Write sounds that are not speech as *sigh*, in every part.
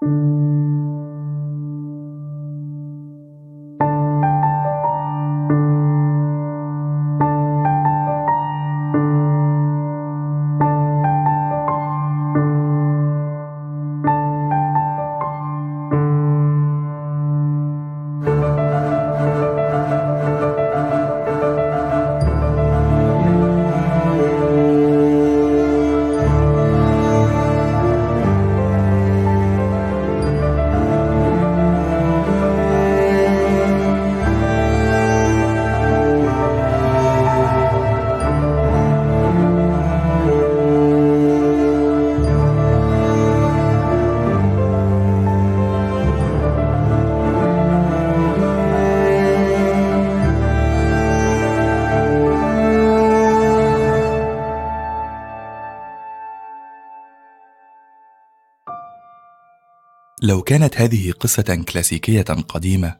Música لو كانت هذه قصة كلاسيكية قديمة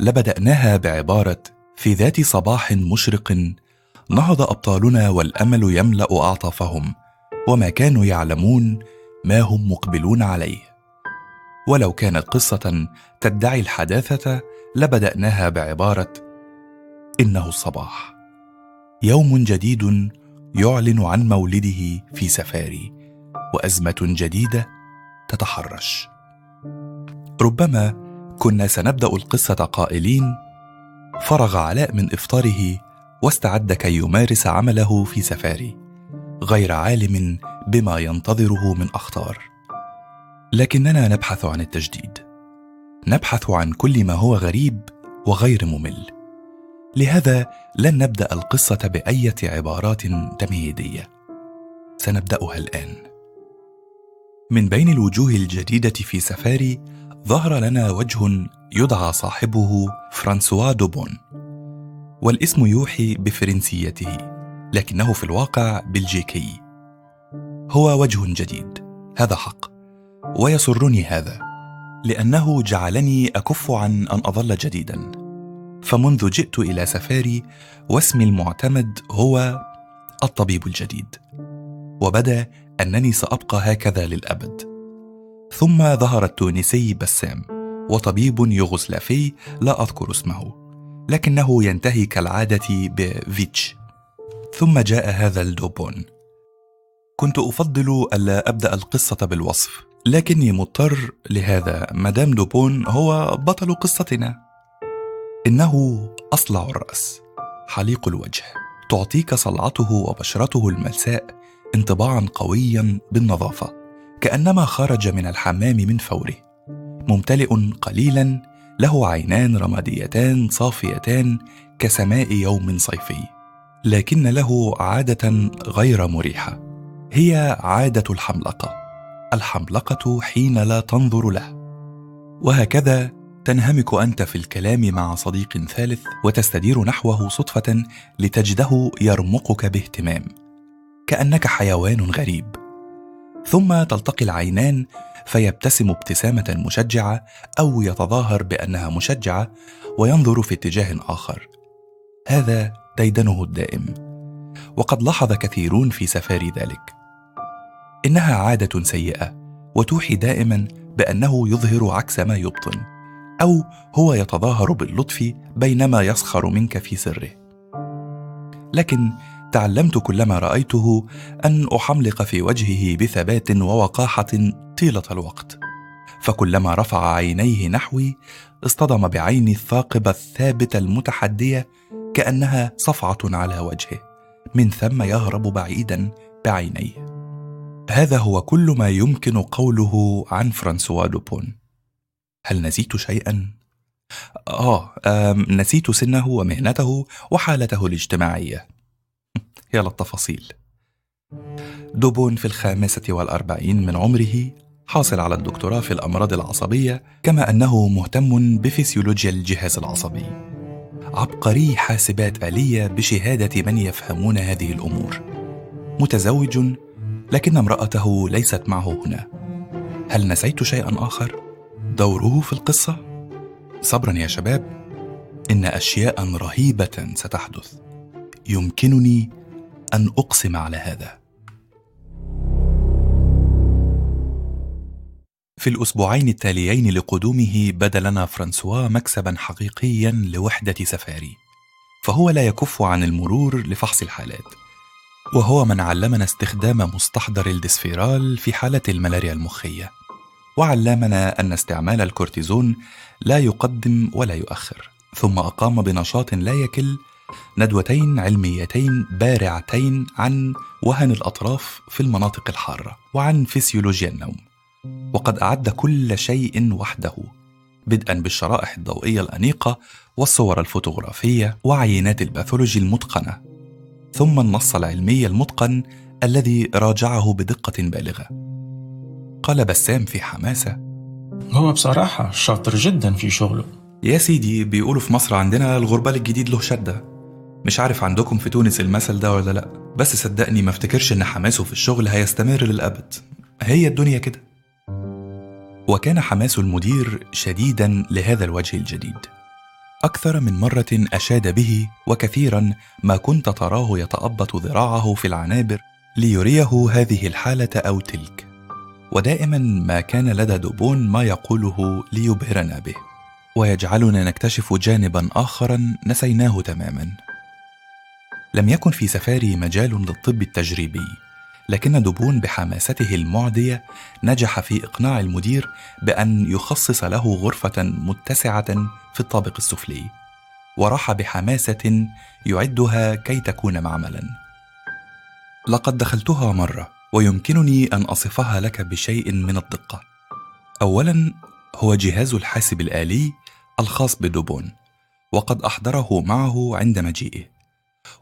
لبدأناها بعبارة في ذات صباح مشرق نهض أبطالنا والأمل يملأ أعطافهم وما كانوا يعلمون ما هم مقبلون عليه ولو كانت قصة تدعي الحداثة لبدأناها بعبارة إنه الصباح يوم جديد يعلن عن مولده في سفاري وأزمة جديدة تتحرش. ربما كنا سنبدأ القصة قائلين فرغ علاء من إفطاره واستعد كي يمارس عمله في سفاري غير عالم بما ينتظره من أخطار. لكننا نبحث عن التجديد. نبحث عن كل ما هو غريب وغير ممل. لهذا لن نبدأ القصة بايه عبارات تمهيدية. سنبدأها الآن. من بين الوجوه الجديدة في سفاري ظهر لنا وجه يدعى صاحبه فرانسوا دوبون والاسم يوحي بفرنسيته لكنه في الواقع بلجيكي. هو وجه جديد هذا حق ويسرني هذا لأنه جعلني أكف عن أن أظل جديدا. فمنذ جئت إلى سفاري واسمي المعتمد هو الطبيب الجديد وبدأ أنني سأبقى هكذا للأبد. ثم ظهر التونسي بسام وطبيب يوغوسلافي لا أذكر اسمه لكنه ينتهي كالعادة بفيتش ثم جاء هذا الدوبون. كنت أفضل ألا أبدأ القصة بالوصف لكني مضطر لهذا. مدام دوبون هو بطل قصتنا. إنه أصلع الرأس حليق الوجه تعطيك صلعته وبشرته الملساء انطباعا قويا بالنظافة. كأنما خرج من الحمام من فوره ممتلئ قليلا له عينان رماديتان صافيتان كسماء يوم صيفي لكن له عادة غير مريحة هي عادة الحملقة الحملقة حين لا تنظر له. وهكذا تنهمك أنت في الكلام مع صديق ثالث وتستدير نحوه صدفة لتجده يرمقك باهتمام كأنك حيوان غريب. ثم تلتقي العينان فيبتسم ابتسامة مشجعة أو يتظاهر بأنها مشجعة وينظر في اتجاه آخر. هذا ديدنه الدائم. وقد لاحظ كثيرون في سفاري ذلك. إنها عادة سيئة وتوحي دائما بأنه يظهر عكس ما يبطن أو هو يتظاهر باللطف بينما يسخر منك في سره. لكن تعلمت كلما رأيته أن أحملق في وجهه بثبات ووقاحة طيلة الوقت. فكلما رفع عينيه نحوي اصطدم بعيني الثاقبه الثابته المتحدية كأنها صفعة على وجهه من ثم يهرب بعيدا بعينيه. هذا هو كل ما يمكن قوله عن فرانسوا دوبون. هل نسيت شيئا؟ آه نسيت سنه ومهنته وحالته الاجتماعية. يا للتفاصيل دوبون في الخامسة والأربعين من عمره حاصل على الدكتوراه في الأمراض العصبية كما أنه مهتم بفسيولوجيا الجهاز العصبي. عبقري حاسبات آلية بشهادة من يفهمون هذه الأمور. متزوج لكن امرأته ليست معه هنا. هل نسيت شيئا آخر؟ دوره في القصة؟ صبرا يا شباب إن أشياء رهيبة ستحدث. يمكنني أن أقسم على هذا. في الأسبوعين التاليين لقدومه بدا لنا فرانسوا مكسبا حقيقيا لوحدة سفاري فهو لا يكف عن المرور لفحص الحالات وهو من علمنا استخدام مستحضر الدسفيرال في حالة الملاريا المخية وعلمنا أن استعمال الكورتيزون لا يقدم ولا يؤخر ثم أقام بنشاط لا يكل ندوتين علميتين بارعتين عن وهن الأطراف في المناطق الحارة وعن فسيولوجيا النوم. وقد أعد كل شيء وحده بدءا بالشرائح الضوئية الأنيقة والصور الفوتوغرافية وعينات ال pathology المتقنة ثم النص العلمي المتقن الذي راجعه بدقة بالغة. قال بسام في حماسة هو بصراحة شاطر جدا في شغله. يا سيدي بيقولوا في مصر عندنا الغربال الجديد له شدة. مش عارف عندكم في تونس المثل ده ولا لأ بس صدقني ما افتكرش إن حماسه في الشغل هيستمر للأبد. هي الدنيا كده. وكان حماس المدير شديدا لهذا الوجه الجديد. أكثر من مرة أشاد به وكثيرا ما كنت تراه يتأبط ذراعه في العنابر ليريه هذه الحالة أو تلك. ودائما ما كان لدى دوبون ما يقوله ليبهرنا به. ويجعلنا نكتشف جانبا اخرا نسيناه تماما. لم يكن في سفاري مجال للطب التجريبي لكن دوبون بحماسته المعدية نجح في إقناع المدير بأن يخصص له غرفة متسعة في الطابق السفلي وراح بحماسة يعدها كي تكون معملا. لقد دخلتها مرة ويمكنني أن أصفها لك بشيء من الدقة. اولا هو جهاز الحاسب الآلي الخاص بدوبون وقد أحضره معه عند مجيئه.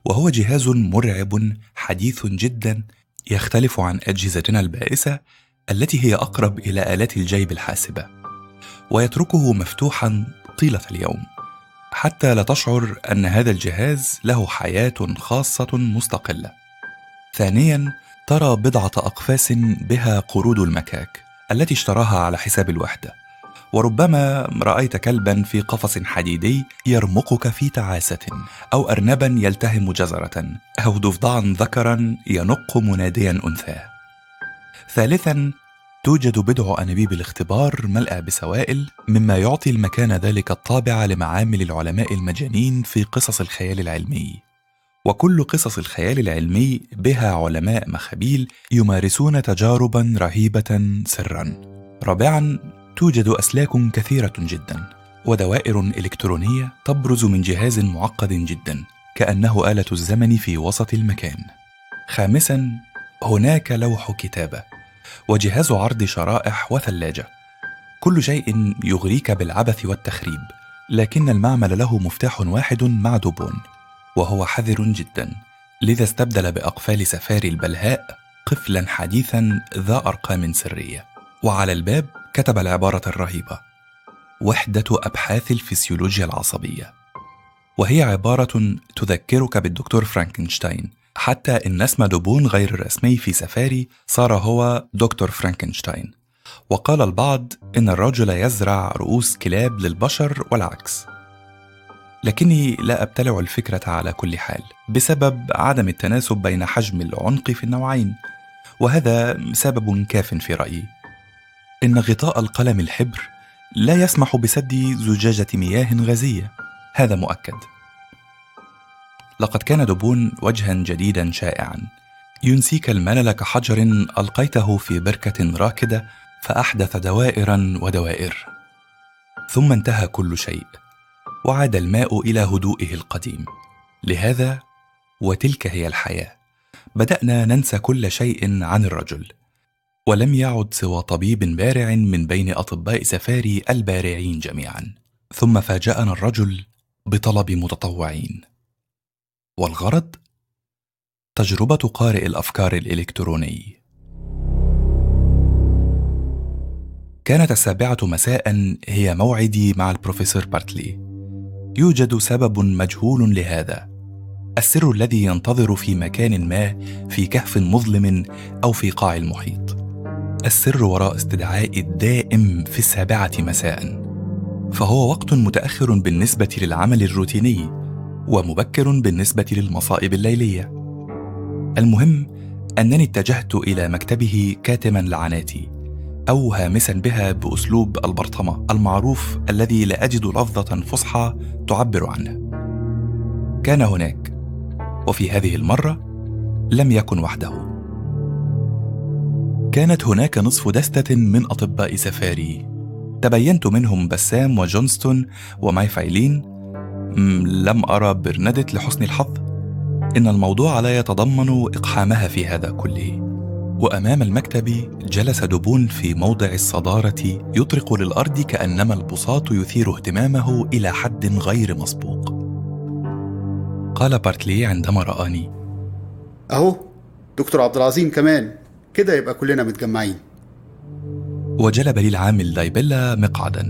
وهو جهاز مرعب حديث جدا يختلف عن أجهزتنا البائسة التي هي أقرب إلى آلات الجيب الحاسبة ويتركه مفتوحا طيلة اليوم. حتى لا تشعر أن هذا الجهاز له حياة خاصة مستقلة. ثانيا ترى بضعة أقفاس بها قرود المكاك التي اشتراها على حساب الوحدة. وربما رأيت كلبا في قفص حديدي يرمقك في تعاسة أو ارنبا يلتهم جزرة أو ضفدعا ذكرا ينق مناديا انثاه ثالثا توجد بضع أنابيب الاختبار ملأى بسوائل مما يعطي المكان ذلك الطابع لمعامل العلماء المجانين في قصص الخيال العلمي. وكل قصص الخيال العلمي بها علماء مخابيل يمارسون تجاربا رهيبة سرا. رابعا توجد أسلاك كثيرة جدا ودوائر إلكترونية تبرز من جهاز معقد جدا كأنه آلة الزمن في وسط المكان. خامسا هناك لوح كتابة وجهاز عرض شرائح وثلاجة. كل شيء يغريك بالعبث والتخريب لكن المعمل له مفتاح واحد مع دبون وهو حذر جدا. لذا استبدل بأقفال سفاري البلهاء قفلا حديثا ذا أرقام سرية. وعلى الباب كتب العبارة الرهيبة: وحدة أبحاث الفسيولوجيا العصبية. وهي عبارة تذكرك بالدكتور فرانكنشتاين، حتى إن اسم دوبون غير الرسمي في سفاري صار هو دكتور فرانكنشتاين. وقال البعض إن الرجل يزرع رؤوس كلاب للبشر والعكس. لكني لا أبتلع الفكرة على كل حال، بسبب عدم التناسب بين حجم العنق في النوعين، وهذا سبب كاف في رأيي. إن غطاء القلم الحبر لا يسمح بسد زجاجة مياه غازية. هذا مؤكد. لقد كان دبون وجها جديدا شائعا. ينسيك الملل كحجر ألقيته في بركة راكدة فأحدث دوائرا ودوائر. ثم انتهى كل شيء. وعاد الماء إلى هدوئه القديم. لهذا وتلك هي الحياة. بدأنا ننسى كل شيء عن الرجل. ولم يعد سوى طبيب بارع من بين أطباء سفاري البارعين جميعا. ثم فاجأنا الرجل بطلب متطوعين. والغرض؟ تجربة قارئ الأفكار الإلكتروني. كانت السابعة مساء هي موعدي مع البروفيسور بارتلي. يوجد سبب مجهول لهذا. السر الذي ينتظر في مكان ما في كهف مظلم أو في قاع المحيط. السر وراء استدعائي الدائم في السابعة مساء. فهو وقت متأخر بالنسبة للعمل الروتيني ومبكر بالنسبة للمصائب الليلية. المهم أنني اتجهت إلى مكتبه كاتما لعناتي أو هامسا بها بأسلوب البرطمة المعروف الذي لا أجد لفظة فصحى تعبر عنه. كان هناك وفي هذه المرة لم يكن وحده. كانت هناك نصف دستة من أطباء سفاري. تبينت منهم بسام وجونستون ومايفايلين لم أرى برنادت لحسن الحظ. إن الموضوع لا يتضمن إقحامها في هذا كله. وأمام المكتب جلس دبون في موضع الصدارة يطرق للأرض كأنما البساط يثير اهتمامه إلى حد غير مسبوق. قال بارتلي عندما رآني. أهو دكتور عبد العظيم كمان. كده يبقى كلنا متجمعين. وجلب لي العامل دايبيلا مقعدا.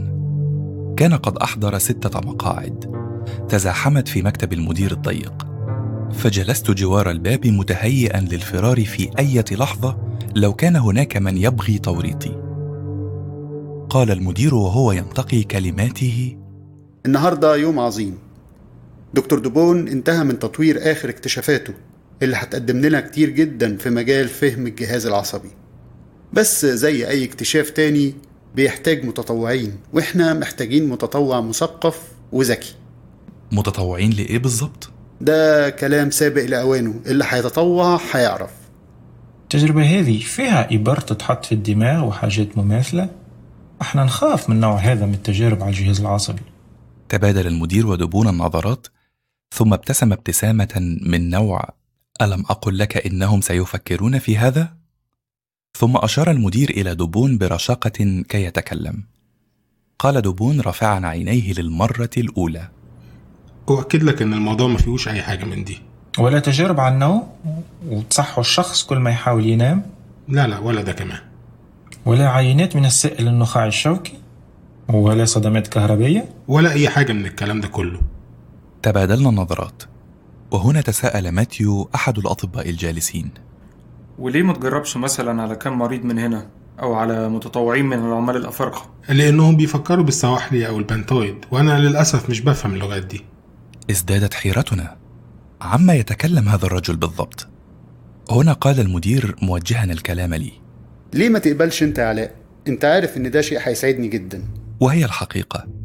كان قد أحضر ستة مقاعد. تزاحمت في مكتب المدير الضيق. فجلست جوار الباب متهيئا للفرار في أي لحظة لو كان هناك من يبغي توريطي. قال المدير وهو ينتقي كلماته النهاردة يوم عظيم. دكتور دوبون انتهى من تطوير آخر اكتشافاته. اللي هتقدم لنا كتير جدا في مجال فهم الجهاز العصبي. بس زي أي اكتشاف تاني بيحتاج متطوعين وإحنا محتاجين متطوع مثقف وذكي. متطوعين لإيه بالظبط؟ ده كلام سابق لأوانه اللي هيتطوع هيعرف. التجربة هذه فيها إبر تتحط في الدماغ وحاجات مماثلة؟ إحنا نخاف من نوع هذا من التجارب على الجهاز العصبي. تبادل المدير ودبون النظرات ثم ابتسم ابتسامة من نوع ألم أقل لك إنهم سيفكرون في هذا؟ ثم أشار المدير إلى دبون برشاقة كي يتكلم. قال دبون رافعا عينيه للمرة الأولى. أؤكد لك إن الموضوع ما فيهوش أي حاجة من دي. ولا تجارب على النوم وتصحوا الشخص كل ما يحاول ينام. لا لا ولا ده كمان. ولا عينات من السائل النخاعي الشوكي ولا صدمات كهربية. ولا أي حاجة من الكلام ده كله. تبادلنا النظرات. وهنا تساءل ماتيو أحد الأطباء الجالسين. وليه ما تجربش مثلا على كم مريض من هنا أو على متطوعين من العمال الأفارقة؟ لأنهم بيفكروا بالسواحلي أو البنتويد وأنا للأسف مش بفهم اللغات دي. ازدادت حيرتنا. عما يتكلم هذا الرجل بالضبط؟ هنا قال المدير موجها الكلام لي. ليه ما تقبلش أنت يا علاء؟ أنت عارف إن ده شيء هيساعدني جدا. وهي الحقيقة.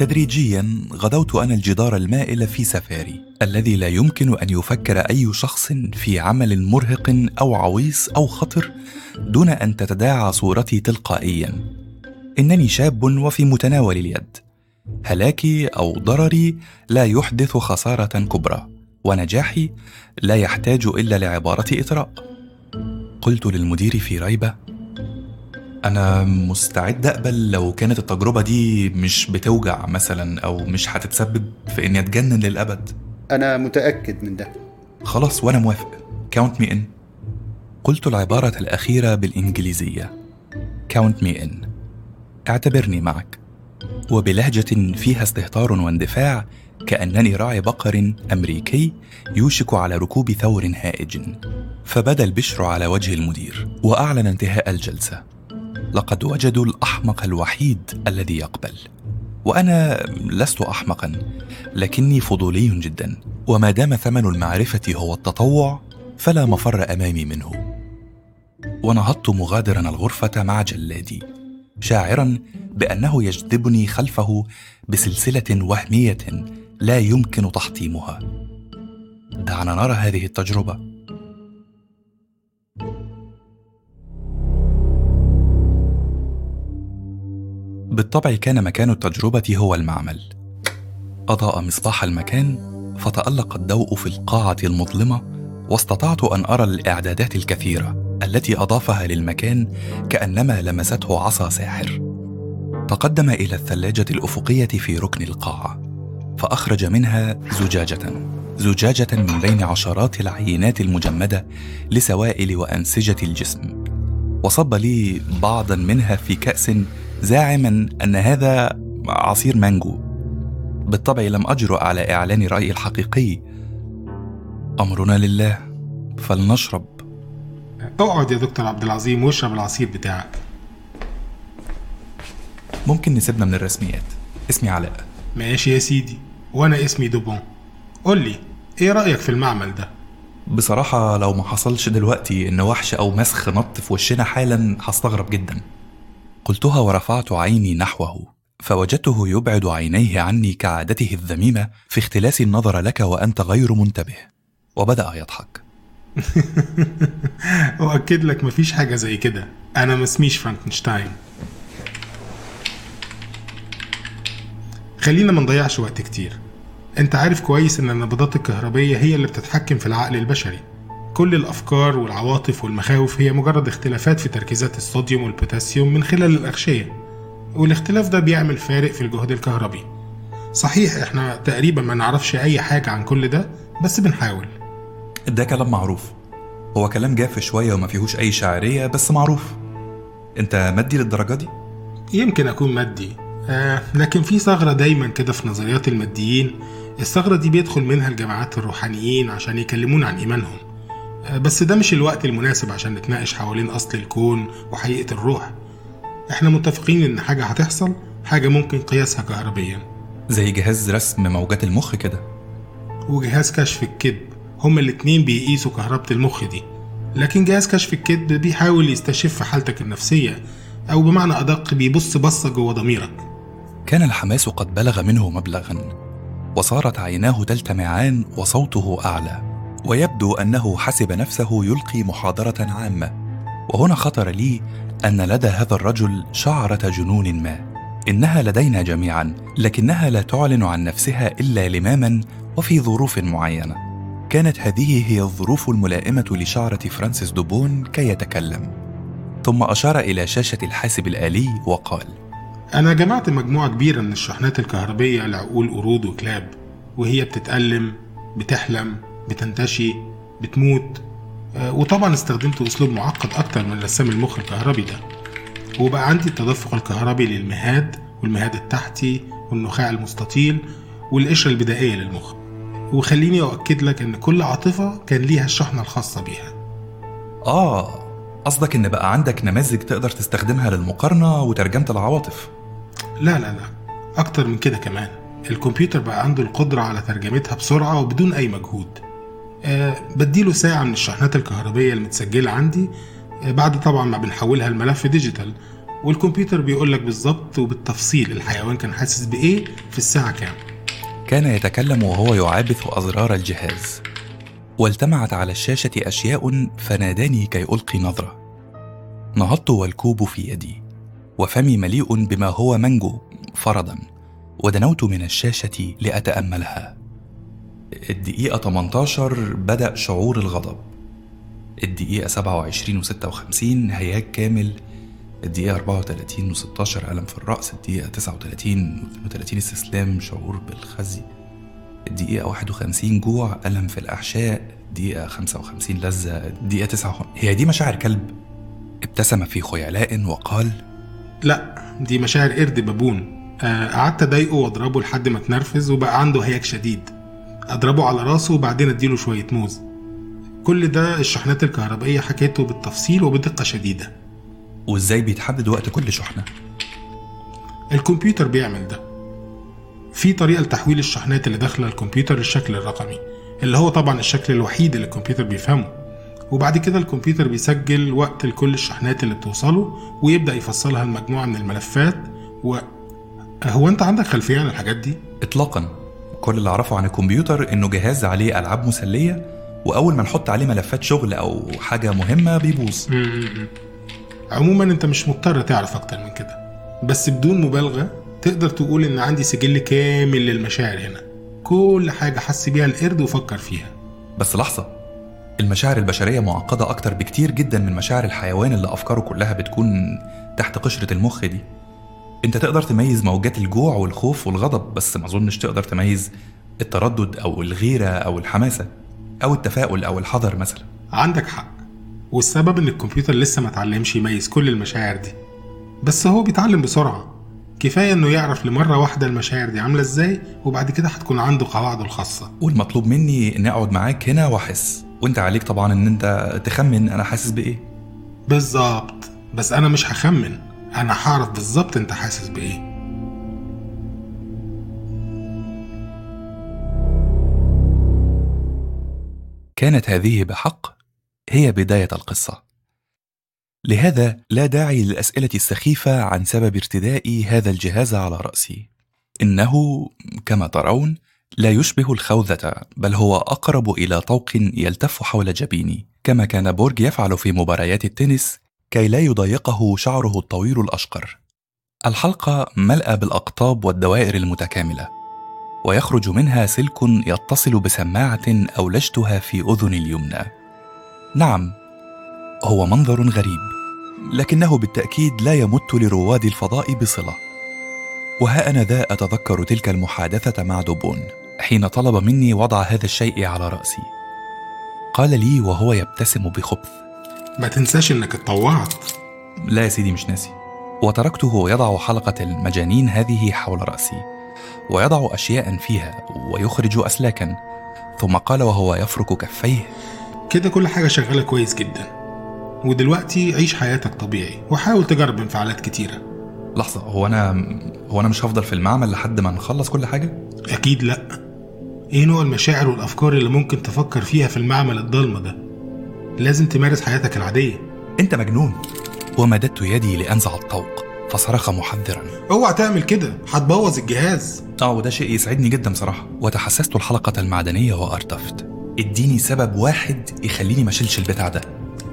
تدريجيا غدوت أنا الجدار المائل في سفاري الذي لا يمكن أن يفكر أي شخص في عمل مرهق أو عويص أو خطر دون أن تتداعى صورتي تلقائيا. إنني شاب وفي متناول اليد. هلاكي أو ضرري لا يحدث خسارة كبرى ونجاحي لا يحتاج إلا لعبارة إثراء قلت للمدير في ريبة أنا مستعد أقبل لو كانت التجربة دي مش بتوجع مثلا أو مش هتتسبب في إني أتجنن للأبد. أنا متأكد من ده. خلاص وأنا موافق. كاونت مي إن قلت العبارة الأخيرة بالإنجليزية. count me in اعتبرني معك. وبلهجة فيها استهتار واندفاع كأنني راعي بقر أمريكي يوشك على ركوب ثور هائج. فبدأ البشر على وجه المدير وأعلن انتهاء الجلسة. لقد وجدوا الأحمق الوحيد الذي يقبل. وأنا لست أحمقا لكني فضولي جدا. وما دام ثمن المعرفة هو التطوع فلا مفر أمامي منه. ونهضت مغادرا الغرفة مع جلادي شاعرا بأنه يجذبني خلفه بسلسلة وهمية لا يمكن تحطيمها. دعنا نرى هذه التجربة. بالطبع كان مكان التجربة هو المعمل. أضاء مصباح المكان فتألق الضوء في القاعة المظلمة واستطعت أن أرى الإعدادات الكثيرة التي أضافها للمكان كأنما لمسته عصا ساحر. تقدم إلى الثلاجة الأفقية في ركن القاعة فأخرج منها زجاجة. زجاجة من بين عشرات العينات المجمدة لسوائل وأنسجة الجسم. وصب لي بعضا منها في كأس زاعما أن هذا عصير مانجو. بالطبع لم أجرؤ على إعلان رأيي الحقيقي. أمرنا لله فلنشرب. أقعد يا دكتور عبد العظيم واشرب العصير بتاعك. ممكن نسيبنا من الرسميات. اسمي علاء. ماشي يا سيدي. وأنا اسمي دوبون. قول لي إيه رأيك في المعمل ده؟ بصراحة لو ما حصلش دلوقتي إن وحش أو مسخ نط في وشنا حالا هستغرب جدا. قلتها ورفعت عيني نحوه فوجدته يبعد عينيه عني كعادته الذميمة في اختلاس النظر لك وأنت غير منتبه. وبدأ يضحك. *laughs* وأكد لك مفيش حاجة زي كده. أنا ما اسميش فرانكنشتاين. خلينا ما نضيعش وقت كتير. أنت عارف كويس إن النبضات الكهربية هي اللي بتتحكم في العقل البشري. كل الأفكار والعواطف والمخاوف هي مجرد اختلافات في تركيزات الصوديوم والبوتاسيوم من خلال الأغشية والاختلاف ده بيعمل فارق في الجهد الكهربي. صحيح إحنا تقريبا ما نعرفش أي حاجة عن كل ده بس بنحاول. ده كلام معروف. هو كلام جاف شوية وما فيهوش أي شاعرية بس معروف. أنت مادي للدرجة دي؟ يمكن أكون مادي آه لكن في ثغرة دايما كده في نظريات الماديين الثغرة دي بيدخل منها الجماعات الروحانيين عشان يكلمونا عن إيمانهم. بس ده مش الوقت المناسب عشان نتناقش حوالين أصل الكون وحقيقة الروح. إحنا متفقين إن حاجة هتحصل حاجة ممكن قياسها كهربيا. زي جهاز رسم موجات المخ كده. وجهاز كشف الكذب هما الاتنين بيقيسوا كهربة المخ دي. لكن جهاز كشف الكذب بيحاول يستشف حالتك النفسية أو بمعنى أدق بيبص بصة جوه ضميرك. كان الحماس قد بلغ منه مبلغا وصارت عيناه تلتمعان وصوته أعلى. ويبدو أنه حسب نفسه يلقي محاضرة عامة. وهنا خطر لي أن لدى هذا الرجل شعرة جنون ما. إنها لدينا جميعا لكنها لا تعلن عن نفسها إلا لماما وفي ظروف معينة. كانت هذه هي الظروف الملائمة لشعرة فرانسيس دوبون كي يتكلم. ثم أشار إلى شاشة الحاسب الآلي وقال أنا جمعت مجموعة كبيرة من الشحنات الكهربية لعقول قرود وكلاب وهي بتتألم بتحلم بتنتشي بتموت. آه، وطبعا استخدمت أسلوب معقد أكتر من رسام المخ الكهربي ده. وبقى عندي التدفق الكهربي للمهاد والمهاد التحتي والنخاع المستطيل والقشرة البدائية للمخ. وخليني أؤكد لك إن كل عاطفة كان ليها الشحنة الخاصة بيها. آه قصدك إن بقى عندك نماذج تقدر تستخدمها للمقارنة وترجمة العواطف. لا لا لا أكتر من كده كمان. الكمبيوتر بقى عنده القدرة على ترجمتها بسرعة وبدون أي مجهود. بديله ساعة من الشحنات الكهربية المتسجلة عندي. أه بعد طبعا ما بنحولها لملف ديجيتال. والكمبيوتر بيقول لك بالظبط وبالتفصيل الحيوان كان حاسس بإيه في الساعة كام. كان يتكلم وهو يعابث أزرار الجهاز. والتمعت على الشاشة أشياء فناداني كي ألقي نظرة. نهضت والكوب في يدي وفمي مليء بما هو منجو فرضا. ودنوت من الشاشة لأتأملها. الدقيقة 18 بدأ شعور الغضب. الدقيقة 27 و 56 هياج كامل. الدقيقة 34 و 16 ألم في الرأس. الدقيقة 39 و 32 استسلام شعور بالخزي. الدقيقة 51 جوع ألم في الأحشاء الدقيقة 55 لذة. الدقيقة 59 هي دي مشاعر كلب. ابتسم في خيلاء وقال لا دي مشاعر قرد بابون. آه، قعدت أضايقه وأضربه لحد ما اتنرفز وبقى عنده هياج شديد. أضربه على راسه وبعدين أديله شوية موز. كل ده الشحنات الكهربائية حكيته بالتفصيل وبدقة شديدة. وإزاي بيتحدد وقت كل شحنة؟ الكمبيوتر بيعمل ده. في طريقة لتحويل الشحنات اللي داخلة الكمبيوتر للشكل الرقمي اللي هو طبعا الشكل الوحيد اللي الكمبيوتر بيفهمه. وبعد كده الكمبيوتر بيسجل وقت لكل الشحنات اللي بتوصله ويبدأ يفصلها لمجموعة من الملفات و هو أنت عندك خلفية عن الحاجات دي؟ إطلاقا. كل اللي أعرفه عن الكمبيوتر إنه جهاز عليه ألعاب مسلية وأول ما نحط عليه ملفات شغل أو حاجة مهمة بيبوظ. عموما أنت مش مضطر تعرف أكتر من كده. بس بدون مبالغة تقدر تقول إن عندي سجل كامل للمشاعر هنا. كل حاجة حس بيها القرد وفكر فيها. بس لحظة المشاعر البشرية معقدة أكتر بكتير جدا من مشاعر الحيوان اللي أفكاره كلها بتكون تحت قشرة المخ دي. أنت تقدر تميز موجات الجوع والخوف والغضب بس ما أظنش تقدر تميز التردد أو الغيرة أو الحماسة أو التفاؤل أو الحذر مثلا. عندك حق. والسبب إن الكمبيوتر لسه ما اتعلمش يميز كل المشاعر دي. بس هو بيتعلم بسرعة. كفاية إنه يعرف لمرة واحدة المشاعر دي عاملة إزاي وبعد كده هتكون عنده قواعده الخاصة. والمطلوب مني إني أقعد معاك هنا وأحس. وأنت عليك طبعا إن أنت تخمن أنا حاسس بإيه. بالظبط. بس أنا مش هخمن. أنا هعرف بالظبط أنت حاسس بإيه كانت هذه بحق هي بداية القصة. لهذا لا داعي للأسئلة السخيفة عن سبب ارتدائي هذا الجهاز على رأسي. إنه كما ترون لا يشبه الخوذة بل هو أقرب إلى طوق يلتف حول جبيني كما كان بورج يفعل في مباريات التنس كي لا يضايقه شعره الطويل الأشقر. الحلقة ملأى بالأقطاب والدوائر المتكاملة ويخرج منها سلك يتصل بسماعة أولجتها في أذني اليمنى. نعم، هو منظر غريب، لكنه بالتأكيد لا يمت لرواد الفضاء بصلة. وها أنا ذا أتذكر تلك المحادثة مع دوبون حين طلب مني وضع هذا الشيء على رأسي. قال لي وهو يبتسم بخبث: ما تنساش إنك اتطوعت. لا يا سيدي مش ناسي. وتركته يضع حلقة المجانين هذه حول رأسي. ويضع أشياء فيها ويخرج أسلاكا. ثم قال وهو يفرك كفيه. كده كل حاجة شغالة كويس جدا. ودلوقتي عيش حياتك طبيعي. وحاول تجرب انفعالات كتيرة. لحظة هو أنا هو أنا مش هفضل في المعمل لحد ما نخلص كل حاجة؟ أكيد لأ. إيه نوع المشاعر والأفكار اللي ممكن تفكر فيها في المعمل الضلمة ده؟ لازم تمارس حياتك العادية. أنت مجنون. ومددت يدي لأنزع الطوق فصرخ محذرا. أوعى تعمل كده. هتبوظ الجهاز. آه وده شيء يسعدني جدا بصراحة وتحسست الحلقة المعدنية وأرتفت اديني سبب واحد يخليني ما أشيلش البتاع ده.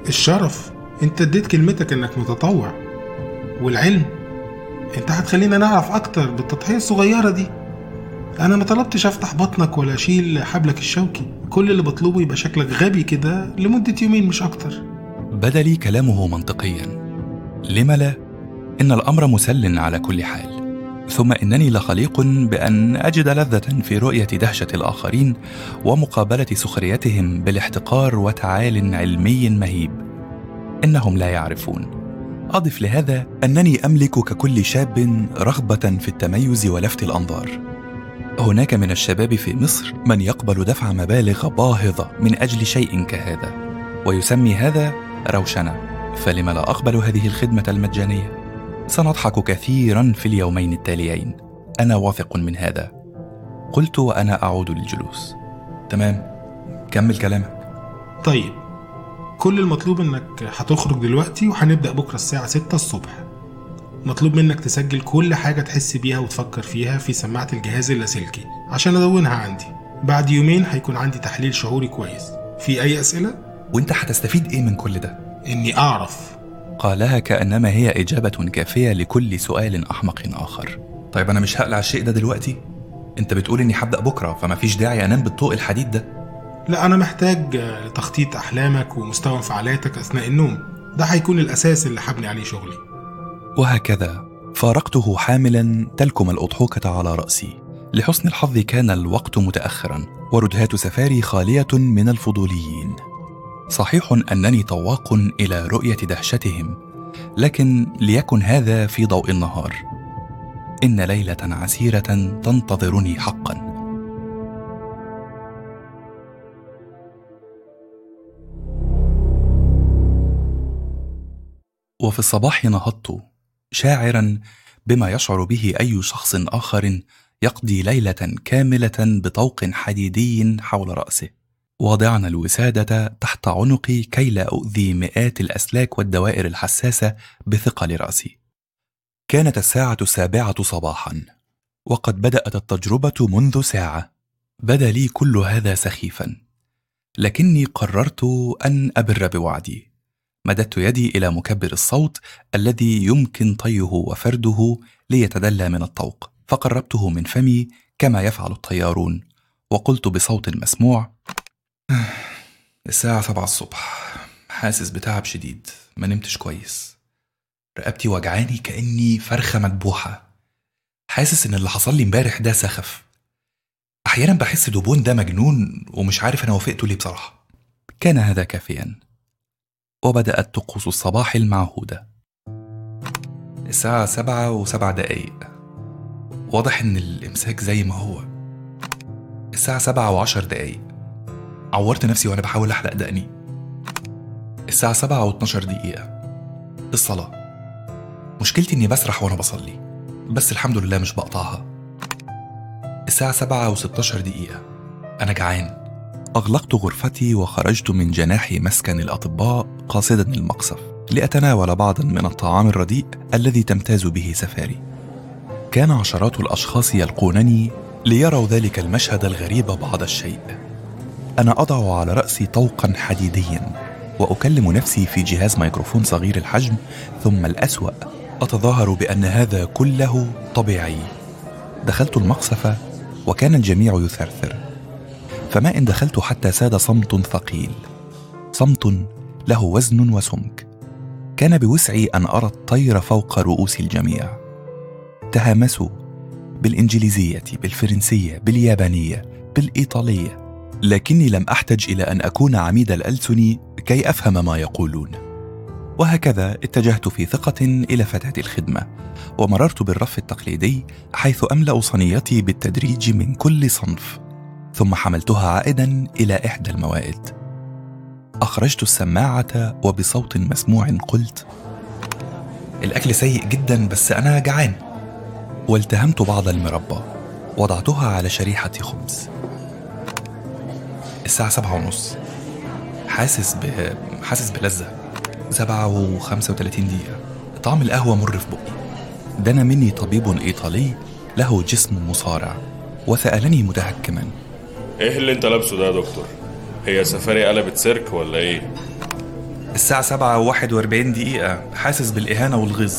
الشرف. أنت اديت كلمتك إنك متطوع. والعلم. أنت هتخلينا نعرف أكتر بالتضحية الصغيرة دي. أنا ما طلبتش أفتح بطنك ولا أشيل حبلك الشوكي. كل اللي بطلبه يبقى شكلك غبي كده لمدة يومين مش أكتر. بدا لي كلامه منطقيا. لم لا؟ إن الأمر مسل على كل حال. ثم إنني لخليق بأن أجد لذة في رؤية دهشة الآخرين ومقابلة سخريتهم بالاحتقار وتعال علمي مهيب. إنهم لا يعرفون. أضف لهذا أنني أملك ككل شاب رغبة في التميز ولفت الأنظار. هناك من الشباب في مصر من يقبل دفع مبالغ باهظة من أجل شيء كهذا ويسمي هذا روشنة. فلم لا أقبل هذه الخدمة المجانية؟ سنضحك كثيرا في اليومين التاليين. أنا واثق من هذا. قلت وأنا أعود للجلوس. تمام؟ كمل كلامك. طيب. كل المطلوب إنك هتخرج دلوقتي وهنبدأ بكرة الساعة 6 الصبح. مطلوب منك تسجل كل حاجة تحس بيها وتفكر فيها في سماعة الجهاز اللاسلكي عشان أدونها عندي. بعد يومين هيكون عندي تحليل شعوري كويس. في أي أسئلة؟ وأنت هتستفيد إيه من كل ده؟ إني أعرف. قالها كأنما هي إجابة كافية لكل سؤال أحمق آخر. طيب أنا مش هقلع الشيء ده دلوقتي؟ أنت بتقول إني هبدأ بكرة فما فيش داعي أنام بالطوق الحديد ده؟ لا أنا محتاج آه، تخطيط أحلامك ومستوى انفعالاتك أثناء النوم. ده هيكون الأساس اللي هبني عليه شغلي. وهكذا. فارقته حاملا تلكم الأضحوكة على رأسي. لحسن الحظ كان الوقت متاخرا وردهات سفاري خالية من الفضوليين. صحيح أنني طواق إلى رؤية دهشتهم لكن ليكن هذا في ضوء النهار. إن ليلة عسيرة تنتظرني حقا. وفي الصباح نهضت. شاعرا بما يشعر به أي شخص آخر يقضي ليلة كاملة بطوق حديدي حول رأسه. واضعا الوسادة تحت عنقي كي لا أؤذي مئات الأسلاك والدوائر الحساسة بثقل رأسي. كانت الساعة السابعة صباحا وقد بدأت التجربة منذ ساعة. بدا لي كل هذا سخيفا لكني قررت أن أبر بوعدي. مددت يدي إلى مكبر الصوت الذي يمكن طيه وفرده ليتدلى من الطوق فقربته من فمي كما يفعل الطيارون وقلت بصوت مسموع الساعة سبعة الصبح حاسس بتعب شديد ما نمتش كويس. رقبتي وجعاني كأني فرخة مدبوحة حاسس إن اللي حصل لي امبارح ده سخف. أحيانا بحس دوبون ده مجنون ومش عارف أنا وافقته ليه بصراحة. كان هذا كافيا. وبدأت طقوس الصباح المعهودة. الساعة سبعة وسبع دقايق. واضح إن الإمساك زي ما هو. الساعة سبعة وعشر دقايق. عورت نفسي وأنا بحاول أحلق دقني. الساعة سبعة واتناشر دقيقة. الصلاة. مشكلتي إني بسرح وأنا بصلي بس الحمد لله مش بقطعها. الساعة سبعة وستاشر دقيقة. أنا جعان. أغلقت غرفتي وخرجت من جناح مسكن الأطباء قاصدا المقصف لأتناول بعضا من الطعام الرديء الذي تمتاز به سفاري. كان عشرات الأشخاص يلقونني ليروا ذلك المشهد الغريب بعض الشيء. أنا أضع على رأسي طوقا حديديا وأكلم نفسي في جهاز ميكروفون صغير الحجم ثم الأسوأ. أتظاهر بأن هذا كله طبيعي. دخلت المقصف وكان الجميع يثرثر. فما إن دخلت حتى ساد صمت ثقيل. صمت له وزن وسمك. كان بوسعي أن أرى الطير فوق رؤوس الجميع. تهامسوا بالإنجليزية بالفرنسية باليابانية بالإيطالية. لكني لم أحتج إلى أن أكون عميد الألسن كي أفهم ما يقولون. وهكذا اتجهت في ثقة إلى فتاة الخدمة ومررت بالرف التقليدي حيث أملأ صينيتي بالتدريج من كل صنف. ثم حملتها عائدا إلى إحدى الموائد. أخرجت السماعة وبصوت مسموع قلت الأكل سيء جدا بس أنا جعان. والتهمت بعض المربى وضعتها على شريحة خبز. الساعة سبعة ونص. حاسس ب... حاسس بلذة. سبعة وخمسة وتلاتين دقيقة. طعم القهوة مر في بقي. دنا مني طبيب إيطالي له جسم مصارع وسألني متهكما إيه اللي انت لابسه ده يا دكتور؟ هي سفاري قلبت سيرك ولا إيه؟ الساعة سبعة وواحد واربعين دقيقة حاسس بالإهانة والغيظ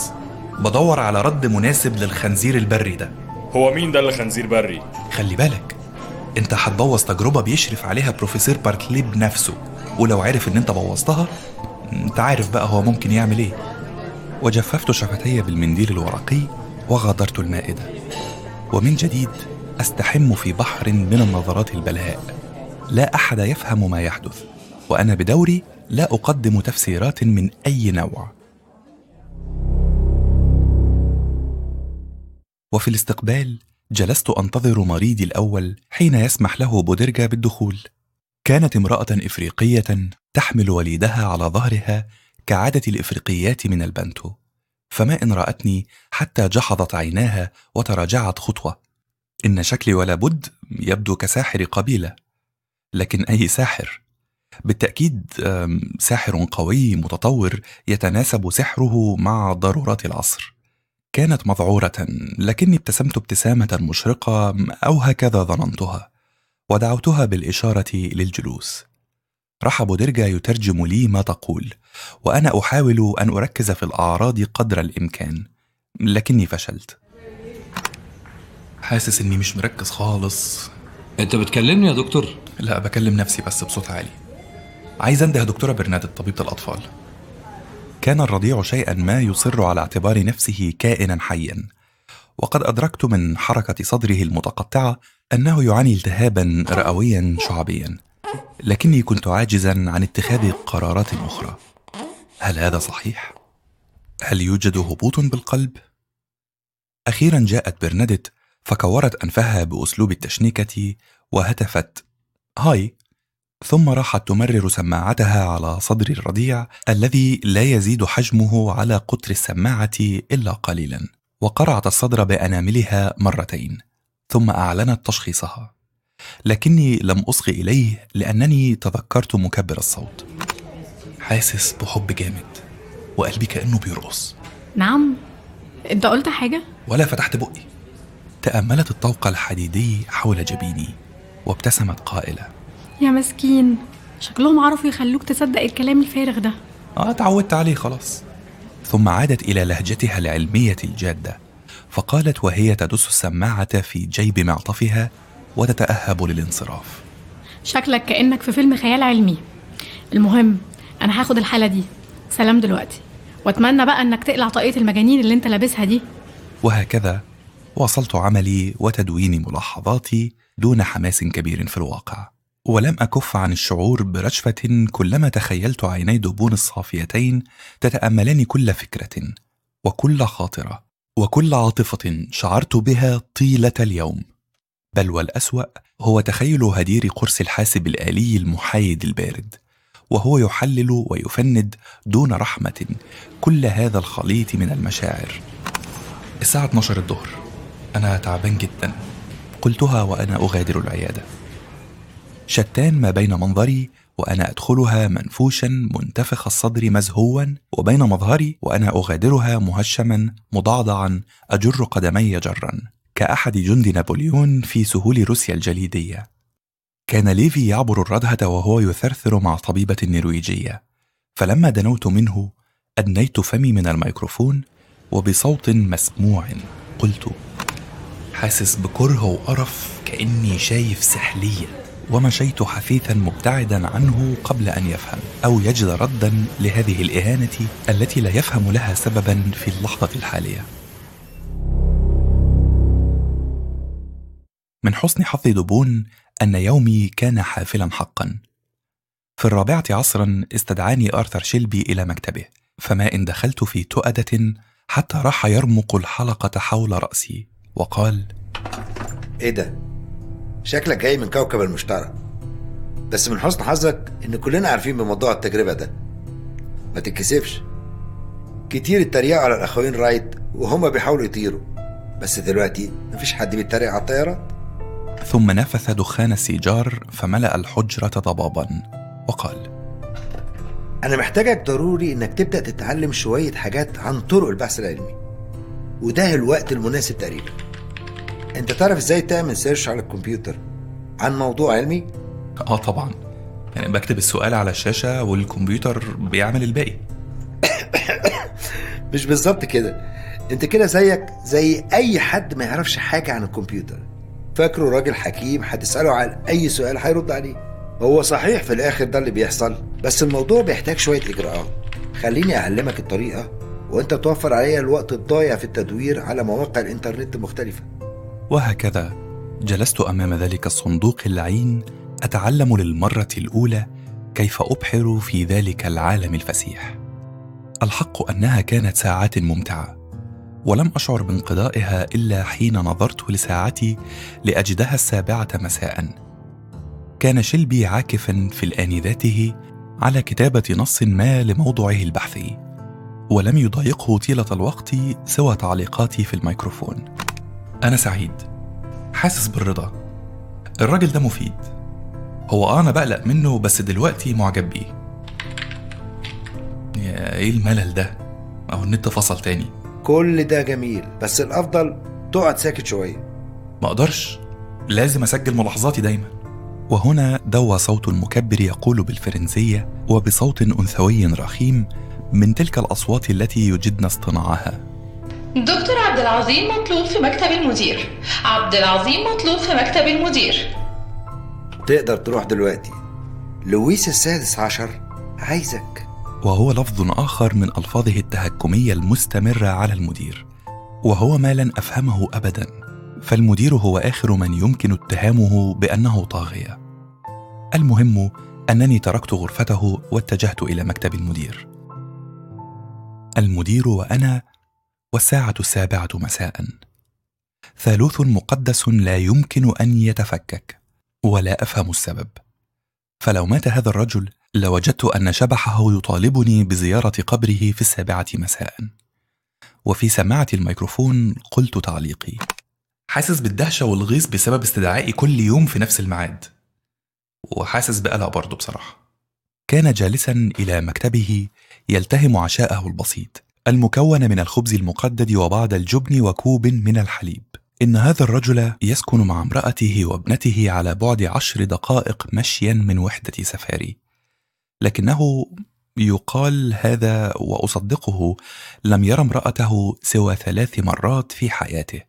بدور على رد مناسب للخنزير البري ده. هو مين ده اللي خنزير بري؟ خلي بالك انت هتبوظ تجربة بيشرف عليها بروفيسور باركلي بنفسه ولو عرف إن انت بوظتها انت عارف بقى هو ممكن يعمل إيه. وجففت شفتي بالمنديل الورقي وغادرت المائدة. ومن جديد أستحم في بحر من النظرات البلهاء لا أحد يفهم ما يحدث وأنا بدوري لا أقدم تفسيرات من أي نوع. وفي الاستقبال جلست أنتظر مريدي الأول حين يسمح له بودرجا بالدخول. كانت امرأة إفريقية تحمل وليدها على ظهرها كعادة الإفريقيات من البنتو. فما إن رأتني حتى جحظت عيناها وتراجعت خطوة. إن شكلي ولا بد يبدو كساحر قبيلة لكن أي ساحر؟ بالتأكيد ساحر قوي متطور يتناسب سحره مع ضرورات العصر. كانت مذعورة لكني ابتسمت ابتسامة مشرقة أو هكذا ظننتها ودعوتها بالإشارة للجلوس. رحب درجا يترجم لي ما تقول وأنا أحاول أن أركز في الأعراض قدر الإمكان لكني فشلت. حاسس إني مش مركز خالص. أنت بتكلمني يا دكتور؟ لا بكلم نفسي بس بصوت عالي. عايز أنده دكتورة برنادت طبيبه الأطفال. كان الرضيع شيئا ما يصر على اعتبار نفسه كائنا حيا. وقد أدركت من حركة صدره المتقطعة أنه يعاني التهابا رئويا شعبيا. لكني كنت عاجزا عن اتخاذ قرارات أخرى. هل هذا صحيح؟ هل يوجد هبوط بالقلب؟ أخيرا جاءت برنادت فكورت أنفها بأسلوب التشنيكة وهتفت. هاي. ثم راحت تمرر سماعتها على صدر الرضيع الذي لا يزيد حجمه على قطر السماعة إلا قليلا وقرعت الصدر بأناملها مرتين ثم أعلنت تشخيصها. لكني لم اصغي إليه لأنني تذكرت مكبر الصوت. حاسس بحب جامد وقلبي كأنه بيرقص. نعم. أنت قلت حاجة؟ ولا فتحت بقي. تأملت الطوق الحديدي حول جبيني وابتسمت قائله يا مسكين شكلهم عرفوا يخلوك تصدق الكلام الفارغ ده. آه تعودت عليه خلاص. ثم عادت إلى لهجتها العلمية الجادة. فقالت وهي تدس السماعة في جيب معطفها وتتأهب للانصراف. شكلك كأنك في فيلم خيال علمي. المهم أنا هاخد الحالة دي. سلام دلوقتي. وأتمنى بقى إنك تقلع طاقية المجانين اللي أنت لابسها دي. وهكذا واصلت عملي وتدوين ملاحظاتي دون حماس كبير في الواقع. ولم أكف عن الشعور برجفه كلما تخيلت عيني دبون الصافيتين تتأملان كل فكرة وكل خاطرة وكل عاطفة شعرت بها طيلة اليوم. بل والأسوأ هو تخيل هدير قرص الحاسب الآلي المحايد البارد وهو يحلل ويفند دون رحمة كل هذا الخليط من المشاعر. الساعة 12 الظهر. أنا تعبان جدا. قلتها وأنا أغادر العيادة. شتان ما بين منظري وأنا أدخلها منفوشا منتفخ الصدر مزهوا وبين مظهري وأنا أغادرها مهشما مضعضعا أجر قدمي جرا. كأحد جند نابليون في سهول روسيا الجليدية. كان ليفي يعبر الردهة وهو يثرثر مع طبيبة نرويجية. فلما دنوت منه أدنيت فمي من الميكروفون وبصوت مسموع قلت حاسس بكره وقرف كأني شايف سحلية. ومشيت حثيثا مبتعدا عنه قبل أن يفهم أو يجد ردا لهذه الإهانة التي لا يفهم لها سببا في اللحظة الحالية. من حسن حظ دبون أن يومي كان حافلا حقا. في الرابعة عصرا استدعاني آرثر شيلبي إلى مكتبه فما إن دخلت في تؤدة حتى راح يرمق الحلقة حول رأسي. وقال إيه ده؟ شكلك جاي من كوكب المشتري. بس من حسن حظك إن كلنا عارفين بموضوع التجربة ده. ما تتكسفش. كتير اتريقوا على الأخوين رايت وهما بيحاولوا يطيروا. بس دلوقتي مفيش حد بيتريق على الطيارات. ثم نفث دخان السيجار فملأ الحجرة ضبابا وقال أنا محتاجك ضروري إنك تبدأ تتعلم شوية حاجات عن طرق البحث العلمي. وده الوقت المناسب تقريبا. انت تعرف إزاي تعمل سيرش على الكمبيوتر؟ عن موضوع علمي؟ آه طبعا. يعني بكتب السؤال على الشاشة والكمبيوتر بيعمل الباقي. *coughs* مش بالظبط كده. انت كده زيك زي أي حد ما يعرفش حاجة عن الكمبيوتر. فاكره راجل حكيم هتسأله عن أي سؤال هيرد عليه. هو صحيح في الآخر ده اللي بيحصل بس الموضوع بيحتاج شوية إجراءات. خليني أعلمك الطريقة وأنت توفر عليا الوقت الضايع في التدوير على مواقع الإنترنت المختلفه وهكذا. جلست أمام ذلك الصندوق اللعين أتعلم للمرة الأولى كيف أبحر في ذلك العالم الفسيح. الحق أنها كانت ساعات ممتعة ولم أشعر بانقضائها إلا حين نظرت لساعتي لأجدها السابعة مساء. كان شلبي عاكفا في الآن ذاته على كتابة نص ما لموضوعه البحثي ولم يضايقه طيلة الوقت سوى تعليقاتي في الميكروفون. أنا سعيد. حاسس بالرضا. الراجل ده مفيد. هو آه أنا بقلق منه بس دلوقتي معجب بيه. يا إيه الملل ده؟ أهو النت فصل تاني. كل ده جميل بس الأفضل تقعد ساكت شوية. ما أقدرش. لازم أسجل ملاحظاتي دايما. وهنا دوى صوت المكبر يقول بالفرنسية وبصوت أنثوي رخيم من تلك الأصوات التي يجدن اصطناعها. دكتور عبد العظيم مطلوب في مكتب المدير. عبد العظيم مطلوب في مكتب المدير. تقدر تروح دلوقتي. لويس السادس عشر عايزك. وهو لفظ آخر من ألفاظه التهكمية المستمرة على المدير. وهو ما لن أفهمه ابدا. فالمدير هو آخر من يمكن اتهامه بأنه طاغية. المهم أنني تركت غرفته واتجهت إلى مكتب المدير. المدير وأنا والساعة السابعة مساء. ثالوث مقدس لا يمكن أن يتفكك ولا أفهم السبب. فلو مات هذا الرجل لوجدت أن شبحه يطالبني بزيارة قبره في السابعة مساء. وفي سماعة الميكروفون قلت تعليقي حاسس بالدهشة والغيظ بسبب استدعائي كل يوم في نفس الميعاد. وحاسس بقلق برضه بصراحة. كان جالسا إلى مكتبه يلتهم عشاءه البسيط. المكون من الخبز المقدد وبعض الجبن وكوب من الحليب. إن هذا الرجل يسكن مع امرأته وابنته على بعد عشر دقائق مشيا من وحدة سفاري. لكنه يقال هذا وأصدقه لم ير امرأته سوى ثلاث مرات في حياته.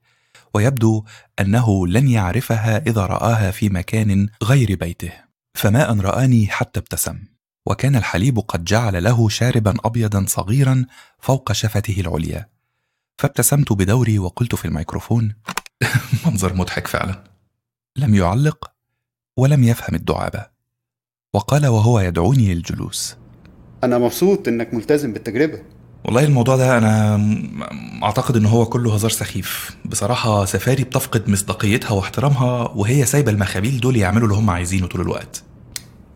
ويبدو أنه لن يعرفها إذا رآها في مكان غير بيته. فما أن رآني حتى ابتسم. وكان الحليب قد جعل له شاربا أبيضا صغيرا فوق شفته العليا. فابتسمت بدوري وقلت في الميكروفون *laughs* منظر مضحك فعلا. لم يعلق ولم يفهم الدعابة. وقال وهو يدعوني للجلوس. أنا مبسوط إنك ملتزم بالتجربة. والله الموضوع ده أنا م- أعتقد إن هو كله هزار سخيف. بصراحة سفاري بتفقد مصداقيتها واحترامها وهي سايبة المخابيل دول يعملوا اللي هم عايزينه طول الوقت.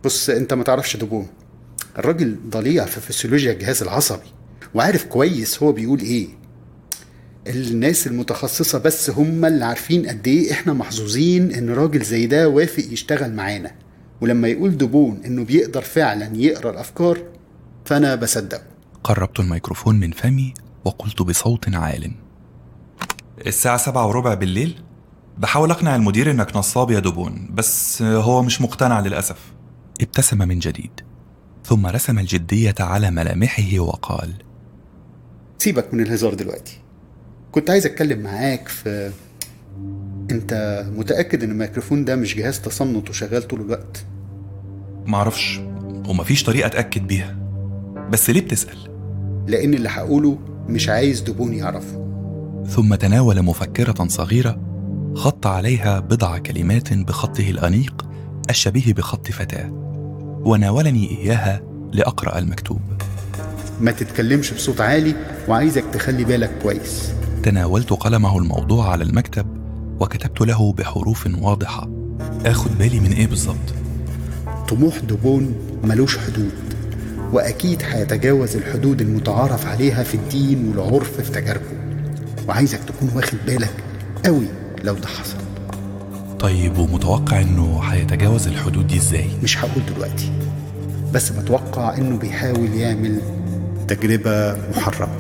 بص أنت ما تعرفش دبون الراجل ضليع في فسيولوجيا الجهاز العصبي وعارف كويس هو بيقول إيه. الناس المتخصصة بس هم اللي عارفين قد إيه إحنا محظوظين إن راجل زي ده وافق يشتغل معانا. ولما يقول دوبون إنه بيقدر فعلا يقرأ الأفكار فأنا بصدقه. قربت الميكروفون من فمي وقلت بصوت عال. الساعة سبعة وربع بالليل؟ بحاول أقنع المدير إنك نصاب يا دبون بس هو مش مقتنع للأسف. ابتسم من جديد ثم رسم الجدية على ملامحه وقال سيبك من الهزار دلوقتي كنت عايز أتكلم معاك في أنت متأكد إن الميكروفون ده مش جهاز تصنت وشغال طول الوقت؟ معرفش ومفيش طريقة أتأكد بيها بس ليه بتسأل؟ لأن اللي هقوله مش عايز دبون يعرفه ثم تناول مفكرة صغيرة خط عليها بضع كلمات بخطه الأنيق الشبيه بخط فتاة. وناولني إياها لأقرأ المكتوب. ما تتكلمش بصوت عالي وعايزك تخلي بالك كويس. تناولت قلمه الموضوع على المكتب وكتبت له بحروف واضحة. آخد بالي من إيه بالظبط؟ طموح دبون ملوش حدود وأكيد هيتجاوز الحدود المتعارف عليها في الدين والعرف في تجاربه. وعايزك تكون واخد بالك قوي لو ده حصل. طيب ومتوقع إنه هيتجاوز الحدود دي إزاي؟ مش هقول دلوقتي بس بتوقع إنه بيحاول يعمل تجربة محرمة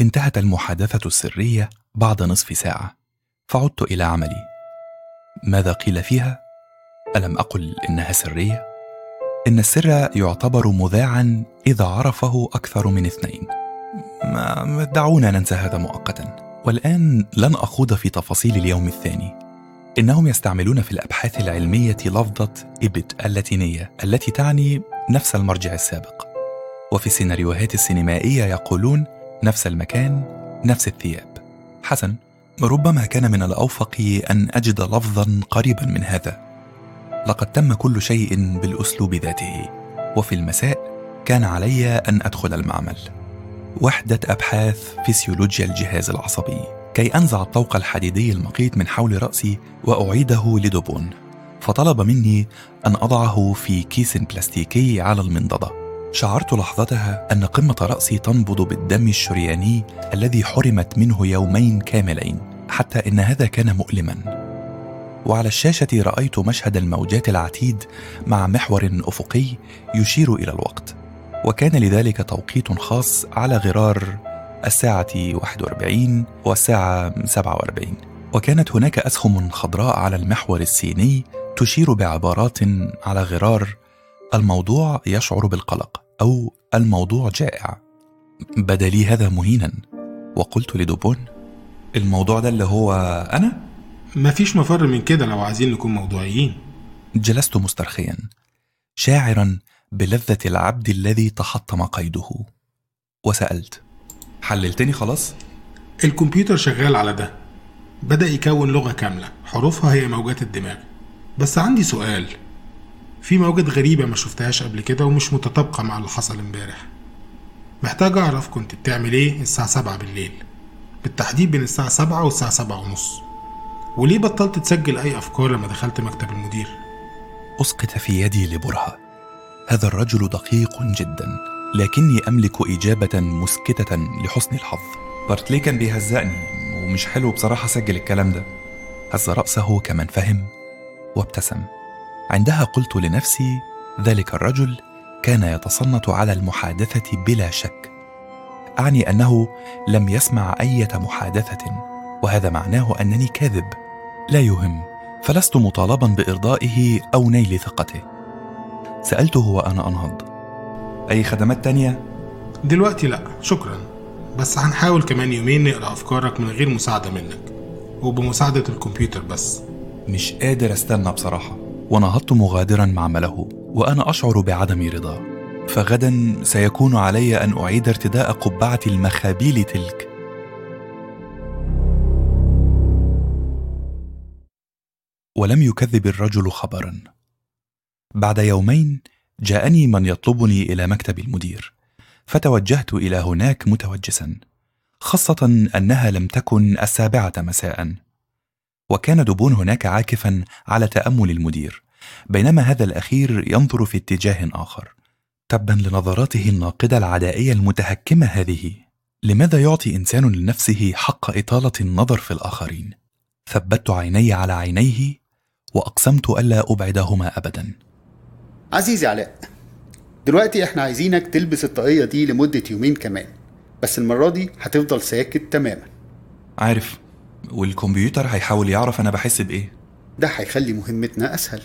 انتهت المحادثة السرية بعد نصف ساعة فعدت إلى عملي ماذا قيل فيها؟ ألم أقل إنها سرية؟ إن السر يعتبر مذاعا إذا عرفه أكثر من اثنين ما دعونا ننسى هذا مؤقتا والآن لن أخوض في تفاصيل اليوم الثاني. إنهم يستعملون في الأبحاث العلمية لفظة إبت اللاتينية التي تعني نفس المرجع السابق. وفي السيناريوهات السينمائية يقولون نفس المكان نفس الثياب. حسن ربما كان من الأوفق أن أجد لفظا قريبا من هذا. لقد تم كل شيء بالأسلوب ذاته وفي المساء كان علي أن أدخل المعمل. وحدة أبحاث فسيولوجيا الجهاز العصبي كي أنزع الطوق الحديدي المقيت من حول رأسي وأعيده لدوبون. فطلب مني أن أضعه في كيس بلاستيكي على المنضدة. شعرت لحظتها أن قمة رأسي تنبض بالدم الشرياني الذي حرمت منه يومين كاملين حتى إن هذا كان مؤلما. وعلى الشاشة رأيت مشهد الموجات العتيد مع محور أفقي يشير إلى الوقت. وكان لذلك توقيت خاص على غرار الساعة 41 والساعة 47 وكانت هناك أسهم خضراء على المحور الصيني تشير بعبارات على غرار الموضوع يشعر بالقلق أو الموضوع جائع. بدا لي هذا مهينا. وقلت لدوبون الموضوع ده اللي هو أنا؟ مفيش مفر من كده لو عايزين نكون موضوعيين. جلست مسترخيا شاعرا بلذة العبد الذي تحطم قيده. وسألت حللتني خلاص؟ الكمبيوتر شغال على ده. بدأ يكون لغة كاملة حروفها هي موجات الدماغ. بس عندي سؤال. في موجات غريبة ما شفتهاش قبل كده ومش متطابقة مع اللي حصل امبارح. محتاج أعرف كنت بتعمل إيه الساعة سبعة بالليل؟ بالتحديد بين الساعة سبعة والساعة سبعة ونص. وليه بطلت تسجل أي أفكار لما دخلت مكتب المدير؟ أسقط في يدي لبرهة. هذا الرجل دقيق جدا لكني أملك إجابة مسكتة لحسن الحظ. بارتلي كان بيهزقني ومش حلو بصراحة أسجل الكلام ده. هز رأسه كمن فهم وابتسم. عندها قلت لنفسي ذلك الرجل كان يتصنت على المحادثة بلا شك. أعني أنه لم يسمع أية محادثة وهذا معناه أنني كاذب. لا يهم فلست مطالبا بإرضائه أو نيل ثقته. سألته وأنا أنهض. أي خدمات تانية؟ دلوقتي لأ شكرا. بس هنحاول كمان يومين نقرأ أفكارك من غير مساعدة منك وبمساعدة الكمبيوتر بس. مش قادر أستنى بصراحة ونهضت مغادرا معمله وأنا أشعر بعدم رضا. فغدا سيكون علي أن أعيد ارتداء قبعة المخابيل تلك. ولم يكذب الرجل خبرا. بعد يومين جاءني من يطلبني إلى مكتب المدير فتوجهت إلى هناك متوجسا خاصة أنها لم تكن السابعة مساء. وكان دبون هناك عاكفا على تأمل المدير بينما هذا الأخير ينظر في اتجاه آخر. تبا لنظراته الناقدة العدائية المتهكمة هذه لماذا يعطي إنسان لنفسه حق إطالة النظر في الآخرين؟ ثبت عيني على عينيه وأقسمت ألا أبعدهما أبدا. عزيزي علاء دلوقتي إحنا عايزينك تلبس الطاقية دي لمدة يومين كمان بس المرة دي هتفضل ساكت تماما. عارف والكمبيوتر هيحاول يعرف أنا بحس بإيه. ده هيخلي مهمتنا أسهل.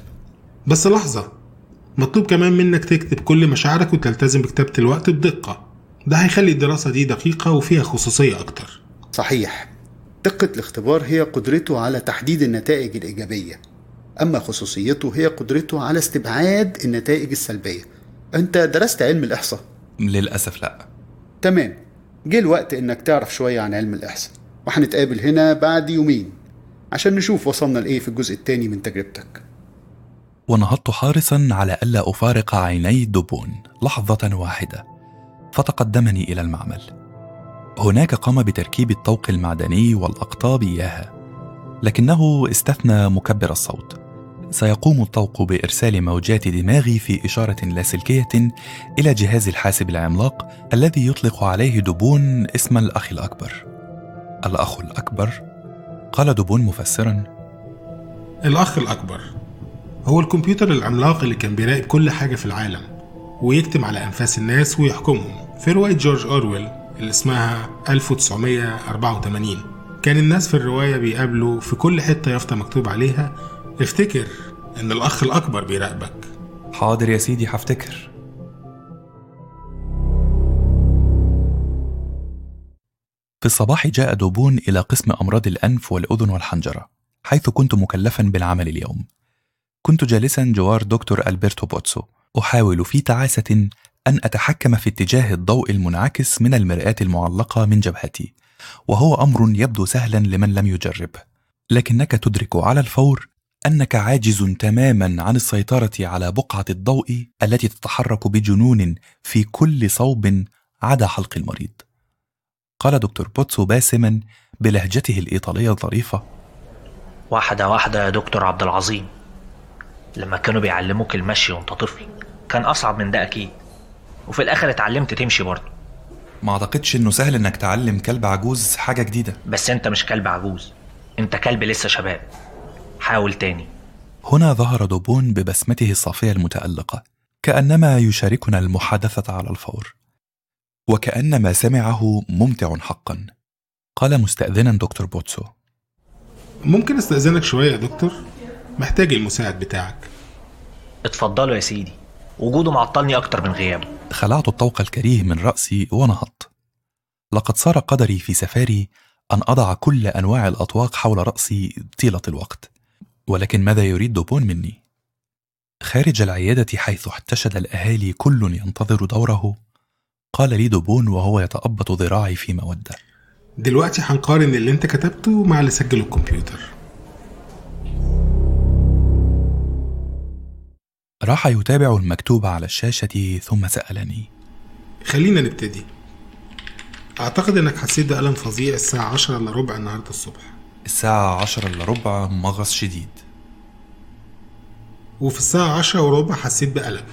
بس لحظة مطلوب كمان منك تكتب كل مشاعرك وتلتزم بكتابة الوقت بدقة. ده هيخلي الدراسة دي دقيقة وفيها خصوصية أكتر. صحيح دقة الاختبار هي قدرته على تحديد النتائج الإيجابية. أما خصوصيته هي قدرته على استبعاد النتائج السلبية. أنت درست علم الإحصاء؟ للأسف لأ. تمام. جه الوقت إنك تعرف شوية عن علم الإحصاء. وهنتقابل هنا بعد يومين عشان نشوف وصلنا لإيه في الجزء التاني من تجربتك. ونهضت حارصا على ألا أفارق عيني دبون لحظة واحدة فتقدمني إلى المعمل. هناك قام بتركيب الطوق المعدني والأقطاب إياها. لكنه استثنى مكبر الصوت. سيقوم الطوق بإرسال موجات دماغي في إشارة لاسلكية إلى جهاز الحاسب العملاق الذي يطلق عليه دبون اسم الأخ الأكبر. الأخ الأكبر؟ قال دبون مفسرا. الأخ الأكبر هو الكمبيوتر العملاق اللي كان بيراقب كل حاجة في العالم ويكتم على أنفاس الناس ويحكمهم في رواية جورج أورويل اللي اسمها 1984 كان الناس في الرواية بيقابلوا في كل حتة يافطة مكتوب عليها افتكر إن الأخ الأكبر بيراقبك. حاضر يا سيدي هفتكر. في الصباح جاء دوبون إلى قسم أمراض الأنف والأذن والحنجرة حيث كنت مكلفا بالعمل اليوم. كنت جالسا جوار دكتور ألبرتو بوتسو. أحاول في تعاسة أن أتحكم في اتجاه الضوء المنعكس من المرآة المعلقة من جبهتي. وهو أمر يبدو سهلا لمن لم يجرب. لكنك تدرك على الفور أنك عاجز تماما عن السيطرة على بقعة الضوء التي تتحرك بجنون في كل صوب عدا حلق المريض. قال دكتور بوتسو باسما بلهجته الإيطالية الظريفة. واحدة واحدة يا دكتور عبد العظيم. لما كانوا بيعلموك المشي وانت طفل كان أصعب من ده أكيد. وفي الآخر اتعلمت تمشي برضه. ما أعتقدش إنه سهل إنك تعلم كلب عجوز حاجة جديدة. بس أنت مش كلب عجوز. أنت كلب لسه شباب. حاول تاني. هنا ظهر دوبون ببسمته الصافية المتألقة. كأنما يشاركنا المحادثة على الفور. وكأن ما سمعه ممتع حقا. قال مستأذنا دكتور بوتسو. ممكن أستأذنك شوية يا دكتور؟ محتاج المساعد بتاعك. اتفضلوا يا سيدي. وجوده معطلني أكتر من غيابه. خلعت الطوق الكريه من رأسي ونهضت. لقد صار قدري في سفاري أن أضع كل أنواع الأطواق حول رأسي طيلة الوقت. ولكن ماذا يريد دوبون مني؟ خارج العيادة حيث احتشد الأهالي كل ينتظر دوره قال لي دوبون وهو يتأبط ذراعي في مودة. دلوقتي هنقارن اللي انت كتبته مع اللي سجله الكمبيوتر. راح يتابع المكتوب على الشاشة ثم سألني. خلينا نبتدي. أعتقد إنك حسيت بألم فظيع الساعة عشرة إلا ربع النهاردة الصبح. الساعة عشرة إلا ربع مغص شديد. وفي الساعة عشرة وربع حسيت بألم.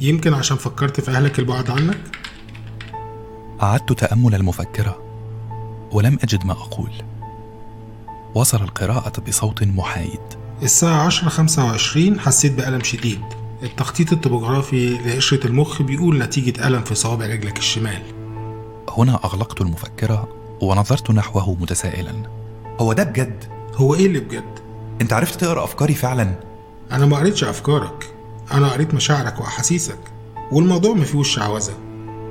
يمكن عشان فكرت في أهلك البعد عنك؟ أعدت تأمل المفكرة ولم أجد ما أقول. وصل القراءة بصوت محايد. الساعة عشرة خمسة وعشرين حسيت بألم شديد. التخطيط الطبوغرافي لقشرة المخ بيقول نتيجة ألم في صوابع رجلك الشمال. هنا أغلقت المفكرة ونظرت نحوه متسائلا. هو ده بجد؟ هو إيه اللي بجد؟ أنت عرفت تقرأ أفكاري فعلا؟ أنا ما قريتش أفكارك. أنا قريت مشاعرك وأحاسيسك. والموضوع ما فيهوش شعوذة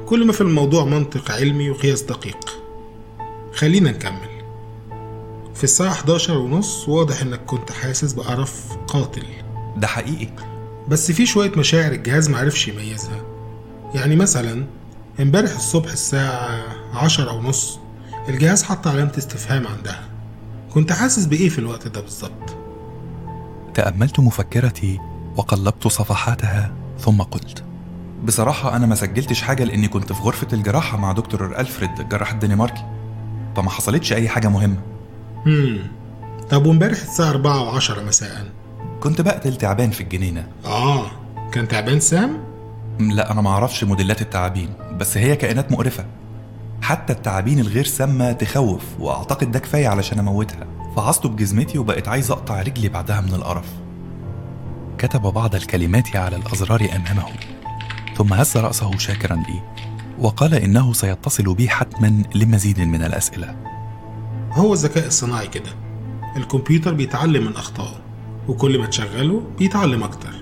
كل ما في الموضوع منطق علمي وقياس دقيق. خلينا نكمل. في الساعة 11 ونص واضح إنك كنت حاسس بقرف قاتل. ده حقيقي. بس في شوية مشاعر الجهاز معرفش يميزها. يعني مثلا إمبارح الصبح الساعة عشرة ونص الجهاز حط علامة استفهام عندها. كنت حاسس بإيه في الوقت ده بالظبط؟ تأملت مفكرتي وقلبت صفحاتها ثم قلت بصراحة أنا ما سجلتش حاجة لأني كنت في غرفة الجراحة مع دكتور ألفريد الجراح الدنماركي. فما حصلتش أي حاجة مهمة. امم طب وامبارح الساعة أربعة وعشرة مساء؟ كنت بقتل تعبان في الجنينة. آه. كان تعبان سام؟ لا أنا ما أعرفش موديلات التعابين بس هي كائنات مقرفة. حتى التعابين الغير سامة تخوف وأعتقد ده كفاية علشان أموتها. فعصت بجزمتي وبقيت عايز أقطع رجلي بعدها من القرف. كتب بعض الكلمات على الأزرار أمامه ثم هز رأسه شاكرا لي وقال إنه سيتصل بي حتما لمزيد من الأسئلة. هو الذكاء الصناعي كده. الكمبيوتر بيتعلم من أخطائه وكل ما تشغله بيتعلم أكتر.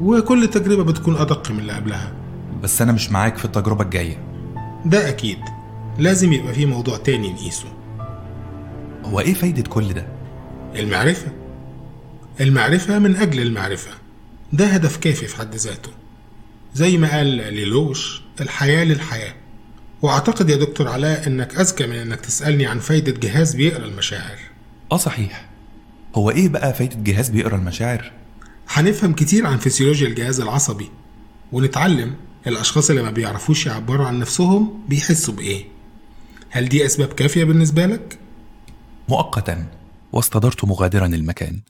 وكل تجربة بتكون أدق من اللي قبلها. بس أنا مش معاك في التجربة الجاية. ده أكيد. لازم يبقى فيه موضوع تاني نقيسه. هو إيه فايدة كل ده؟ المعرفة. المعرفة من أجل المعرفة. ده هدف كافي في حد ذاته. زي ما قال ليلوش الحياة للحياة. وأعتقد يا دكتور علاء إنك أذكى من إنك تسألني عن فايدة جهاز بيقرأ المشاعر آه صحيح هو إيه بقى فايدة جهاز بيقرأ المشاعر؟ هنفهم كتير عن فسيولوجيا الجهاز العصبي ونتعلم الأشخاص اللي ما بيعرفوش يعبروا عن نفسهم بيحسوا بإيه هل دي أسباب كافية بالنسبة لك؟ مؤقتا واستدرت مغادرا المكان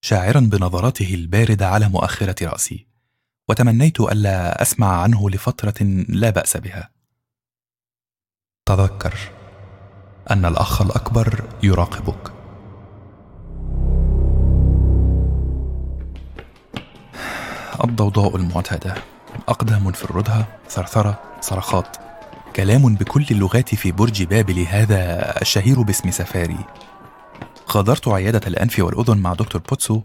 شاعرا بنظراته الباردة على مؤخرة رأسي وتمنيت ألا أسمع عنه لفترة لا بأس بها تذكر أن الأخ الأكبر يراقبك. الضوضاء المعتادة أقدام في الردهة ثرثرة صرخات. كلام بكل اللغات في برج بابل هذا الشهير باسم سفاري. غادرت عيادة الأنف والأذن مع دكتور بوتسو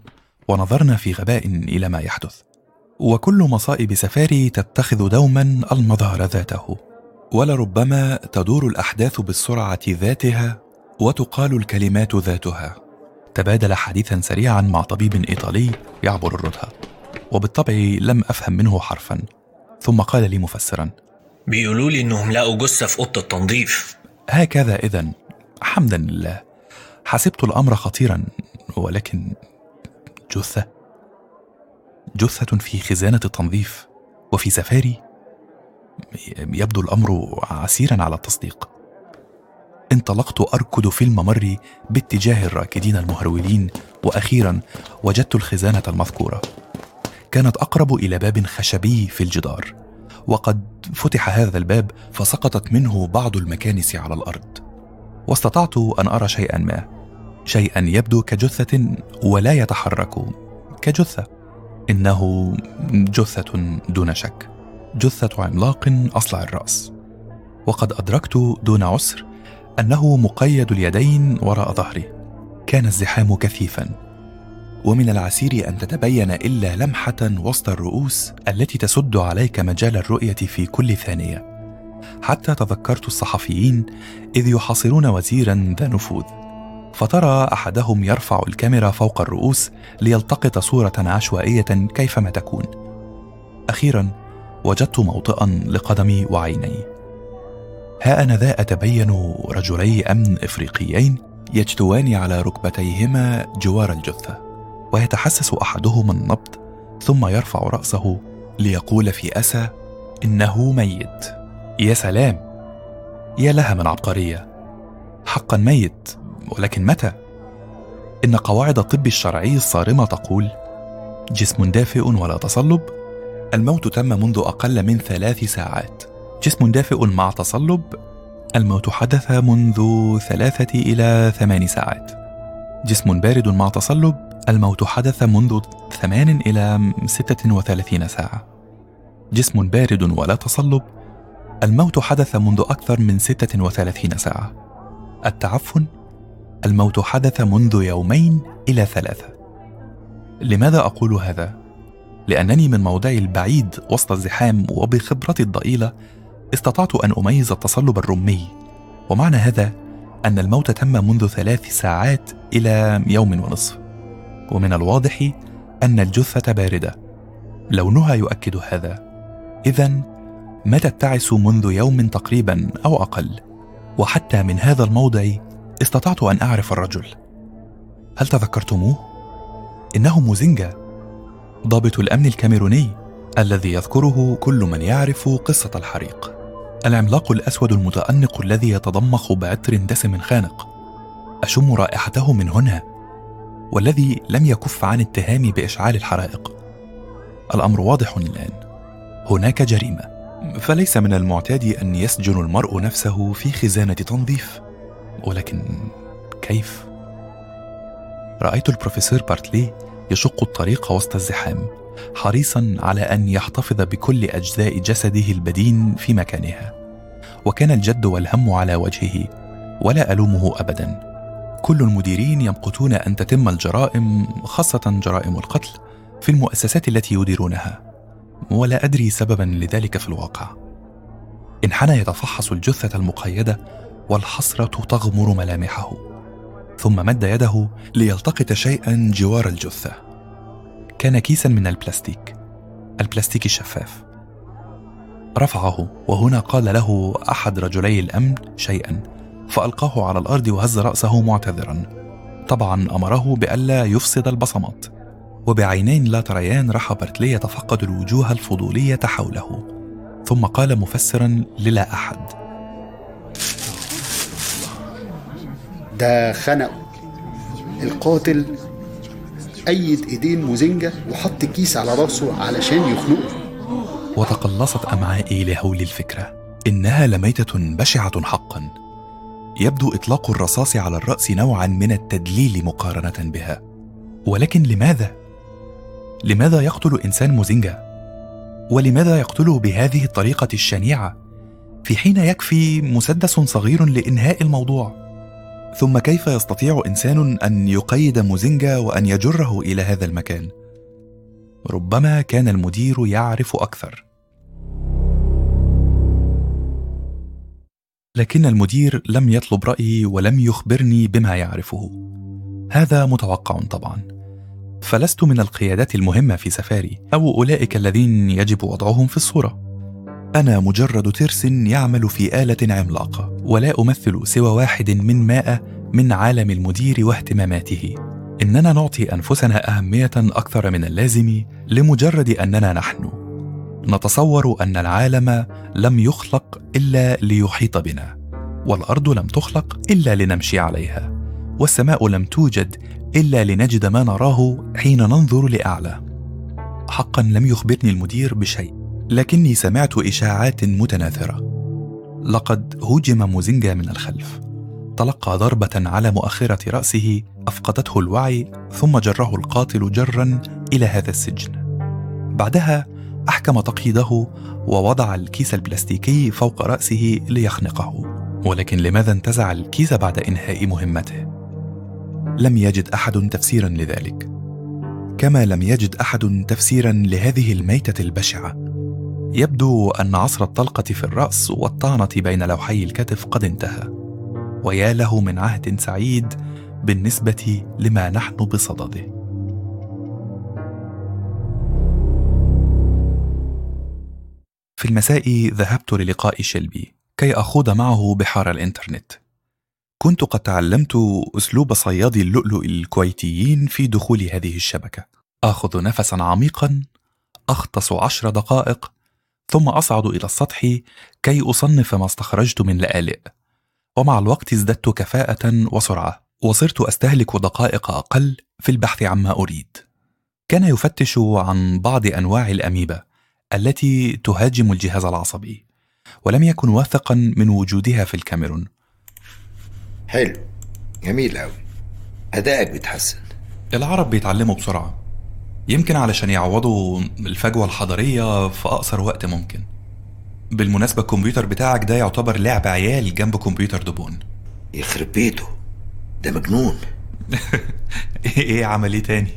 ونظرنا في غباء إلى ما يحدث. وكل مصائب سفاري تتخذ دوما المظهر ذاته. ولربما تدور الأحداث بالسرعة ذاتها وتقال الكلمات ذاتها. تبادل حديثا سريعا مع طبيب إيطالي يعبر الردهة وبالطبع لم أفهم منه حرفا. ثم قال لي مفسرا بيقولوا لي إنهم لقوا جثة في أوضة التنظيف. هكذا إذا. حمدا لله. حسبت الأمر خطيرا ولكن جثة جثة في خزانة التنظيف وفي سفاري يبدو الأمر عسيرا على التصديق. انطلقت أركض في الممر باتجاه الراكدين المهرولين وأخيرا وجدت الخزانة المذكورة. كانت أقرب إلى باب خشبي في الجدار وقد فتح هذا الباب فسقطت منه بعض المكانس على الأرض. واستطعت أن أرى شيئا ما شيئا يبدو كجثة ولا يتحرك. كجثة إنه جثة دون شك. جثة عملاق أصلع الرأس. وقد أدركت دون عسر أنه مقيد اليدين وراء ظهره كان الزحام كثيفا. ومن العسير أن تتبين إلا لمحة وسط الرؤوس التي تسد عليك مجال الرؤية في كل ثانية. حتى تذكرت الصحفيين إذ يحاصرون وزيرا ذا نفوذ. فترى أحدهم يرفع الكاميرا فوق الرؤوس ليلتقط صورة عشوائية كيفما تكون. أخيرا وجدت موطئا لقدمي وعيني. ها أنا ذا أتبين رجلي امن إفريقيين يجتوان على ركبتيهما جوار الجثة ويتحسس احدهما النبض ثم يرفع رأسه ليقول في أسى إنه ميت. يا سلام! يا لها من عبقريه حقا ميت ولكن متى؟ إن قواعد الطب الشرعي الصارمة تقول جسم دافئ ولا تصلب الموت تم منذ أقل من ثلاث ساعات. جسم دافئ مع تصلب. الموت حدث منذ ثلاثة إلى ثمان ساعات. جسم بارد مع تصلب. الموت حدث منذ ثمان إلى ستة وثلاثين ساعة. جسم بارد ولا تصلب. الموت حدث منذ أكثر من ستة وثلاثين ساعة. التعفن. الموت حدث منذ يومين إلى ثلاثة. لماذا أقول هذا؟ لأنني من موضعي البعيد وسط الزحام وبخبرتي الضئيلة استطعت أن أميز التصلب الرمي. ومعنى هذا أن الموت تم منذ ثلاث ساعات إلى يوم ونصف. ومن الواضح أن الجثة باردة. لونها يؤكد هذا. اذا ماتت تعس منذ يوم تقريبا أو أقل؟ وحتى من هذا الموضع استطعت أن أعرف الرجل. هل تذكرتموه؟ إنه موزينجا ضابط الأمن الكاميروني الذي يذكره كل من يعرف قصة الحريق. العملاق الأسود المتأنق الذي يتضمخ بعطر دسم خانق. أشم رائحته من هنا والذي لم يكف عن اتهامي بإشعال الحرائق. الأمر واضح الآن. هناك جريمة. فليس من المعتاد أن يسجن المرء نفسه في خزانة تنظيف. ولكن كيف؟ رأيت البروفيسور بارتلي يشق الطريق وسط الزحام حريصا على أن يحتفظ بكل أجزاء جسده البدين في مكانها. وكان الجد والهم على وجهه ولا ألومه أبدا. كل المديرين يمقتون أن تتم الجرائم خاصة جرائم القتل في المؤسسات التي يديرونها. ولا أدري سببا لذلك في الواقع. انحنى يتفحص الجثة المقيدة والحسرة تغمر ملامحه. ثم مد يده ليلتقط شيئا جوار الجثة. كان كيسا من البلاستيك. البلاستيك الشفاف رفعه وهنا قال له أحد رجلي الأمن شيئا فألقاه على الأرض وهز رأسه معتذرا. طبعا أمره بألا يفسد البصمات. وبعينين لا تريان راح بارتلي يتفقد الوجوه الفضولية حوله. ثم قال مفسرا للاأحد. ده خنقه. القاتل إيد إيدين موزنجة وحط كيس على راسه علشان يخنقه. وتقلصت أمعائي لهول الفكرة. إنها لميتة بشعة حقا. يبدو إطلاق الرصاص على الرأس نوعا من التدليل مقارنة بها. ولكن لماذا؟ لماذا يقتل إنسان مزنجة؟ ولماذا يقتله بهذه الطريقة الشنيعة؟ في حين يكفي مسدس صغير لإنهاء الموضوع. ثم كيف يستطيع إنسان أن يقيد مزنجه وأن يجره إلى هذا المكان؟ ربما كان المدير يعرف أكثر. لكن المدير لم يطلب رأيي ولم يخبرني بما يعرفه. هذا متوقع طبعا. فلست من القيادات المهمة في سفاري أو أولئك الذين يجب وضعهم في الصورة. أنا مجرد ترس يعمل في آلة عملاقة ولا أمثل سوى واحد من مائه من عالم المدير واهتماماته. إننا نعطي أنفسنا أهمية أكثر من اللازم لمجرد أننا نحن. نتصور أن العالم لم يخلق إلا ليحيط بنا والأرض لم تخلق إلا لنمشي عليها والسماء لم توجد إلا لنجد ما نراه حين ننظر لأعلى. حقا لم يخبرني المدير بشيء. لكني سمعت إشاعات متناثرة. لقد هجم موزنجا من الخلف. تلقى ضربة على مؤخرة رأسه أفقدته الوعي ثم جره القاتل جرا إلى هذا السجن. بعدها أحكم تقييده ووضع الكيس البلاستيكي فوق رأسه ليخنقه. ولكن لماذا انتزع الكيس بعد إنهاء مهمته؟ لم يجد أحد تفسيرا لذلك. كما لم يجد أحد تفسيرا لهذه الميتة البشعة. يبدو أن عصر الطلقة في الرأس والطعنة بين لوحي الكتف قد انتهى. ويا له من عهد سعيد بالنسبة لما نحن بصدده. في المساء ذهبت للقاء شيلبي كي أخوض معه بحار الإنترنت. كنت قد تعلمت أسلوب صيادي اللؤلؤ الكويتيين في دخول هذه الشبكة. آخذ نفسا عميقا اغطس عشر دقائق ثم أصعد إلى السطح كي أصنف ما استخرجت من لآلئ. ومع الوقت ازددت كفاءة وسرعة. وصرت أستهلك دقائق أقل في البحث عما أريد. كان يفتش عن بعض أنواع الاميبا التي تهاجم الجهاز العصبي ولم يكن واثقا من وجودها في الكاميرون. حلو. جميل قوي أدائك بيتحسن. العرب بيتعلموا بسرعة. يمكن علشان يعوضوا الفجوة الحضاريه في أقصر وقت ممكن. بالمناسبة الكمبيوتر بتاعك ده يعتبر لعب عيال جنب كمبيوتر دبون. يخرب بيته. ده مجنون. *laughs* إيه عمل إيه تاني؟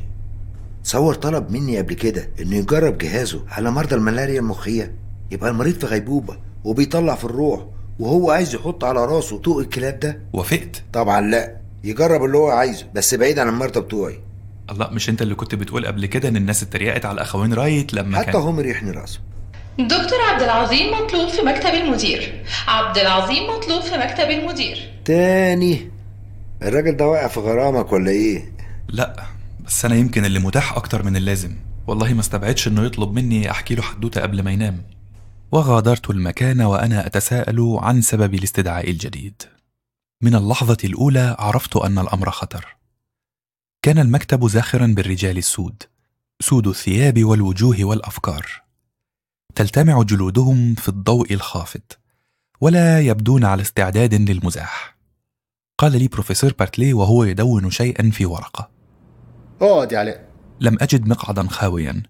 تصور طلب مني قبل كده إنه يجرب جهازه على مرضى الملاريا المخية. يبقى المريض في غيبوبة وبيطلع في الروح وهو عايز يحط على راسه طوق الكلاب ده. وافقت. طبعا لا. يجرب اللي هو عايزه بس بعيد عن المرضى بتوعي. الله مش أنت اللي كنت بتقول قبل كده إن الناس اتريقت على الاخوين رايت لما حتى كان؟ هم يحني راسه دكتور عبد العظيم مطلوب في مكتب المدير. عبد العظيم مطلوب في مكتب المدير. تاني. الراجل ده واقع في غرامك ولا إيه؟ لا بس أنا يمكن اللي متاح أكتر من اللازم. والله ما استبعدش إنه يطلب مني أحكي له حدوتة قبل ما ينام. وغادرت المكان وأنا أتساءل عن سبب الاستدعاء الجديد. من اللحظة الأولى عرفت أن الأمر خطر. كان المكتب زاخرا بالرجال السود سود الثياب والوجوه والأفكار. تلتمع جلودهم في الضوء الخافت ولا يبدون على استعداد للمزاح. قال لي بروفيسور بارتلي وهو يدون شيئا في ورقة. اقعد يا علاء لم أجد مقعدا خاويا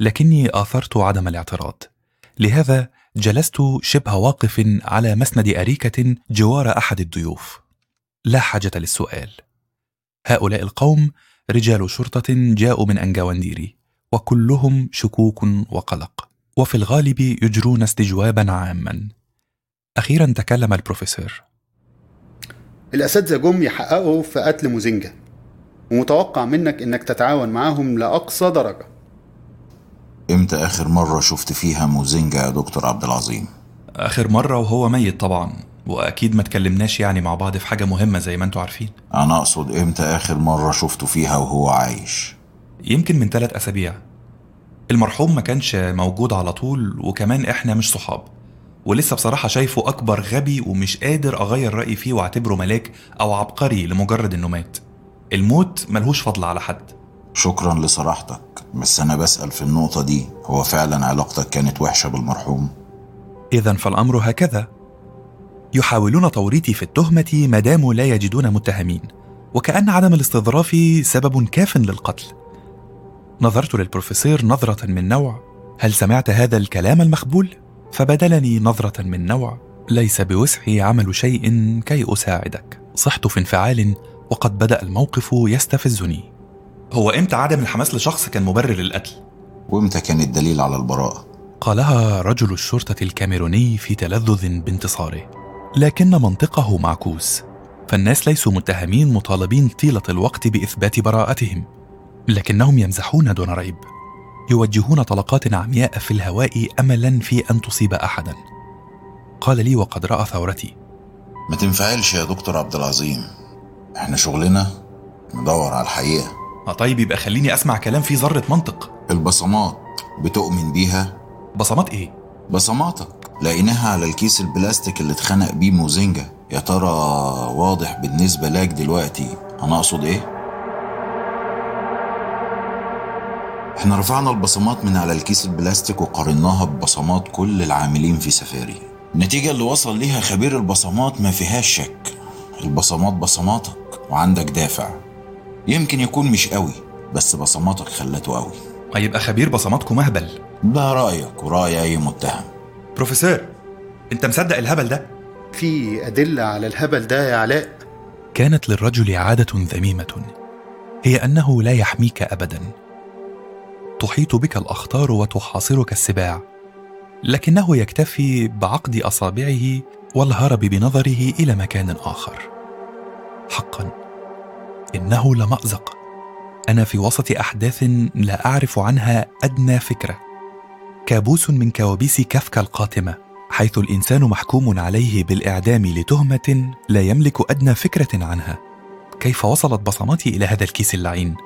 لكني آثرت عدم الاعتراض. لهذا جلست شبه واقف على مسند أريكة جوار أحد الضيوف. لا حاجة للسؤال. هؤلاء القوم رجال شرطة جاءوا من أنجاونديري وكلهم شكوك وقلق وفي الغالب يجرون استجوابا عاما. أخيرا تكلم البروفيسور. الأساتذة جم يحققوا في قتل موزينجا ومتوقع منك إنك تتعاون معاهم لأقصى درجة. إمتى آخر مرة شفت فيها موزينجا يا دكتور عبد العظيم؟ آخر مرة وهو ميت طبعا. وأكيد ما تكلمناش يعني مع بعض في حاجة مهمة زي ما أنتوا عارفين. أنا أقصد إمتى آخر مرة شفته فيها وهو عايش؟ يمكن من ثلاث أسابيع. المرحوم ما كانش موجود على طول وكمان إحنا مش صحاب. ولسه بصراحة شايفه أكبر غبي ومش قادر أغير رأيي فيه وأعتبره ملاك أو عبقري لمجرد إنه مات. الموت ملهوش فضل على حد. شكرا لصراحتك بس أنا بسأل في النقطة دي هو فعلا علاقتك كانت وحشة بالمرحوم؟ إذا فالأمر هكذا. يحاولون توريطي في التهمة ما داموا لا يجدون متهمين وكأن عدم الاستظراف سبب كاف للقتل. نظرت للبروفيسور نظرة من نوع هل سمعت هذا الكلام المخبول؟ فبدلني نظرة من نوع ليس بوسعي عمل شيء كي أساعدك. صحت في انفعال وقد بدأ الموقف يستفزني. هو إمتى عدم الحماس لشخص كان مبرر للقتل؟ وإمتى كان الدليل على البراءة؟ قالها رجل الشرطة الكاميروني في تلذذ بانتصاره. لكن منطقه معكوس. فالناس ليسوا متهمين مطالبين طيلة الوقت بإثبات براءتهم. لكنهم يمزحون دون ريب. يوجهون طلقات عمياء في الهواء أملا في أن تصيب أحدا. قال لي وقد رأى ثورتي. ما تنفعلش يا دكتور عبد العظيم. إحنا شغلنا ندور على الحقيقة. آه طيب يبقى خليني أسمع كلام فيه ذرة منطق. البصمات بتؤمن بيها؟ بصمات إيه؟ بصماتك. لقيناها على الكيس البلاستيك اللي اتخنق بيه موزينجا يا ترى واضح بالنسبة لك دلوقتي؟ أنا أقصد إيه؟ إحنا رفعنا البصمات من على الكيس البلاستيك وقارناها ببصمات كل العاملين في سفاري. النتيجة اللي وصل ليها خبير البصمات ما فيهاش شك. البصمات بصماتك وعندك دافع. يمكن يكون مش قوي بس بصماتك خلته قوي. هيبقى خبير بصماتكم مهبل ده رأيك ورأي أي متهم. بروفيسور أنت مصدق الهبل ده؟ في أدلة على الهبل ده يا علاء. كانت للرجل عادة ذميمة. هي أنه لا يحميك أبدا. تحيط بك الأخطار وتحاصرك السباع. لكنه يكتفي بعقد أصابعه والهرب بنظره إلى مكان آخر. حقا إنه لمأزق. أنا في وسط أحداث لا أعرف عنها أدنى فكرة. كابوس من كوابيس كافكا القاتمة حيث الإنسان محكوم عليه بالإعدام لتهمة لا يملك أدنى فكرة عنها. كيف وصلت بصماتي إلى هذا الكيس اللعين؟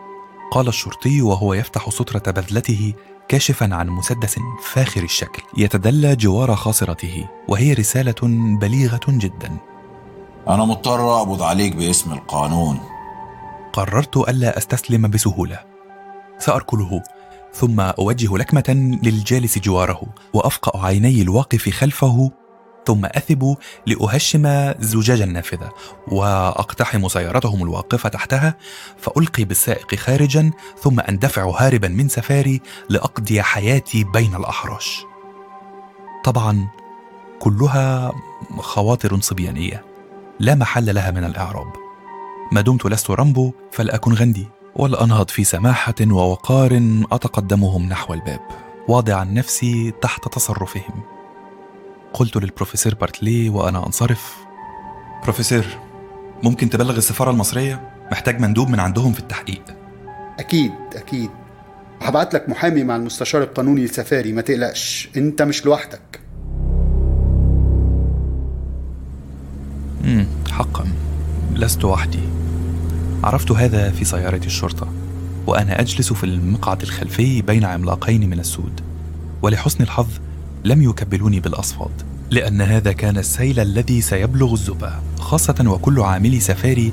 قال الشرطي وهو يفتح سترة بذلته كاشفا عن مسدس فاخر الشكل يتدلى جوار خاصرته وهي رسالة بليغة جدا. أنا مضطر أقبض عليك باسم القانون. قررت ألا أستسلم بسهولة. سأركله. ثم أوجه لكمة للجالس جواره وأفقأ عيني الواقف خلفه ثم أثب لأهشم زجاج النافذة وأقتحم سيارتهم الواقفة تحتها فألقي بالسائق خارجا ثم أندفع هاربا من سفاري لأقضي حياتي بين الأحراش. طبعا كلها خواطر صبيانية لا محل لها من الإعراب. ما دمت لست رامبو فلأكن غندي. ولأنهض في سماحة ووقار أتقدمهم نحو الباب واضعا نفسي تحت تصرفهم. قلت للبروفيسور بارتلي وأنا أنصرف. بروفيسور ممكن تبلغ السفارة المصرية؟ محتاج مندوب من عندهم في التحقيق. أكيد أكيد. هبعت لك محامي مع المستشار القانوني لسفاري ما تقلقش. أنت مش لوحدك. مم حقا. لست وحدي. عرفت هذا في سيارة الشرطة وأنا أجلس في المقعد الخلفي بين عملاقين من السود. ولحسن الحظ لم يكبلوني بالأصفاد لأن هذا كان السيل الذي سيبلغ الزبا خاصة وكل عاملي سفاري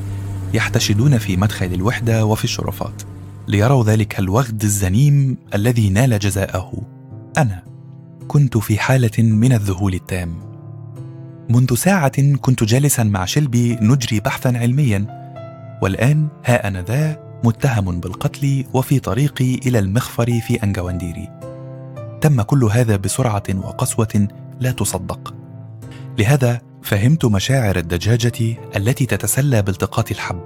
يحتشدون في مدخل الوحدة وفي الشرفات ليروا ذلك الوغد الزنيم الذي نال جزاءه. أنا كنت في حالة من الذهول التام. منذ ساعة كنت جالسا مع شلبي نجري بحثا علميا والآن ها أنا ذا متهم بالقتل وفي طريقي إلى المخفر في أنجوانديري. تم كل هذا بسرعة وقسوة لا تصدق. لهذا فهمت مشاعر الدجاجة التي تتسلى بالتقاط الحب.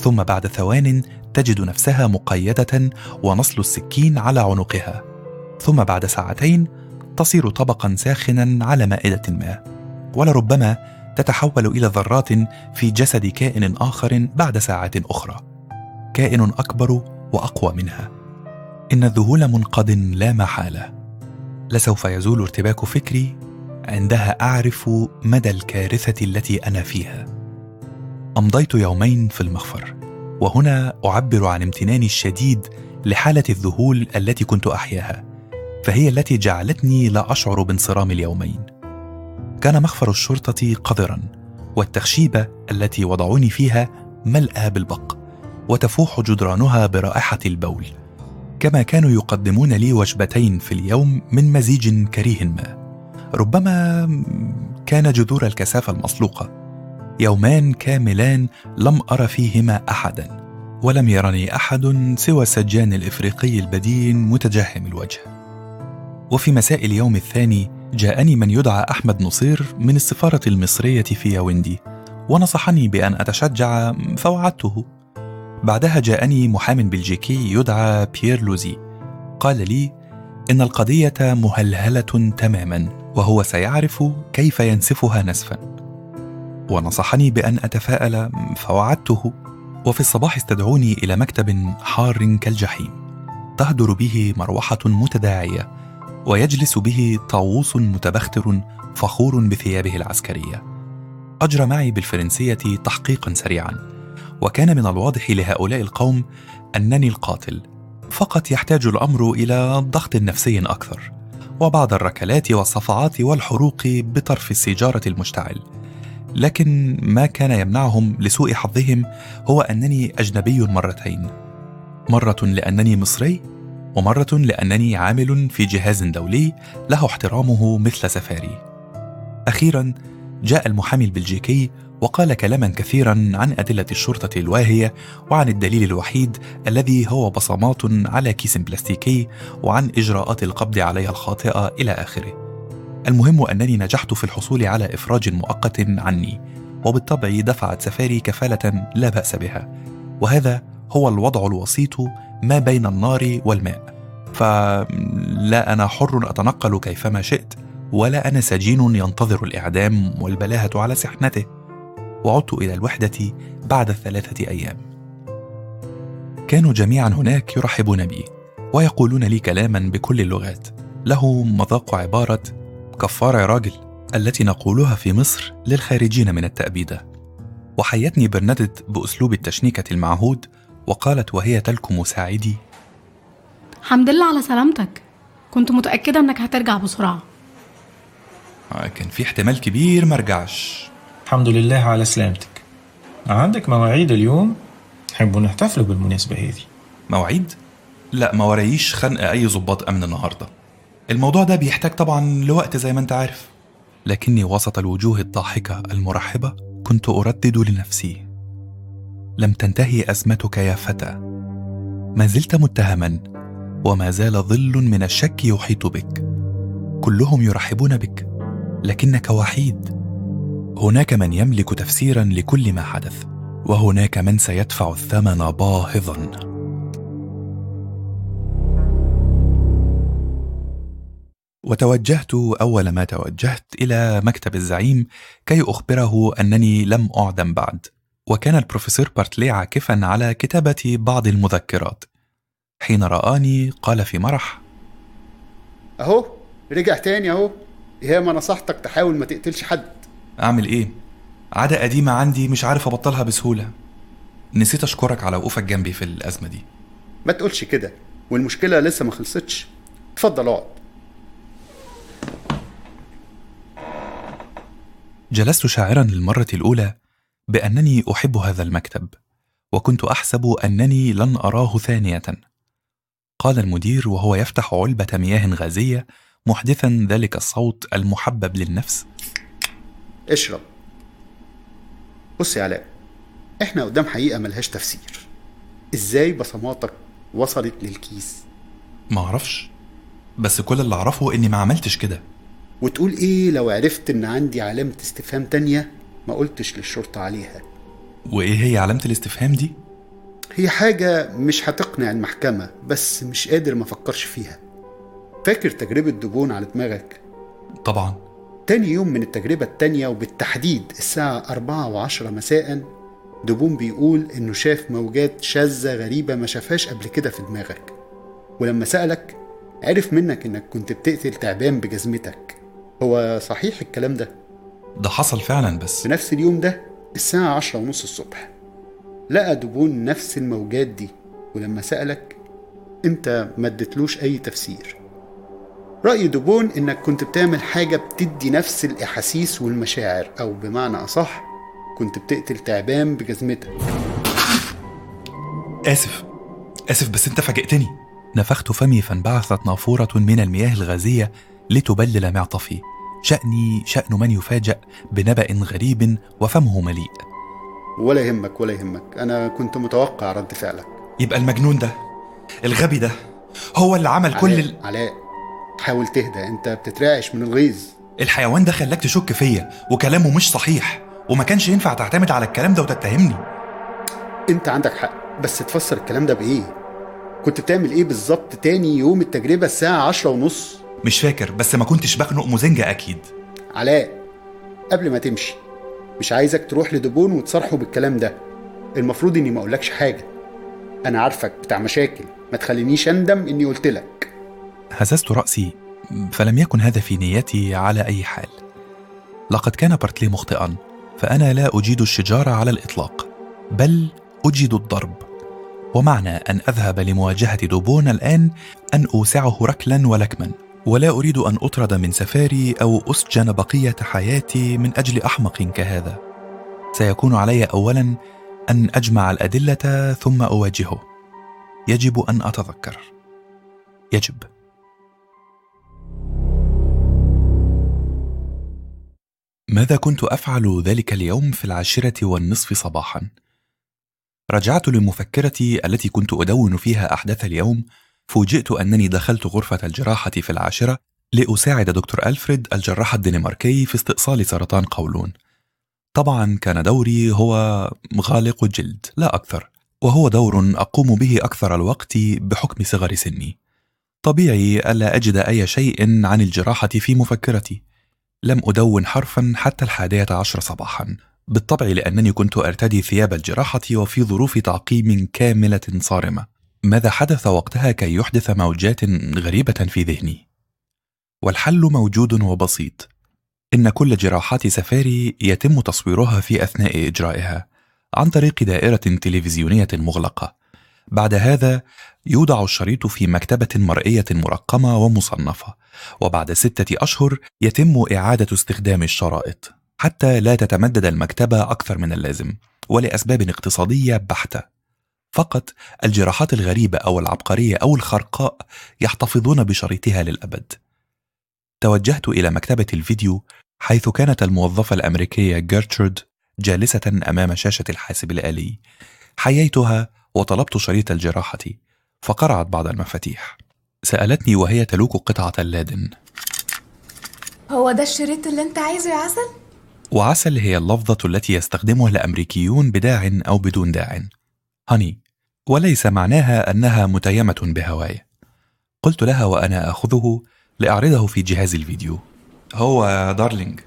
ثم بعد ثوان تجد نفسها مقيدة ونصل السكين على عنقها. ثم بعد ساعتين تصير طبقا ساخنا على مائدة ما. ولربما تتحول إلى ذرات في جسد كائن آخر بعد ساعات أخرى. كائن أكبر وأقوى منها. إن الذهول منقض لا محالة. لسوف يزول ارتباك فكري عندها أعرف مدى الكارثة التي أنا فيها. أمضيت يومين في المخفر وهنا أعبر عن امتناني الشديد لحالة الذهول التي كنت أحياها فهي التي جعلتني لا أشعر بانصرام اليومين. كان مخفر الشرطة قذرا والتخشيبة التي وضعوني فيها ملأى بالبق وتفوح جدرانها برائحة البول. كما كانوا يقدمون لي وجبتين في اليوم من مزيج كريه ما. ربما كان جذور الكثافة المصلوقة يومان كاملان لم أر فيهما أحدا ولم يرني أحد سوى السجان الإفريقي البدين متجهم الوجه. وفي مساء اليوم الثاني جاءني من يدعى أحمد نصير من السفارة المصرية في ياوندي ونصحني بأن أتشجع فوعدته. بعدها جاءني محام بلجيكي يدعى بيير لوزي قال لي إن القضية مهلهلة تماما وهو سيعرف كيف ينسفها نسفا. ونصحني بأن أتفاءل فوعدته وفي الصباح استدعوني إلى مكتب حار كالجحيم تهدر به مروحة متداعية. ويجلس به طاووس متبختر فخور بثيابه العسكرية. اجرى معي بالفرنسية تحقيقا سريعا وكان من الواضح لهؤلاء القوم أنني القاتل. فقط يحتاج الأمر إلى ضغط نفسي أكثر وبعض الركلات والصفعات والحروق بطرف السيجارة المشتعل. لكن ما كان يمنعهم لسوء حظهم هو أنني أجنبي مرتين. مرة لأنني مصري ومرة لأنني عامل في جهاز دولي له احترامه مثل سفاري. أخيرا جاء المحامي البلجيكي وقال كلاما كثيرا عن أدلة الشرطة الواهية وعن الدليل الوحيد الذي هو بصمات على كيس بلاستيكي وعن إجراءات القبض عليها الخاطئة إلى آخره. المهم أنني نجحت في الحصول على إفراج مؤقت عني وبالطبع دفعت سفاري كفالة لا بأس بها وهذا هو الوضع الوسيط ما بين النار والماء. فلا أنا حر أتنقل كيفما شئت ولا أنا سجين ينتظر الإعدام والبلاهة على سحنته. وعدت إلى الوحدة بعد ثلاثة أيام. كانوا جميعا هناك يرحبون بي ويقولون لي كلاما بكل اللغات. له مذاق عبارة كفارة يا راجل التي نقولها في مصر للخارجين من التأبيدة. وحيتني برنادت بأسلوب التشنيكة المعهود وقالت وهي تلك مساعدي الحمد لله على سلامتك. كنت متأكدة إنك هترجع بسرعة. كان في احتمال كبير مرجعش الحمد لله على سلامتك. عندك مواعيد اليوم؟ نحب نحتفلوا بالمناسبة هذه؟ مواعيد؟ لا ما ورايش خنق أي ضباط أمن النهاردة. الموضوع ده بيحتاج طبعا لوقت زي ما أنت عارف. لكني وسط الوجوه الضاحكة المرحبة كنت أردد لنفسي. لم تنتهي أزمتك يا فتى. ما زلت متهما وما زال ظل من الشك يحيط بك. كلهم يرحبون بك لكنك وحيد. هناك من يملك تفسيرا لكل ما حدث وهناك من سيدفع الثمن باهظا. وتوجهت أول ما توجهت إلى مكتب الزعيم كي أخبره أنني لم أعدم بعد. وكان البروفيسور بارتلي عاكفا على كتابة بعض المذكرات. حين رآني قال في مرح أهو رجع تاني أهو. يا ما نصحتك تحاول ما تقتلش حد. أعمل إيه؟ عادة قديمة عندي مش عارف أبطلها بسهولة. نسيت أشكرك على وقوفك جنبي في الأزمة دي. ما تقولش كده والمشكلة لسه ما خلصتش. اتفضل اقعد. جلست شاعرا للمرة الأولى بأنني أحب هذا المكتب وكنت أحسب أنني لن أراه ثانية. قال المدير وهو يفتح علبة مياه غازية محدثا ذلك الصوت المحبب للنفس. اشرب. بص يا علاء إحنا قدام حقيقة ملهاش تفسير. إزاي بصماتك وصلت للكيس؟ معرفش بس كل اللي أعرفه إني ما عملتش كده. وتقول إيه لو عرفت إن عندي علامة استفهام تانية؟ ما قلتش للشرطة عليها. وإيه هي علامة الاستفهام دي؟ هي حاجة مش هتقنع المحكمة بس مش قادر ما فكرش فيها. فاكر تجربة دبون على دماغك؟ طبعا. تاني يوم من التجربة التانية وبالتحديد الساعة أربعة وعشرة مساء دبون بيقول إنه شاف موجات شاذة غريبة ما شافهاش قبل كده في دماغك. ولما سألك عرف منك إنك كنت بتقتل تعبان بجزمتك. هو صحيح الكلام ده؟ ده حصل فعلا بس. في نفس اليوم ده الساعة عشرة ونص الصبح لقى دبون نفس الموجات دي ولما سألك أنت ما اديتلوش أي تفسير؟ رأي دبون إنك كنت بتعمل حاجة بتدي نفس الإحاسيس والمشاعر أو بمعنى أصح كنت بتقتل تعبان بجزمتك. آسف. آسف بس أنت فاجئتني. نفخت فمي فانبعثت نافورة من المياه الغازية لتبلل معطفي. شأني شأن من يفاجأ بنبأ غريب وفمه مليء. ولا يهمك ولا يهمك. أنا كنت متوقع رد فعلك. يبقى المجنون ده الغبي ده هو اللي عمل كل علاء ال... علاء حاول تهدى. أنت بتترعش من الغيظ. الحيوان ده خلاك تشك فيا وكلامه مش صحيح وما كانش ينفع تعتمد على الكلام ده وتتهمني. أنت عندك حق بس تفسر الكلام ده بإيه؟ كنت بتعمل إيه بالظبط تاني يوم التجربة الساعة عشرة ونص؟ مش فاكر بس ما كنتش بخنق مزنجة أكيد. علاء قبل ما تمشي مش عايزك تروح لدبون وتصارحه بالكلام ده. المفروض إني ما أقولكش حاجة. أنا عارفك بتاع مشاكل ما تخلينيش أندم إني قلت لك. هززت رأسي فلم يكن هذا في نيتي على أي حال. لقد كان بارتلي مخطئا فأنا لا أجيد الشجار على الإطلاق بل أجيد الضرب. ومعنى أن أذهب لمواجهة دوبون الآن أن أوسعه ركلا ولكما. ولا أريد أن أطرد من سفاري أو أسجن بقية حياتي من أجل أحمق كهذا. سيكون علي أولا أن أجمع الأدلة ثم أواجهه. يجب أن أتذكر. يجب. ماذا كنت أفعل ذلك اليوم في العاشرة والنصف صباحا؟ رجعت لمفكرتي التي كنت أدون فيها أحداث اليوم فوجئت أنني دخلت غرفة الجراحة في العاشرة لأساعد دكتور ألفريد الجراح الدنماركي في استئصال سرطان قولون. طبعا كان دوري هو غالق الجلد لا أكثر وهو دور أقوم به أكثر الوقت بحكم صغر سني. طبيعي ألا أجد أي شيء عن الجراحة في مفكرتي. لم أدون حرفا حتى الحادية عشر صباحا. بالطبع لأنني كنت أرتدي ثياب الجراحة وفي ظروف تعقيم كاملة صارمة. ماذا حدث وقتها كي يحدث موجات غريبة في ذهني؟ والحل موجود وبسيط. إن كل جراحات سفاري يتم تصويرها في أثناء إجرائها عن طريق دائرة تلفزيونية مغلقة. بعد هذا يوضع الشريط في مكتبة مرئية مرقمة ومصنفة وبعد ستة أشهر يتم إعادة استخدام الشرائط حتى لا تتمدد المكتبة أكثر من اللازم ولأسباب اقتصادية بحتة. فقط الجراحات الغريبة أو العبقرية أو الخرقاء يحتفظون بشريطها للأبد. توجهت إلى مكتبة الفيديو حيث كانت الموظفة الأمريكية جيرترود جالسة أمام شاشة الحاسب الآلي. حييتها وطلبت شريط الجراحة فقرعت بعض المفاتيح. سألتني وهي تلوك قطعة اللادن. هو ده الشريط اللي أنت عايزه يا عسل؟ وعسل هي اللفظة التي يستخدمها الأمريكيون بداع أو بدون داع. هاني وليس معناها أنها متيمة بهواي. قلت لها وأنا آخذه لأعرضه في جهاز الفيديو. هو دارلينج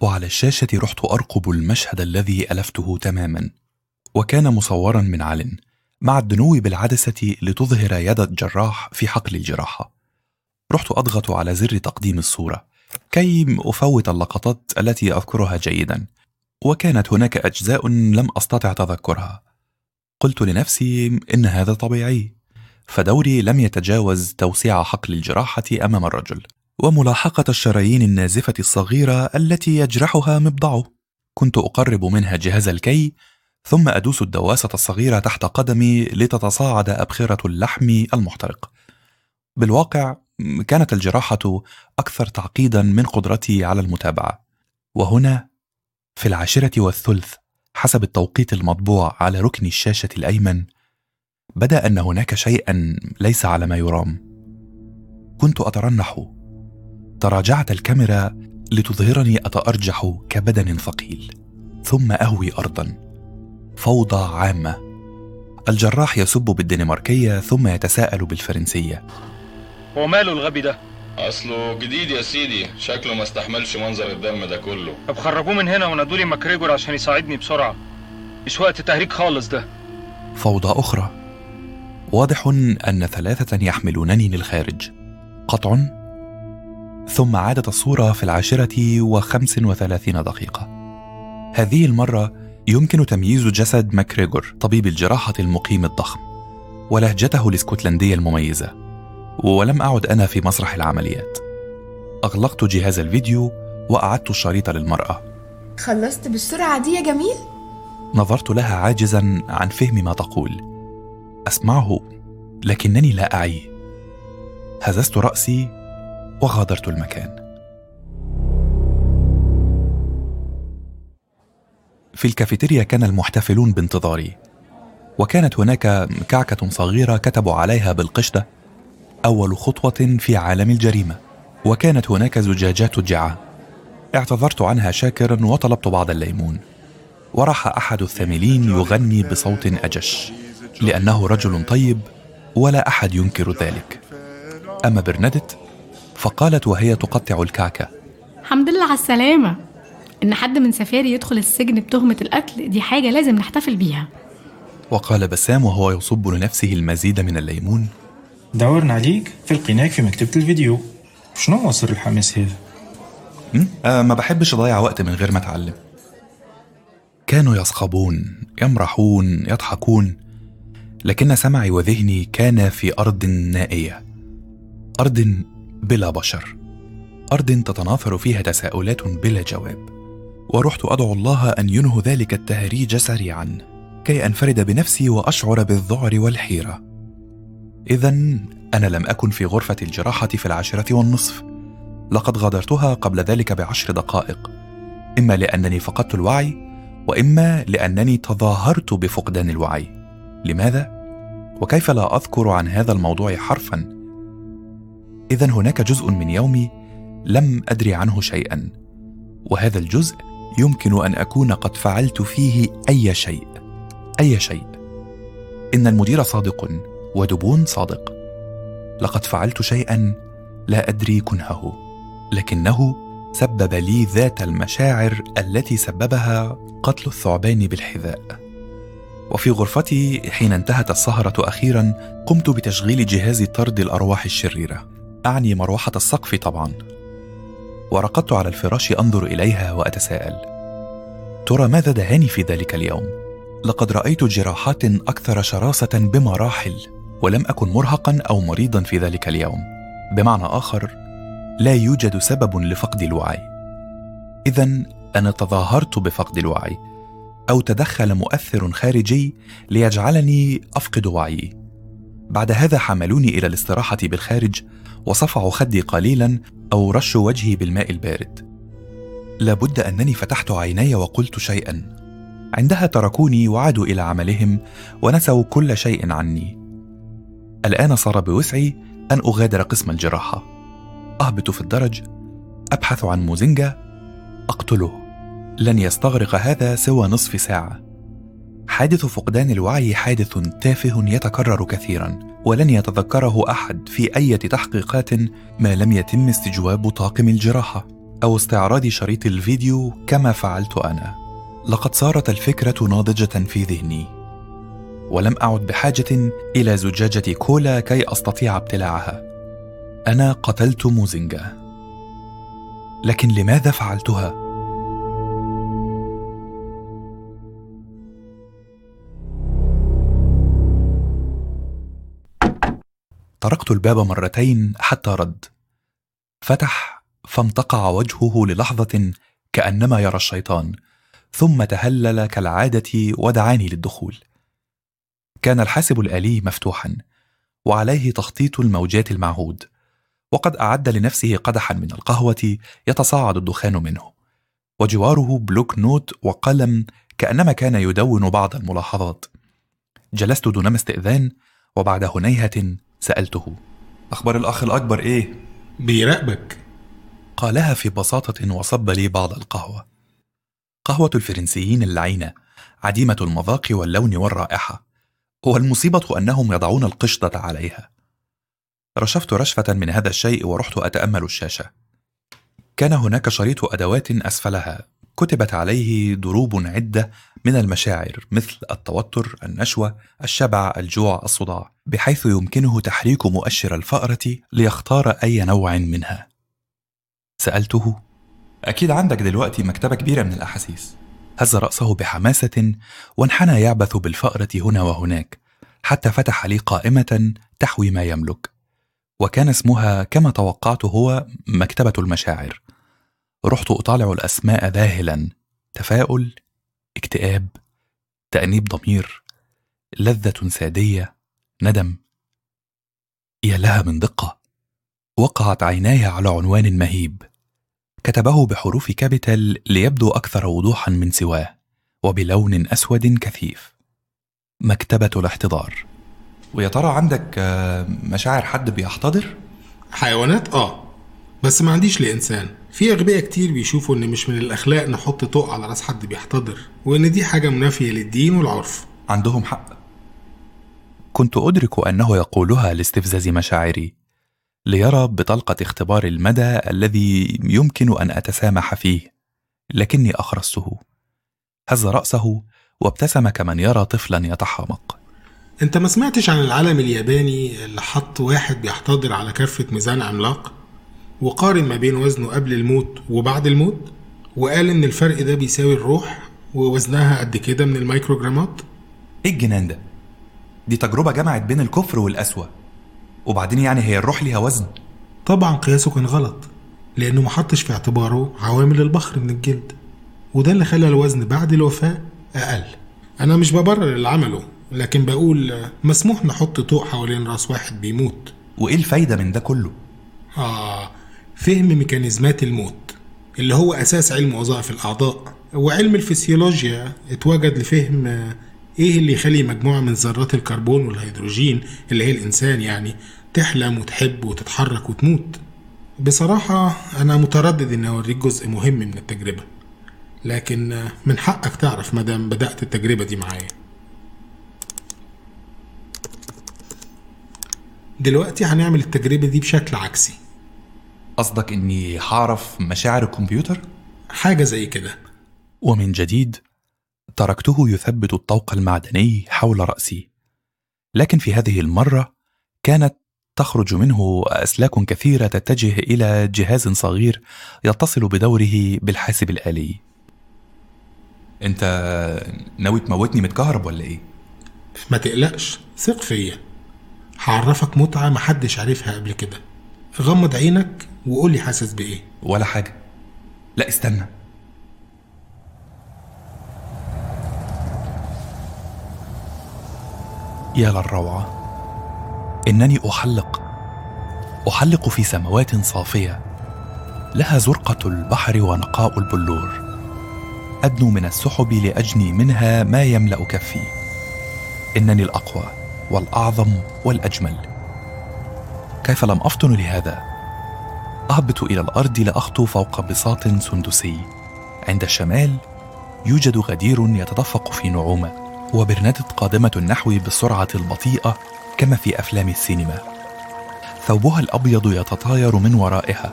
وعلى الشاشة رحت أرقب المشهد الذي ألفته تماما. وكان مصورا من علن مع الدنو بالعدسة لتظهر يد الجراح في حقل الجراحة. رحت أضغط على زر تقديم الصورة كي أفوت اللقطات التي أذكرها جيدا. وكانت هناك أجزاء لم أستطع تذكرها. قلت لنفسي إن هذا طبيعي فدوري لم يتجاوز توسيع حقل الجراحة أمام الرجل وملاحقة الشرايين النازفة الصغيرة التي يجرحها مبضعه. كنت أقرب منها جهاز الكي ثم أدوس الدواسة الصغيرة تحت قدمي لتتصاعد أبخرة اللحم المحترق. بالواقع كانت الجراحة أكثر تعقيدا من قدرتي على المتابعة. وهنا في العاشرة والثلث حسب التوقيت المطبوع على ركن الشاشة الأيمن بدأ أن هناك شيئا ليس على ما يرام. كنت أترنح. تراجعت الكاميرا لتظهرني أتأرجح كبدن ثقيل ثم أهوي أرضا. فوضى عامة. الجراح يسب بالدنماركية ثم يتساءل بالفرنسية. هو ماله الغبي ده؟ أصله جديد يا سيدي. شكله ما استحملش منظر الدم ده كله. طب خرجوه من هنا ونادوا لي ماكريجور عشان يساعدني بسرعة. مش وقت تهريج خالص ده. فوضى أخرى. واضح أن ثلاثة يحملونني للخارج. قطع. ثم عادت الصورة في العاشرة وخمس وثلاثين دقيقة. هذه المرة يمكن تمييز جسد ماكريغور طبيب الجراحة المقيم الضخم ولهجته الإسكتلندية المميزة. ولم أعد أنا في مسرح العمليات. أغلقت جهاز الفيديو وأعدت الشريط للمرأة. خلصت بالسرعة دي يا جميل؟ نظرت لها عاجزا عن فهم ما تقول. أسمعه لكنني لا أعيه هززت رأسي وغادرت المكان. في الكافيتيريا كان المحتفلون بانتظاري وكانت هناك كعكة صغيرة كتبوا عليها بالقشدة أول خطوة في عالم الجريمة وكانت هناك زجاجات جعة. اعتذرت عنها شاكرا وطلبت بعض الليمون. وراح أحد الثاملين يغني بصوت أجش لأنه رجل طيب ولا أحد ينكر ذلك. أما برنادت فقالت وهي تقطع الكعكة. الحمد لله على السلامة. إن حد من سفاري يدخل السجن بتهمة القتل دي حاجة لازم نحتفل بيها. وقال بسام وهو يصب لنفسه المزيد من الليمون دورنا عليك في القناك في مكتبة الفيديو. شنو سر الحماس هذا؟ آه ما بحبش أضيع وقت من غير ما أتعلم. كانوا يصخبون يمرحون يضحكون لكن سمعي وذهني كان في أرض نائية. أرض بلا بشر. أرض تتناثر فيها تساؤلات بلا جواب. ورحت أدعو الله أن ينهوا ذلك التهريج سريعا كي أنفرد بنفسي وأشعر بالذعر والحيرة. إذا أنا لم أكن في غرفة الجراحة في العاشرة والنصف. لقد غادرتها قبل ذلك بعشر دقائق. إما لأنني فقدت الوعي وإما لأنني تظاهرت بفقدان الوعي. لماذا؟ وكيف لا أذكر عن هذا الموضوع حرفا؟ إذا هناك جزء من يومي لم أدري عنه شيئا. وهذا الجزء يمكن أن أكون قد فعلت فيه أي شيء. أي شيء. إن المدير صادق. ودبون صادق. لقد فعلت شيئا لا أدري كنهه لكنه سبب لي ذات المشاعر التي سببها قتل الثعبان بالحذاء. وفي غرفتي حين انتهت السهرة أخيرا قمت بتشغيل جهاز طرد الأرواح الشريرة. أعني مروحة السقف طبعا. ورقدت على الفراش أنظر إليها وأتساءل. ترى ماذا دهاني في ذلك اليوم؟ لقد رأيت جراحات أكثر شراسة بمراحل. ولم أكن مرهقا أو مريضا في ذلك اليوم. بمعنى آخر لا يوجد سبب لفقد الوعي. اذا أنا تظاهرت بفقد الوعي أو تدخل مؤثر خارجي ليجعلني أفقد وعيي بعد هذا حملوني إلى الاستراحة بالخارج وصفعوا خدي قليلا أو رشوا وجهي بالماء البارد. لابد أنني فتحت عيني وقلت شيئا. عندها تركوني وعادوا إلى عملهم ونسوا كل شيء عني. الآن صار بوسعي أن أغادر قسم الجراحة. أهبط في الدرج أبحث عن موزنجا أقتله. لن يستغرق هذا سوى نصف ساعة. حادث فقدان الوعي حادث تافه يتكرر كثيرا ولن يتذكره أحد في أي تحقيقات ما لم يتم استجواب طاقم الجراحة أو استعراض شريط الفيديو كما فعلت أنا. لقد صارت الفكرة ناضجة في ذهني. ولم أعد بحاجة إلى زجاجة كولا كي أستطيع ابتلاعها. أنا قتلت موزنجا. لكن لماذا فعلتها؟ طرقت الباب مرتين حتى رد. فتح فامتقع وجهه للحظة كأنما يرى الشيطان ثم تهلل كالعادة ودعاني للدخول. كان الحاسب الآلي مفتوحا وعليه تخطيط الموجات المعهود وقد أعد لنفسه قدحا من القهوة يتصاعد الدخان منه وجواره bloc-notes وقلم كأنما كان يدون بعض الملاحظات. جلست دون ما استئذان وبعد هنيهة سألته أخبار الأخ الأكبر إيه؟ بيراقبك. قالها في بساطة وصب لي بعض القهوة. قهوة الفرنسيين اللعينة عديمة المذاق واللون والرائحة. والمصيبة أنهم يضعون القشطة عليها رشفت رشفة من هذا الشيء ورحت أتأمل الشاشة كان هناك شريط أدوات أسفلها كتبت عليه دروب عدة من المشاعر مثل التوتر، النشوة، الشبع، الجوع، الصداع، بحيث يمكنه تحريك مؤشر الفأرة ليختار أي نوع منها. سألته: أكيد عندك دلوقتي مكتبة كبيرة من الأحاسيس. هز رأسه بحماسة وانحنى يعبث بالفأرة هنا وهناك، حتى فتح لي قائمة تحوي ما يملك. وكان اسمها كما توقعت هو مكتبة المشاعر. رحت أطالع الأسماء ذاهلا تفاؤل اكتئاب تأنيب ضمير لذة سادية ندم يا لها من دقة وقعت عيناي على عنوان مهيب كتبه بحروف كابيتال ليبدو أكثر وضوحا من سواه وبلون أسود كثيف. مكتبة الاحتضار. ويا ترى عندك آه، مشاعر حد بيحتضر؟ حيوانات؟ آه. بس ما عنديش لإنسان. في أغبياء كتير بيشوفوا إن مش من الأخلاق نحط طوق على رأس حد بيحتضر وإن دي حاجة منافية للدين والعرف. عندهم حق. كنت أدرك أنه يقولها لاستفزاز مشاعري. ليرى بطلقة اختبار المدى الذي يمكن أن أتسامح فيه لكني أخرسته. هز رأسه وابتسم كمن يرى طفلا يتحامق. أنت ما سمعتش عن العالم الياباني اللي حط واحد بيحتضر على كفة ميزان عملاق وقارن ما بين وزنه قبل الموت وبعد الموت وقال إن الفرق ده بيساوي الروح ووزنها قد كده من الميكروجرامات؟ إيه الجنان ده؟ دي تجربة جمعت بين الكفر والقسوة وبعدين يعني هي الروح ليها وزن. طبعا قياسه كان غلط لأنه ما حطش في اعتباره عوامل البخر من الجلد وده اللي خلى الوزن بعد الوفاة أقل. أنا مش ببرر اللي عمله لكن بقول مسموح نحط طوق حوالين رأس واحد بيموت. وإيه الفايدة من ده كله؟ آه فهم ميكانيزمات الموت اللي هو أساس علم وظائف الأعضاء وعلم الفسيولوجيا اتوجد لفهم إيه اللي يخلي مجموعة من ذرات الكربون والهيدروجين اللي هي الإنسان يعني تحلم وتحب وتتحرك وتموت؟ بصراحة أنا متردد إني أوريك جزء مهم من التجربة لكن من حقك تعرف مادام بدأت التجربة دي معايا. دلوقتي هنعمل التجربة دي بشكل عكسي. قصدك إني هعرف مشاعر الكمبيوتر؟ حاجة زي كده. ومن جديد تركته يثبت الطوق المعدني حول رأسي. لكن في هذه المرة كانت تخرج منه أسلاك كثيرة تتجه إلى جهاز صغير يتصل بدوره بالحاسب الآلي. أنت ناوي تموتني متكهرب ولا إيه؟ ما تقلقش ثق فيا. هعرفك متعة محدش عارفها قبل كده. غمض عينك وقولي حاسس بإيه. ولا حاجة. لا استنى. يا للروعة إنني أحلق أحلق في سماوات صافية لها زرقة البحر ونقاء البلور. أدنو من السحب لأجني منها ما يملأ كفي إنني الأقوى والأعظم والأجمل. كيف لم أفطن لهذا؟ أهبط إلى الأرض لأخطو فوق بساط سندسي. عند الشمال يوجد غدير يتدفق في نعومة. وبرنادة قادمة النحو بالسرعة البطيئة كما في أفلام السينما. ثوبها الأبيض يتطاير من ورائها.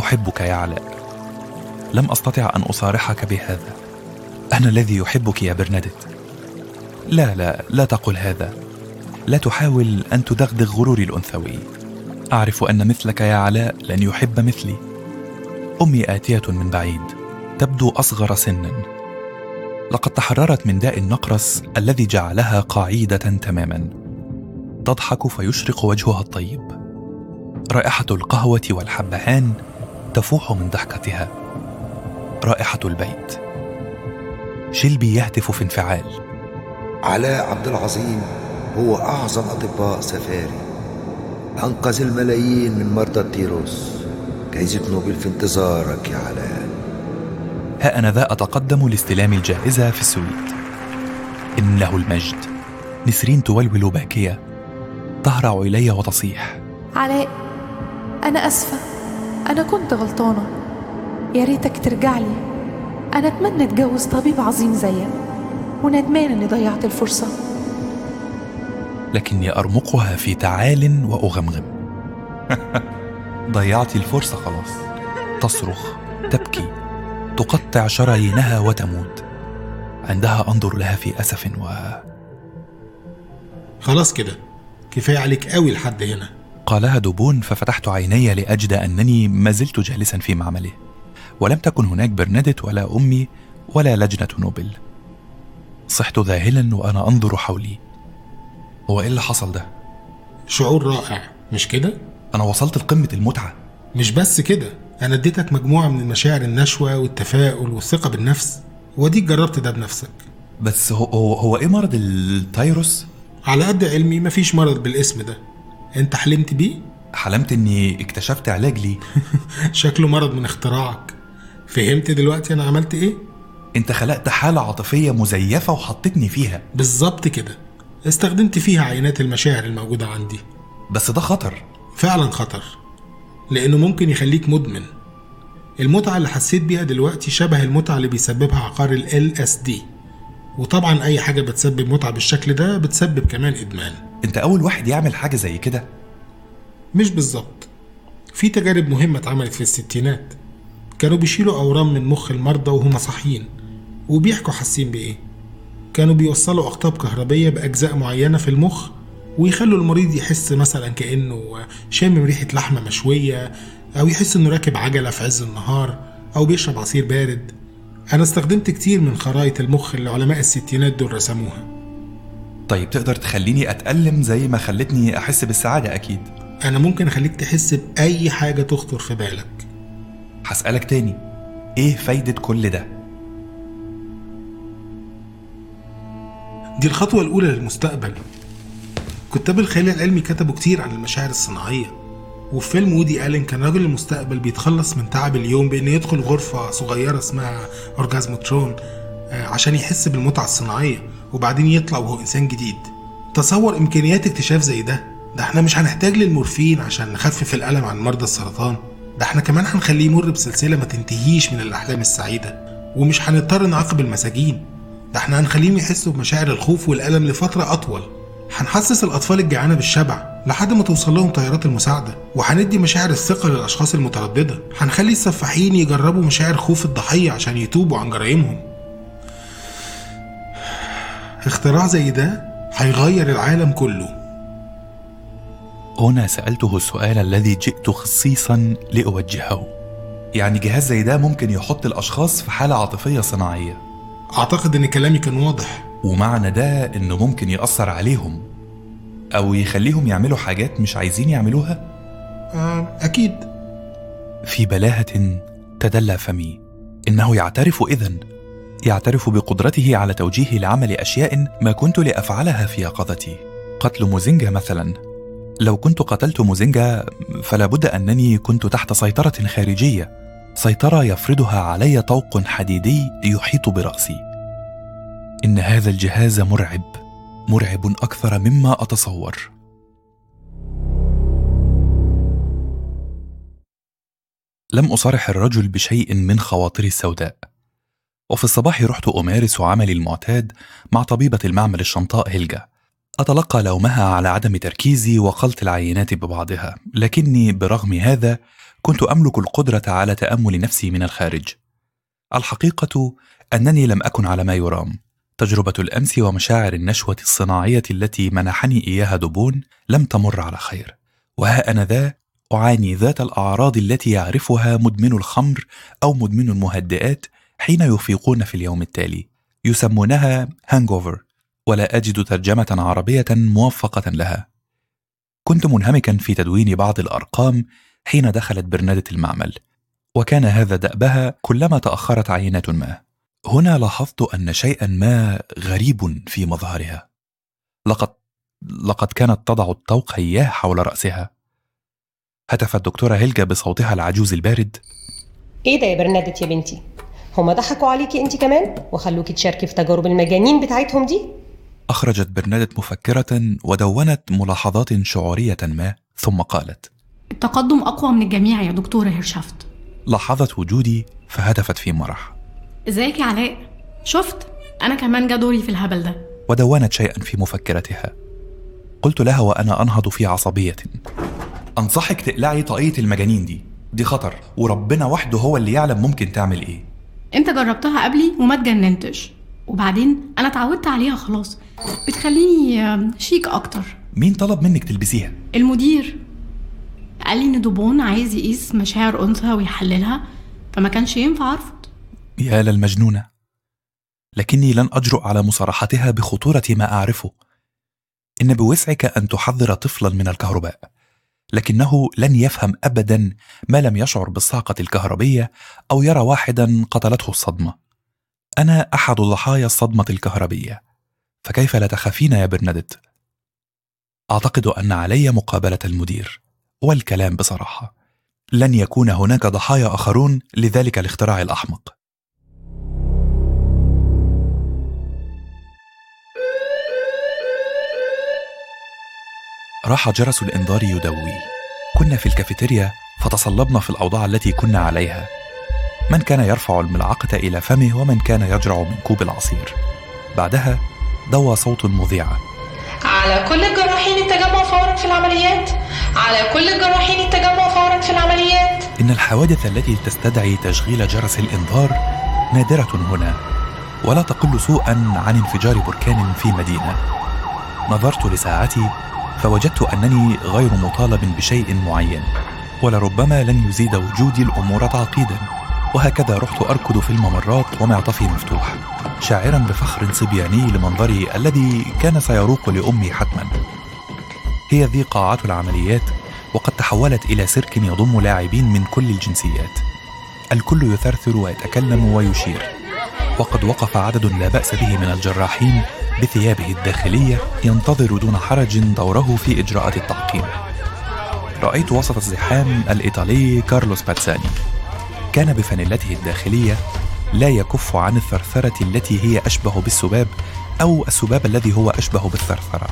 أحبك يا علاء. لم أستطع أن أصارحك بهذا. أنا الذي يحبك يا برنادت. لا لا لا تقل هذا. لا تحاول أن تدغدغ غروري الأنثوي. أعرف أن مثلك يا علاء لن يحب مثلي. أمي آتية من بعيد. تبدو أصغر سنا. لقد تحررت من داء النقرس الذي جعلها قعيدة تماما. تضحك فيشرق وجهها الطيب. رائحة القهوة والحبهان تفوح من ضحكتها. رائحة البيت. شلبي يهتف في انفعال. علاء عبد العظيم هو أعظم أطباء سفاري. أنقذ الملايين من مرضى التيروس. جايزة نوبل في انتظارك يا علاء. ها أنا ذا أتقدم لاستلام الجائزة في السويت إنه المجد. نسرين تولول باكية. تهرع إلي وتصيح. علاء أنا أسفة. أنا كنت غلطانة. يا ريتك ترجع لي. أنا أتمنى أتجوز طبيب عظيم زيك. وندمان إني ضيعت الفرصة. لكني أرمقها في تعال وأغمغم. *laughs* ضيعت الفرصة خلاص. تصرخ. تبكي. تقطع شرايينها وتموت. عندها أنظر لها في أسف و خلاص كده. كفاية عليك قوي لحد هنا. قالها دبون ففتحت عيني لأجد أنني ما زلت جالسا في معمله. ولم تكن هناك برنادت ولا أمي ولا لجنة نوبل. صحت ذاهلا وأنا أنظر حولي. هو إيه اللي حصل ده؟ شعور رائع مش كده؟ أنا وصلت لقمة المتعة. مش بس كده. أنا اديتك مجموعة من المشاعر النشوة والتفاؤل والثقة بالنفس وديك جربت ده بنفسك. بس هو, هو, هو إيه مرض التايروس؟ على قد علمي مفيش مرض بالاسم ده. أنت حلمت بيه؟ حلمت إني اكتشفت علاج ليه؟ *laughs* شكله مرض من اختراعك. فهمت دلوقتي أنا عملت إيه؟ أنت خلقت حالة عاطفية مزيفة وحطيتني فيها. بالظبط كده. استخدمت فيها عينات المشاعر الموجودة عندي. بس ده خطر. فعلا خطر. لأنه ممكن يخليك مدمن. المتعة اللي حسيت بيها دلوقتي شبه المتعة اللي بيسببها عقار ال LSD وطبعا أي حاجة بتسبب متعة بالشكل ده بتسبب كمان إدمان. أنت أول واحد يعمل حاجة زي كده؟ مش بالظبط. في تجارب مهمة اتعملت في الستينات. كانوا بيشيلوا أورام من مخ المرضى وهم صاحيين. وبيحكوا حاسين بإيه؟ كانوا بيوصلوا أقطاب كهربية بأجزاء معينة في المخ ويخلوا المريض يحس مثلا كأنه شامم ريحة لحمة مشوية أو يحس إنه راكب عجلة في عز النهار أو بيشرب عصير بارد. أنا استخدمت كتير من خرائط المخ اللي علماء الستينات دول رسموها. طيب تقدر تخليني أتألم زي ما خلتني أحس بالسعادة؟ أكيد. أنا ممكن أخليك تحس بأي حاجة تخطر في بالك. هسألك تاني. إيه فايدة كل ده؟ دي الخطوة الأولى للمستقبل. كتاب الخيال العلمي كتبوا كتير عن المشاعر الصناعية. وفي فيلم وودي ألين كان رجل المستقبل بيتخلص من تعب اليوم بإنه يدخل غرفة صغيرة اسمها أورجازموترون عشان يحس بالمتعة الصناعية وبعدين يطلع وهو إنسان جديد. تصور إمكانيات اكتشاف زي ده ده إحنا مش هنحتاج للمورفين عشان نخفف الألم عن مرضى السرطان. ده إحنا كمان هنخليه يمر بسلسلة ما تنتهيش من الأحلام السعيدة. ومش هنضطر نعاقب المساجين. ده إحنا هنخليهم يحسوا بمشاعر الخوف والألم لفترة أطول. هنحسس الأطفال الجعانة بالشبع لحد ما توصل لهم طيارات المساعدة وهندي مشاعر الثقة للأشخاص المترددة. هنخلي السفاحين يجربوا مشاعر خوف الضحية عشان يتوبوا عن جرائمهم. اختراع زي ده هيغير العالم كله. هنا سألته السؤال الذي جئت خصيصا لأوجهه. يعني جهاز زي ده ممكن يحط الأشخاص في حالة عاطفية صناعية. أعتقد إن كلامي كان واضح. ومعنى ده إنه ممكن يأثر عليهم أو يخليهم يعملوا حاجات مش عايزين يعملوها؟ آه أكيد. في بلاهة تدلى فمي إنه يعترف إذن يعترف بقدرته على توجيهي لعمل أشياء ما كنت لأفعلها في يقظتي. قتل موزينجا مثلا. لو كنت قتلت موزينجا فلا بد أنني كنت تحت سيطرة خارجية سيطرة يفرضها علي طوق حديدي يحيط برأسي. إن هذا الجهاز مرعب مرعب أكثر مما أتصور. لم أصارح الرجل بشيء من خواطري السوداء. وفي الصباح رحت أمارس عملي المعتاد مع طبيبة المعمل الشنطاء هيلجا. أتلقى لومها على عدم تركيزي وخلط العينات ببعضها لكني برغم هذا كنت أملك القدرة على تأمل نفسي من الخارج. الحقيقة أنني لم أكن على ما يرام. تجربة الأمس ومشاعر النشوة الصناعية التي منحني إياها دبون لم تمر على خير. وها أنا ذا أعاني ذات الأعراض التي يعرفها مدمن الخمر أو مدمن المهدئات حين يفيقون في اليوم التالي. يسمونها هانجوفر ولا أجد ترجمة عربية موفقة لها. كنت منهمكا في تدوين بعض الأرقام حين دخلت برنادة المعمل وكان هذا دأبها كلما تأخرت عينة ما. هنا لاحظت أن شيئا ما غريب في مظهرها. لقد لقد كانت تضع الطوق إياه حول رأسها. هتفت الدكتورة هيلجا بصوتها العجوز البارد. إيه ده يا برنادت يا بنتي؟ هما ضحكوا عليكي انت كمان؟ وخلوكي تشاركي في تجارب المجانين بتاعتهم دي؟ أخرجت برنادت مفكرة ودونت ملاحظات شعورية ما ثم قالت. التقدم أقوى من الجميع يا دكتورة هيرشافت لاحظت وجودي فهتفت في مرح. ازيك يا علاء؟ شفت؟ أنا كمان جا دوري في الهبل ده. ودونت شيئا في مفكرتها. قلت لها وأنا أنهض في عصبية. أنصحك تقلعي طاقية المجانين دي. دي خطر وربنا وحده هو اللي يعلم ممكن تعمل إيه. أنت جربتها قبلي وما اتجننتش. وبعدين أنا اتعودت عليها خلاص. بتخليني شيك أكتر. مين طلب منك تلبسيها؟ المدير. قال لي إن دوبون عايز يقيس مشاعر أنثى ويحللها فما كانش ينفع ارفض يا للمجنونة لكني لن أجرؤ على مصارحتها بخطورة ما أعرفه. إن بوسعك أن تحذر طفلا من الكهرباء. لكنه لن يفهم أبدا ما لم يشعر بالصاقة الكهربية أو يرى واحدا قتلته الصدمة. أنا أحد ضحايا الصدمة الكهربية. فكيف لا تخافين يا برنادت؟ أعتقد أن علي مقابلة المدير. والكلام بصراحة. لن يكون هناك ضحايا آخرون لذلك الاختراع الأحمق. راح جرس الإنذار يدوي. كنا في الكافيتيريا فتصلبنا في الأوضاع التي كنا عليها. من كان يرفع الملعقة إلى فمه ومن كان يجرع من كوب العصير. بعدها دوى صوت المذيعة على كل الجراحين التجمع فورا في العمليات. على كل الجراحين التجمع فورا في العمليات. إن الحوادث التي تستدعي تشغيل جرس الإنذار نادرة هنا. ولا تقل سوءا عن انفجار بركان في مدينة. نظرت لساعتي فوجدت أنني غير مطالب بشيء معين ولربما لن يزيد وجودي الأمور تعقيدا. وهكذا رحت أركض في الممرات ومعطفي مفتوح شاعرا بفخر صبياني لمنظري الذي كان سيروق لأمي حتما. هي ذي قاعات العمليات وقد تحولت إلى سيرك يضم لاعبين من كل الجنسيات. الكل يثرثر ويتكلم ويشير. وقد وقف عدد لا بأس به من الجراحين بثيابه الداخلية ينتظر دون حرج دوره في إجراءات التعقيم رأيت وسط الزحام الإيطالي كارلوس باتساني. كان بفانيلته الداخلية لا يكف عن الثرثرة التي هي أشبه بالسباب أو السباب الذي هو أشبه بالثرثرة.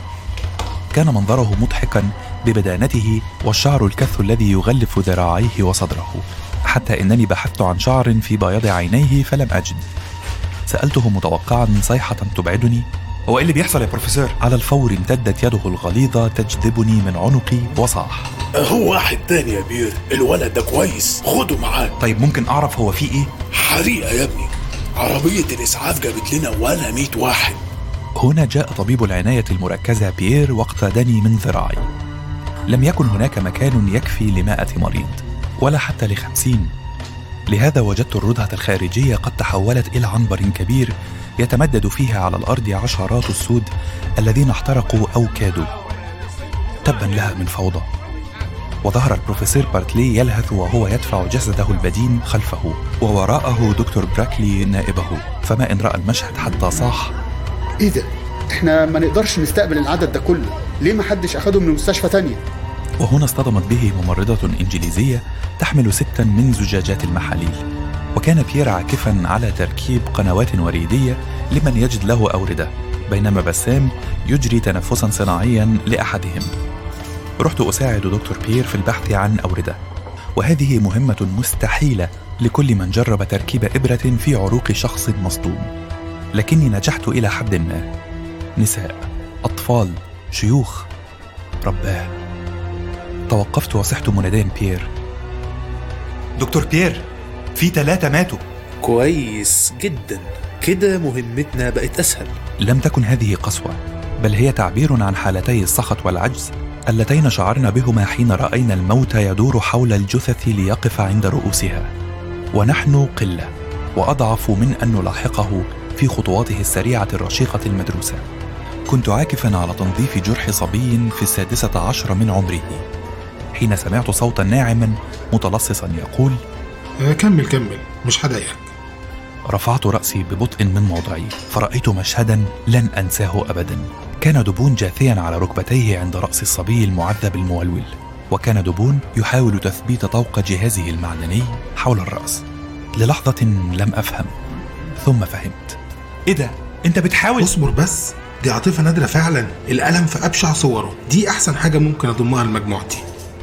كان منظره مضحكا ببدانته والشعر الكث الذي يغلف ذراعيه وصدره. حتى إنني بحثت عن شعر في بياض عينيه فلم أجد. سألته متوقعا صيحة تبعدني هو إيه اللي بيحصل يا بروفيسور؟ على الفور امتدت يده الغليظة تجذبني من عنقي وصاح. هو واحد تاني يا بير. الولد ده كويس. خده معاك. طيب ممكن أعرف هو فيه إيه؟ حريقة يا ابني. عربية الإسعاف جابت لنا ولا ميت واحد. هنا جاء طبيب العناية المركزة بيير واقتادني من ذراعي. لم يكن هناك مكان يكفي لمائة مريض. ولا حتى لخمسين. لهذا وجدت الردهة الخارجية قد تحولت إلى عنبر كبير يتمدد فيها على الأرض عشرات السود الذين احترقوا أو كادوا. تبا لها من فوضى. وظهر البروفيسور بارتلي يلهث وهو يدفع جسده البدين خلفه ووراءه دكتور براكلي نائبه. فما إن رأى المشهد حتى صاح. إيه ده؟ إحنا ما نقدرش نستقبل العدد ده كله. ليه ما حدش أخده من مستشفى تانية؟ وهنا اصطدمت به ممرضة إنجليزية تحمل ستا من زجاجات المحاليل. وكان بيير عاكفا على تركيب قنوات وريدية لمن يجد له أوردة بينما بسام يجري تنفسا صناعيا لأحدهم. رحت أساعد دكتور بيير في البحث عن أوردة. وهذه مهمة مستحيلة لكل من جرب تركيب إبرة في عروق شخص مصدوم. لكني نجحت إلى حد ما. نساء أطفال شيوخ رباه توقفت وصحت مناديا بيير. دكتور بيير في ثلاثة ماتوا. كويس جدا. كده مهمتنا بقت أسهل. لم تكن هذه قسوة بل هي تعبير عن حالتي السخط والعجز اللتين شعرنا بهما حين رأينا الموت يدور حول الجثث ليقف عند رؤوسها. ونحن قلة وأضعف من أن نلاحقه في خطواته السريعة الرشيقة المدروسة. كنت عاكفا على تنظيف جرح صبي في السادسة عشر من عمره. حين سمعت صوتا ناعما متلصصا يقول آه، كمل كمل. مش هضايقك رفعت رأسي ببطء من موضعي فرأيت مشهدا لن أنساه أبدا. كان دبون جاثيا على ركبتيه عند رأس الصبي المعذب المولول وكان دبون يحاول تثبيت طوق جهازه المعدني حول الرأس. للحظة لم أفهم ثم فهمت. إيه ده؟ أنت بتحاول؟ اصبر بس دي عاطفة نادرة فعلا. الألم في أبشع صوره. دي أحسن حاجة ممكن أضمها لمجموعتي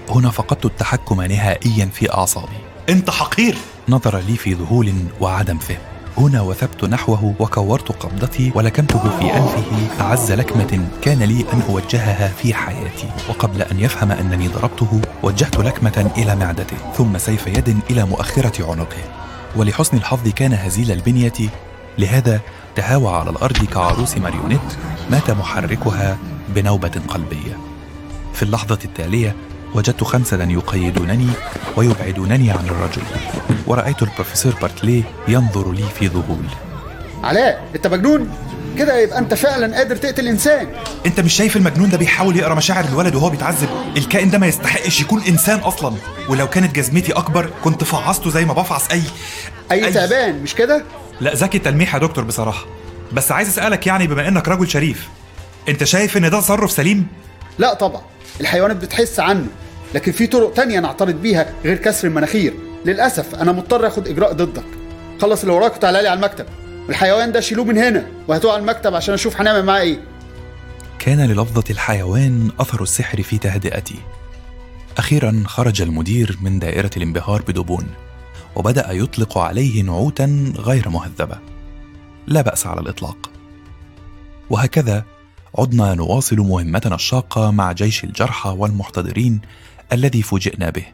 هنا فقدت التحكم نهائيا في أعصابي. أنت حقير. نظر لي في ذهول وعدم فهم. هنا وثبت نحوه وكورت قبضتي ولكمته في أنفه أعز لكمة كان لي أن أوجهها في حياتي. وقبل أن يفهم أنني ضربته وجهت لكمة إلى معدته ثم سيف يد إلى مؤخرة عنقه. ولحسن الحظ كان هزيل البنية. لهذا تهاوى على الأرض كعروس ماريونيت مات محركها بنوبة قلبية. في اللحظة التالية وجدت خمسة يقيدونني ويبعدونني عن الرجل. ورأيت البروفيسور بارتلي ينظر لي في ذهول. علاء أنت مجنون؟ كده يبقى أنت فعلا قادر تقتل إنسان. أنت مش شايف المجنون ده بيحاول يقرأ مشاعر الولد وهو بيتعذب؟ الكائن ده ما يستحقش يكون إنسان أصلا. ولو كانت جزمتي أكبر كنت فعصته زي ما بفعص اي أي تعبان مش كده؟ لا ذكي تلميح يا دكتور بصراحة. بس عايز أسألك يعني بما إنك رجل شريف أنت شايف إن ده تصرف سليم؟ لا طبعا. الحيوانات بتحس عنه. لكن في طرق تانية نعترض بيها غير كسر المناخير. للأسف أنا مضطر أخد إجراء ضدك. خلص اللي وراك وتعالى لي على المكتب. الحيوان ده شيلوه من هنا وهاتوه على المكتب عشان أشوف هنعمل معاه إيه. كان للفظة الحيوان أثر السحر في تهدئتي. أخيرا خرج المدير من دائرة الانبهار بدبون وبدأ يطلق عليه نعوتا غير مهذبة. لا بأس على الإطلاق. وهكذا عدنا نواصل مهمتنا الشاقة مع جيش الجرحى والمحتضرين الذي فوجئنا به.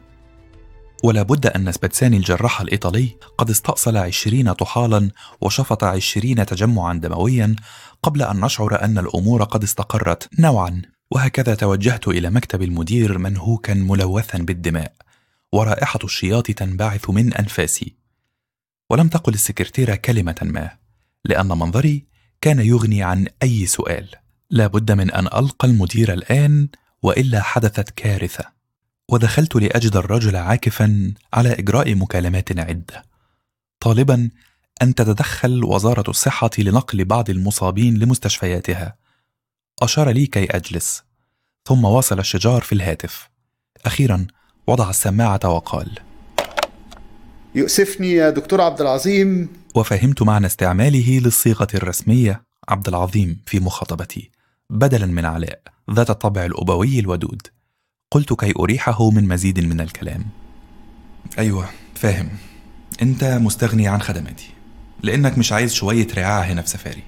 ولا بد أن سبتساني الجراح الإيطالي قد استأصل عشرين طحالا وشفط عشرين تجمعا دمويا قبل أن نشعر أن الأمور قد استقرت نوعا. وهكذا توجهت إلى مكتب المدير منهوكا ملوثا بالدماء ورائحة الشياط تنبعث من أنفاسي. ولم تقل السكرتيرة كلمة ما لأن منظري كان يغني عن أي سؤال. لا بد من أن ألقى المدير الآن وإلا حدثت كارثة. ودخلت لأجد الرجل عاكفا على إجراء مكالمات عدة. طالبا أن تتدخل وزارة الصحة لنقل بعض المصابين لمستشفياتها. أشار لي كي أجلس. ثم واصل الشجار في الهاتف. أخيرا وضع السماعة وقال. يؤسفني يا دكتور عبد العظيم. وفهمت معنى استعماله للصيغة الرسمية عبد العظيم في مخاطبتي بدلا من علاء ذات الطبع الأبوي الودود. قلت كي أريحه من مزيد من الكلام. أيوة فاهم. أنت مستغني عن خدماتي لأنك مش عايز شوية رعاعة هنا في سفاري.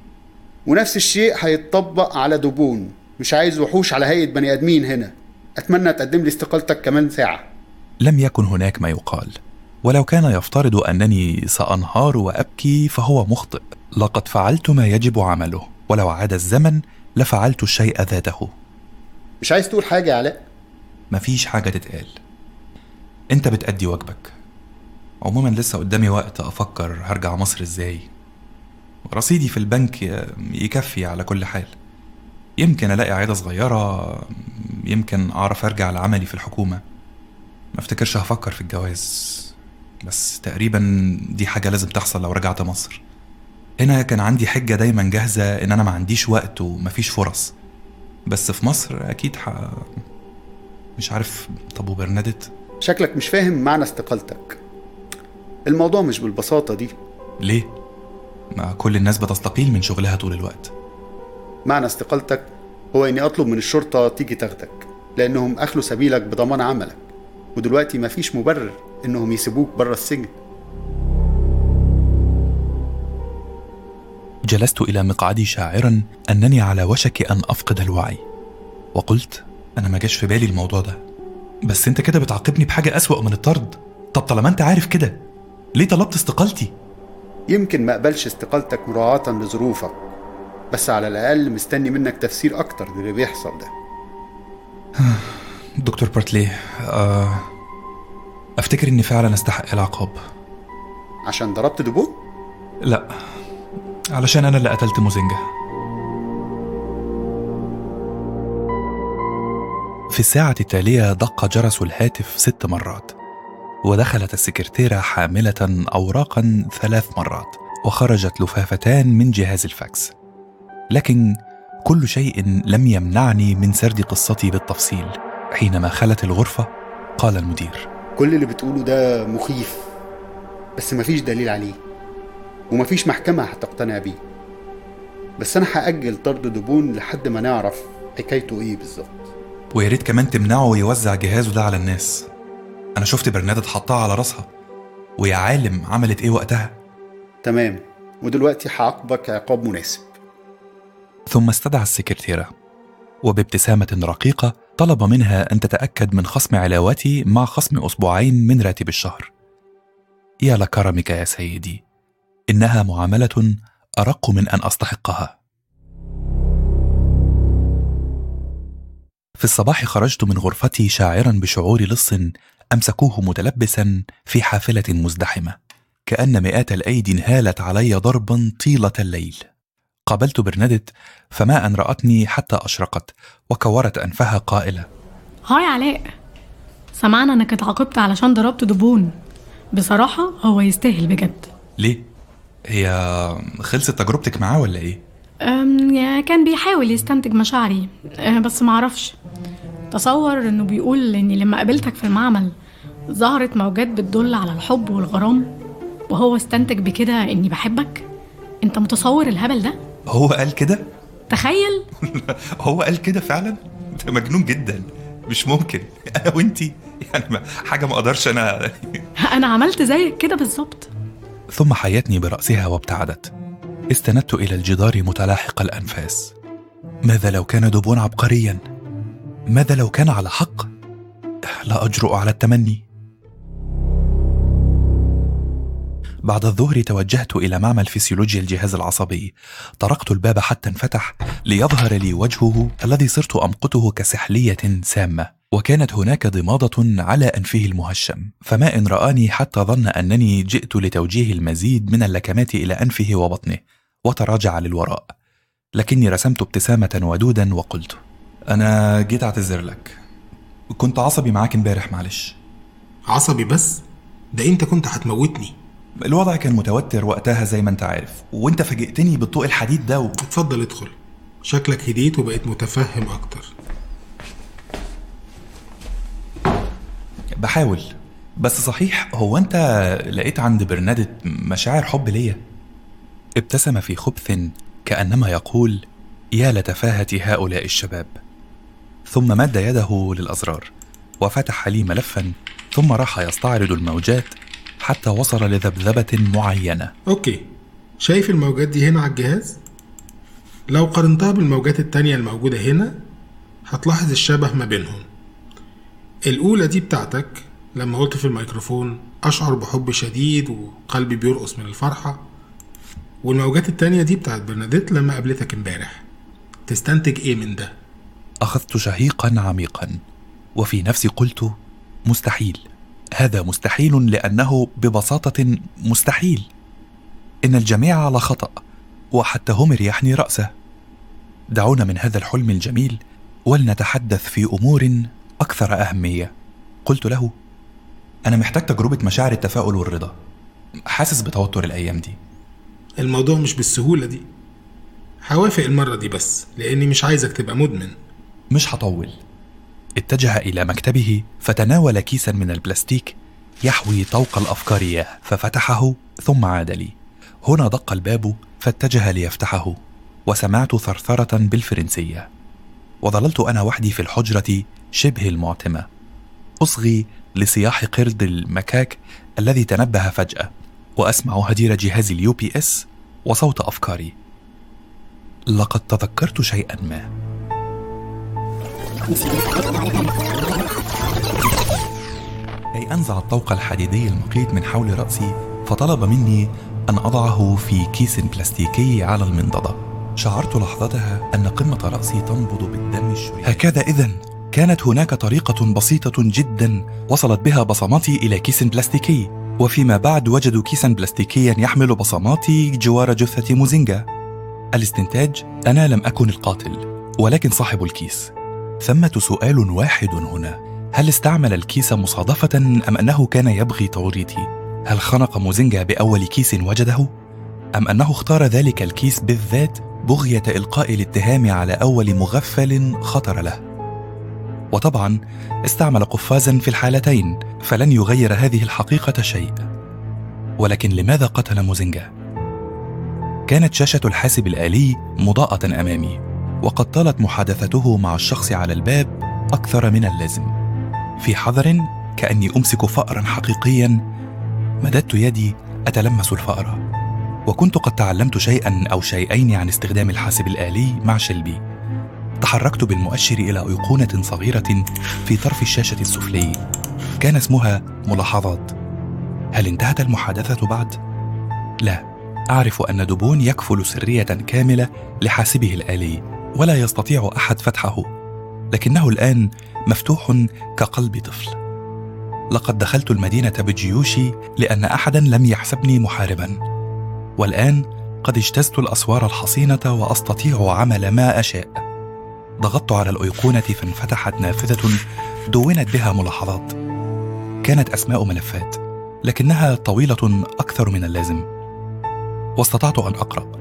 ونفس الشيء هيتطبق على دبون. مش عايز وحوش على هيئة بني آدمين هنا. أتمنى تقدم لي استقالتك كمان ساعة. لم يكن هناك ما يقال. ولو كان يفترض أنني سأنهار وأبكي فهو مخطئ. لقد فعلت ما يجب عمله. ولو عاد الزمن لفعلت الشيء ذاته. مش عايز تقول حاجة يا علاء؟ مفيش حاجة تتقال. انت بتأدي واجبك. عموما لسه قدامي وقت أفكر هرجع مصر إزاي. رصيدي في البنك يكفي على كل حال. يمكن ألاقي عيادة صغيرة يمكن أعرف أرجع لعملي في الحكومة. ما افتكرش هفكر في الجواز. بس تقريبا دي حاجة لازم تحصل لو رجعت مصر. هنا كان عندي حجة دايما جاهزة إن أنا ما عنديش وقت ومفيش فرص. بس في مصر أكيد ح... مش عارف طب وبرنادت؟ شكلك مش فاهم معنى استقالتك. الموضوع مش بالبساطة دي. ليه؟ ما كل الناس بتستقيل من شغلها طول الوقت. معنى استقالتك هو إني أطلب من الشرطة تيجي تاخدك لأنهم أخلوا سبيلك بضمان عملك ودلوقتي مفيش مبرر إنهم يسيبوك بره السجن. جلست إلى مقعدي شاعرا أنني على وشك أن أفقد الوعي وقلت أنا ما جاش في بالي الموضوع ده. بس أنت كده بتعاقبني بحاجة أسوأ من الطرد. طب طالما أنت عارف كده ليه طلبت استقالتي؟ يمكن ما أقبلش استقالتك مراعاة لظروفك بس على الأقل مستني منك تفسير أكتر للي بيحصل ده. *sighs* دكتور بارتلي آه أفتكر إني فعلا أستحق العقاب. عشان ضربت دبو؟ لا علشان أنا اللي قتلت موزينجا. في الساعة التالية دق جرس الهاتف ست مرات ودخلت السكرتيرة حاملة أوراقا ثلاث مرات وخرجت لفافتان من جهاز الفاكس. لكن كل شيء لم يمنعني من سرد قصتي بالتفصيل. حينما خلت الغرفة قال المدير كل اللي بتقوله ده مخيف بس مفيش دليل عليه ومفيش محكمة هتقتنع بيه. بس أنا هأجل طرد دبون لحد ما نعرف حكايته إيه بالظبط. ويا ريت كمان تمنعه يوزع جهازه ده على الناس. أنا شفت برنادت حطها على راسها. ويا عالم عملت إيه وقتها؟ تمام. ودلوقتي هعاقبك عقاب مناسب. ثم استدعى السكرتيرة. وبابتسامة رقيقة طلب منها أن تتأكد من خصم علاوتي مع خصم أسبوعين من راتب الشهر. يا لكرمك يا سيدي إنها معاملة أرق من أن أستحقها. في الصباح خرجت من غرفتي شاعرا بشعور لص أمسكوه متلبسا في حافلة مزدحمة كأن مئات الأيدي انهالت علي ضربا طيلة الليل قابلت برندت فما أن رأتني حتى أشرقت وكورت أنفها قائلة هاي علاء سمعنا إنك اتعاقبت علشان ضربت دبون بصراحة هو يستاهل بجد ليه؟ هي خلصت تجربتك معاه ولا إيه؟ كان بيحاول يستنتج مشاعري أه، بس معرفش تصور إنه بيقول إني لما قابلتك في المعمل ظهرت موجات بتدل على الحب والغرام وهو استنتج بكده إني بحبك؟ أنت متصور الهبل ده؟ هو قال كده؟ تخيل! *laughs* هو قال كده فعلا؟ ده مجنون جدا. مش ممكن. *laughs* أنا وإنتي يعني ما حاجة ما أقدرش أنا. *laughs* أنا عملت زيك كده بالظبط. ثم حيتني برأسها وابتعدت. استندت إلى الجدار متلاحق الأنفاس. ماذا لو كان دبون عبقريا؟ ماذا لو كان على حق؟ لا أجرؤ على التمني. بعد الظهر توجهت إلى معمل فسيولوجيا الجهاز العصبي. طرقت الباب حتى انفتح ليظهر لي وجهه الذي صرت أمقته كسحلية سامة. وكانت هناك ضمادة على أنفه المهشم. فما إن رآني حتى ظن أنني جئت لتوجيه المزيد من اللكمات إلى أنفه وبطنه. وتراجع للوراء. لكني رسمت ابتسامة ودودا وقلت أنا جيت أعتذر لك. كنت عصبي معاك امبارح معلش. عصبي بس؟ ده انت كنت هتموتني؟ الوضع كان متوتر وقتها زي ما أنت عارف وأنت فاجئتني بالضوء الحديد ده و... اتفضل ادخل. شكلك هديت وبقيت متفهم أكتر. بحاول بس صحيح هو أنت لقيت عند برنادت مشاعر حب ليا؟ ابتسم في خبث كأنما يقول يا لتفاهة هؤلاء الشباب. ثم مد يده للأزرار وفتح لي ملفا ثم راح يستعرض الموجات حتى وصل لذبذبة معينة. أوكي. شايف الموجات دي هنا على الجهاز؟ لو قارنتها بالموجات التانية الموجودة هنا هتلاحظ الشبه ما بينهم. الأولى دي بتاعتك لما قلت في الميكروفون أشعر بحب شديد وقلبي بيرقص من الفرحة. والموجات التانية دي بتاعت برناديت لما قابلتك امبارح. تستنتج إيه من ده؟ أخذت شهيقا عميقا وفي نفسي قلت مستحيل. هذا مستحيل لأنه ببساطة مستحيل. إن الجميع على خطأ وحتى همر يحني رأسه. دعونا من هذا الحلم الجميل ولنتحدث في أمور أكثر أهمية. قلت له أنا محتاج تجربة مشاعر التفاؤل والرضا. حاسس بتوتر الأيام دي. الموضوع مش بالسهولة دي. هوافق المرة دي بس لأني مش عايزك تبقى مدمن. مش هطول. اتجه إلى مكتبه فتناول كيسا من البلاستيك يحوي طوق الأفكار اياه ففتحه ثم عاد لي. هنا دق الباب فاتجه ليفتحه وسمعت ثرثرة بالفرنسية. وظللت أنا وحدي في الحجرة شبه المعتمة. أصغي لصياح قرد المكاك الذي تنبه فجأة. وأسمع هدير جهاز ال UPS وصوت أفكاري. لقد تذكرت شيئا ما. كي أنزع الطوق الحديدي المقيت من حول رأسي فطلب مني أن أضعه في كيس بلاستيكي على المنضدة. شعرت لحظتها أن قمة رأسي تنبض بالدم الشريف هكذا إذا كانت هناك طريقة بسيطة جدا وصلت بها بصماتي إلى كيس بلاستيكي. وفيما بعد وجدوا كيسا بلاستيكيا يحمل بصماتي جوار جثة موزينجا الاستنتاج أنا لم أكن القاتل ولكن صاحب الكيس ثمة سؤال واحد هنا هل استعمل الكيس مصادفة أم أنه كان يبغي توريطي؟ هل خنق موزينجا بأول كيس وجده؟ أم أنه اختار ذلك الكيس بالذات بغية إلقاء الاتهام على أول مغفل خطر له؟ وطبعا استعمل قفازا في الحالتين فلن يغير هذه الحقيقة شيء. ولكن لماذا قتل موزينجا؟ كانت شاشة الحاسب الآلي مضاءة أمامي وقد طالت محادثته مع الشخص على الباب أكثر من اللازم. في حذر كأني أمسك فأرا حقيقيا مددت يدي أتلمس الفأرة. وكنت قد تعلمت شيئا أو شيئين عن استخدام الحاسب الآلي مع شلبي تحركت بالمؤشر إلى أيقونة صغيرة في طرف الشاشة السفلي. كان اسمها ملاحظات. هل انتهت المحادثة بعد؟ لا. أعرف أن دبون يكفل سرية كاملة لحاسبه الآلي ولا يستطيع أحد فتحه. لكنه الآن مفتوح كقلب طفل. لقد دخلت المدينة بجيوشي لأن أحدا لم يحسبني محاربا. والآن قد اجتزت الأسوار الحصينة وأستطيع عمل ما أشاء. ضغطت على الأيقونة فانفتحت نافذة دونت بها ملاحظات. كانت أسماء ملفات لكنها طويلة أكثر من اللازم. واستطعت أن أقرأ.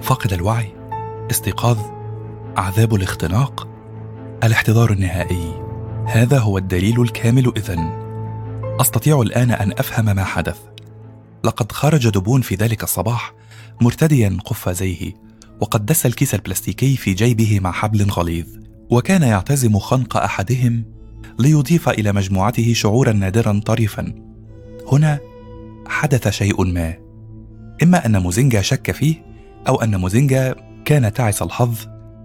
فاقد الوعي استيقاظ عذاب الاختناق الاحتضار النهائي. هذا هو الدليل الكامل إذن. أستطيع الآن أن أفهم ما حدث. لقد خرج دبون في ذلك الصباح مرتديا قفازيه. وقد دس الكيس البلاستيكي في جيبه مع حبل غليظ وكان يعتزم خنق أحدهم ليضيف إلى مجموعته شعورا نادرا طريفا. هنا حدث شيء ما. إما أن موزينجا شك فيه أو أن موزينجا كان تعس الحظ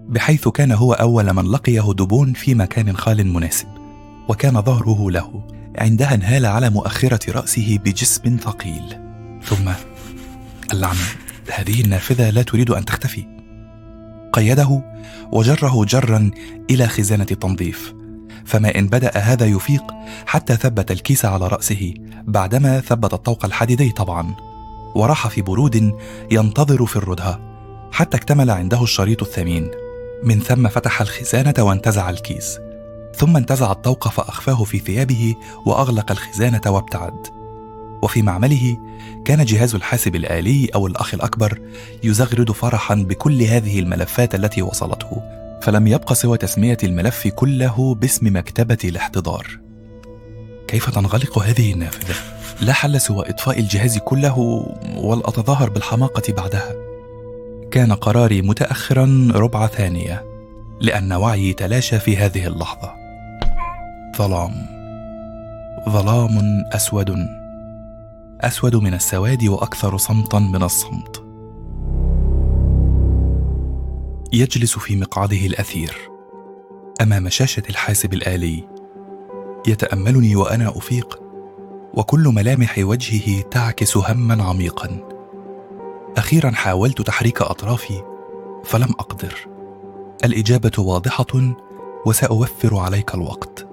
بحيث كان هو أول من لقيه دبون في مكان خال مناسب وكان ظهره له عندها انهال على مؤخرة رأسه بجسم ثقيل. ثم اللعنة. هذه النافذة لا تريد أن تختفي. قيده وجره جرا إلى خزانة التنظيف فما إن بدأ هذا يفيق حتى ثبت الكيس على رأسه بعدما ثبت الطوق الحديدي طبعا وراح في برود ينتظر في الردهة حتى اكتمل عنده الشريط الثمين. من ثم فتح الخزانة وانتزع الكيس ثم انتزع الطوق فأخفاه في ثيابه وأغلق الخزانة وابتعد. وفي معمله كان جهاز الحاسب الآلي أو الأخ الأكبر يزغرد فرحا بكل هذه الملفات التي وصلته فلم يبق سوى تسمية الملف كله باسم مكتبة الاحتضار. كيف تنغلق هذه النافذة؟ لا حل سوى إطفاء الجهاز كله والأتظاهر بالحماقة بعدها. كان قراري متأخرا ربع ثانية لأن وعيي تلاشى في هذه اللحظة. ظلام. ظلام أسود. أسود من السواد وأكثر صمتا من الصمت. يجلس في مقعده الأثير. أمام شاشة الحاسب الآلي. يتأملني وأنا أفيق وكل ملامح وجهه تعكس هما عميقا. أخيرا حاولت تحريك أطرافي فلم أقدر. الإجابة واضحة وسأوفر عليك الوقت.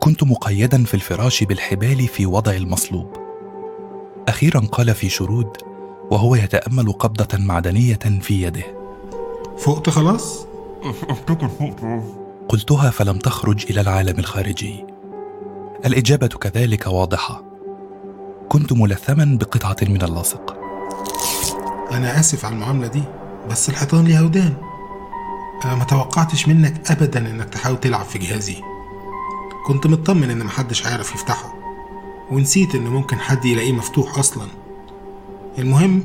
كنت مقيدا في الفراش بالحبال في وضع المصلوب. أخيرا قال في شرود وهو يتأمل قبضة معدنية في يده. فقت خلاص؟ *laughs* قلتها فلم تخرج إلى العالم الخارجي. الإجابة كذلك واضحة. كنت ملثما بقطعة من اللاصق. أنا آسف على المعاملة دي بس الحيطان ليها ودان. أنا ما توقعتش منك ابدا إنك تحاول تلعب في جهازي. كنت مطمن إن محدش هيعرف يفتحه. ونسيت إن ممكن حد يلاقيه مفتوح أصلا. المهم